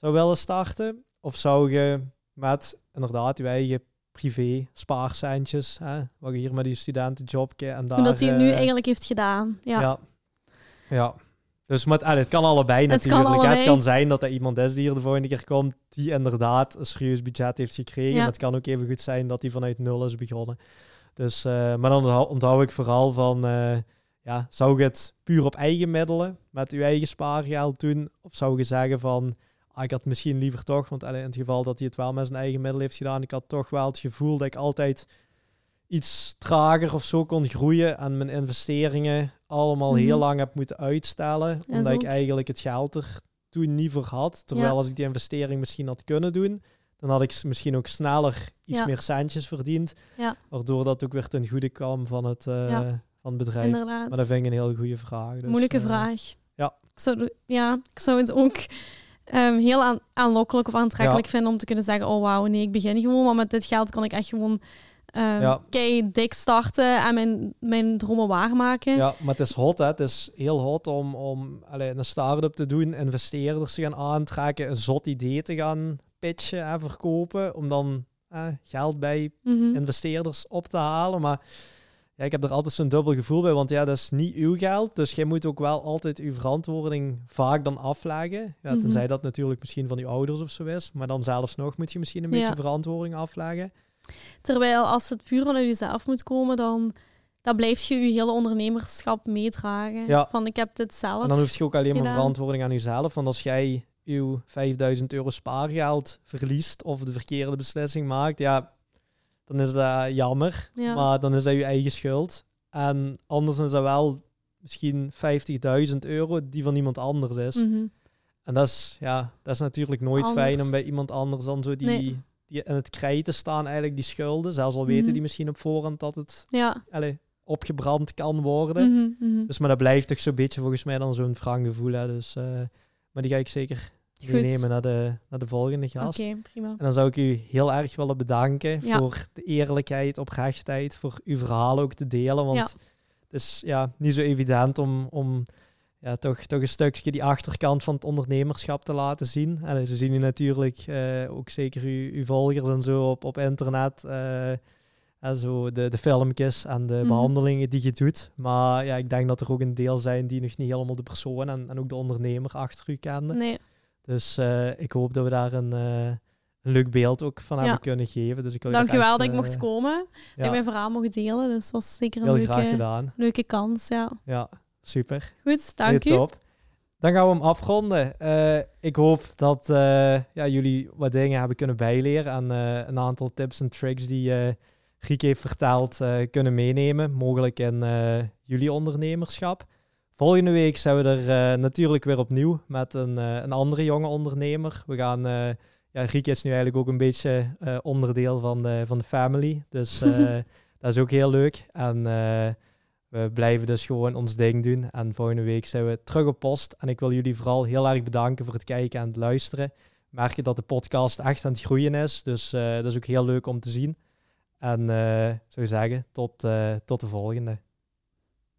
zou willen starten? Of zou je met inderdaad je eigen privé spaarcentjes, hè, wat je hier met die studentenjobje en daar... Omdat hij het nu eh, eigenlijk heeft gedaan, ja. Ja, ja. Dus met, het kan allebei natuurlijk. Kan Het kan zijn dat er iemand is die hier de volgende keer komt, die inderdaad een serieus budget heeft gekregen. Ja. het kan ook even goed zijn dat hij vanuit nul is begonnen. Dus, uh, maar dan onthoud ik vooral van, uh, ja, zou je het puur op eigen middelen, met uw eigen spaargeld doen? Of zou je zeggen van, ah, ik had misschien liever toch, want in het geval dat hij het wel met zijn eigen middelen heeft gedaan, ik had toch wel het gevoel dat ik altijd iets trager of zo kon groeien en mijn investeringen allemaal heel mhm. lang heb moeten uitstellen. omdat ik eigenlijk het geld er toen niet voor had. Terwijl als ik die investering misschien had kunnen doen, dan had ik misschien ook sneller iets meer centjes verdiend. Waardoor dat ook weer ten goede kwam van het, uh, van het bedrijf. Inderdaad. Maar dat vind ik een heel goede vraag. Dus, Moeilijke uh, vraag. Ja. Ik zou, ja, ik zou het ook um, heel aan, aanlokkelijk of aantrekkelijk vinden om te kunnen zeggen: Oh wauw, nee, ik begin gewoon. Maar met dit geld kan ik echt gewoon um, ja. kei dik starten en mijn, mijn dromen waarmaken. Ja, maar het is hot, hè. Het is heel hot om, om allez, een start-up te doen, investeerders te gaan aantrekken, een zot idee te gaan pitchen en verkopen, om dan eh, geld bij mhm. investeerders op te halen. Maar ja, ik heb er altijd zo'n dubbel gevoel bij, want ja, dat is niet uw geld. Dus jij moet ook wel altijd uw verantwoording vaak dan afleggen. Ja, mhm. tenzij dat natuurlijk misschien van uw ouders of zo is. Maar dan zelfs nog moet je misschien een beetje verantwoording afleggen. Terwijl als het puur vanuit jezelf moet komen, dan, dan blijf je je hele ondernemerschap meedragen. Ja. Van ik heb dit zelf. En dan hoef je ook alleen maar verantwoording aan jezelf. Want als jij uw 5000 euro spaargeld verliest of de verkeerde beslissing maakt, ja, dan is dat jammer. Maar dan is dat je eigen schuld. En anders is dat wel misschien 50.000 euro die van iemand anders is. Mhm. En dat is, ja, dat is natuurlijk nooit fijn om bij iemand anders dan zo die, die in het krijt te staan, eigenlijk die schulden. Zelfs al weten mhm. die misschien op voorhand dat het ja. allez, opgebrand kan worden. Mhm, dus maar dat blijft toch zo'n beetje volgens mij dan zo'n wrang gevoel. Hè. Dus, uh, maar die ga ik zeker meenemen naar de, naar de volgende gast. Oké, prima. En dan zou ik u heel erg willen bedanken voor de eerlijkheid, oprechtheid, voor uw verhaal ook te delen. Want het is ja, niet zo evident om, om ja, toch, toch een stukje die achterkant van het ondernemerschap te laten zien. En ze zien u natuurlijk uh, ook zeker uw, uw volgers en zo op, op internet. Uh, en zo de, de filmpjes en de mhm. behandelingen die je doet. Maar ja, ik denk dat er ook een deel zijn die nog niet helemaal de persoon en, en ook de ondernemer achter u kennen. Nee. Dus uh, ik hoop dat we daar een, een leuk beeld ook van hebben kunnen geven. Dus ik Dankjewel dat ik mocht komen. Ja. ik mijn verhaal mocht delen. Dus dat was zeker een Heel leuke, leuke kans. Ja. ja, Super. Goed, dank u. Top. Dan gaan we hem afronden. Uh, ik hoop dat uh, ja, jullie wat dingen hebben kunnen bijleren en uh, een aantal tips en tricks die Griek heeft verteld kunnen meenemen, mogelijk in jullie ondernemerschap. Volgende week zijn we er natuurlijk weer opnieuw met een, een andere jonge ondernemer. We gaan, ja, Griek is nu eigenlijk ook een beetje onderdeel van de, van de family, dus dat is ook heel leuk. En we blijven dus gewoon ons ding doen. En volgende week zijn we terug op post. En ik wil jullie vooral heel erg bedanken voor het kijken en het luisteren. Merk dat de podcast echt aan het groeien is. Dus uh, dat is ook heel leuk om te zien. En uh, zou zeggen, tot, uh, tot de volgende.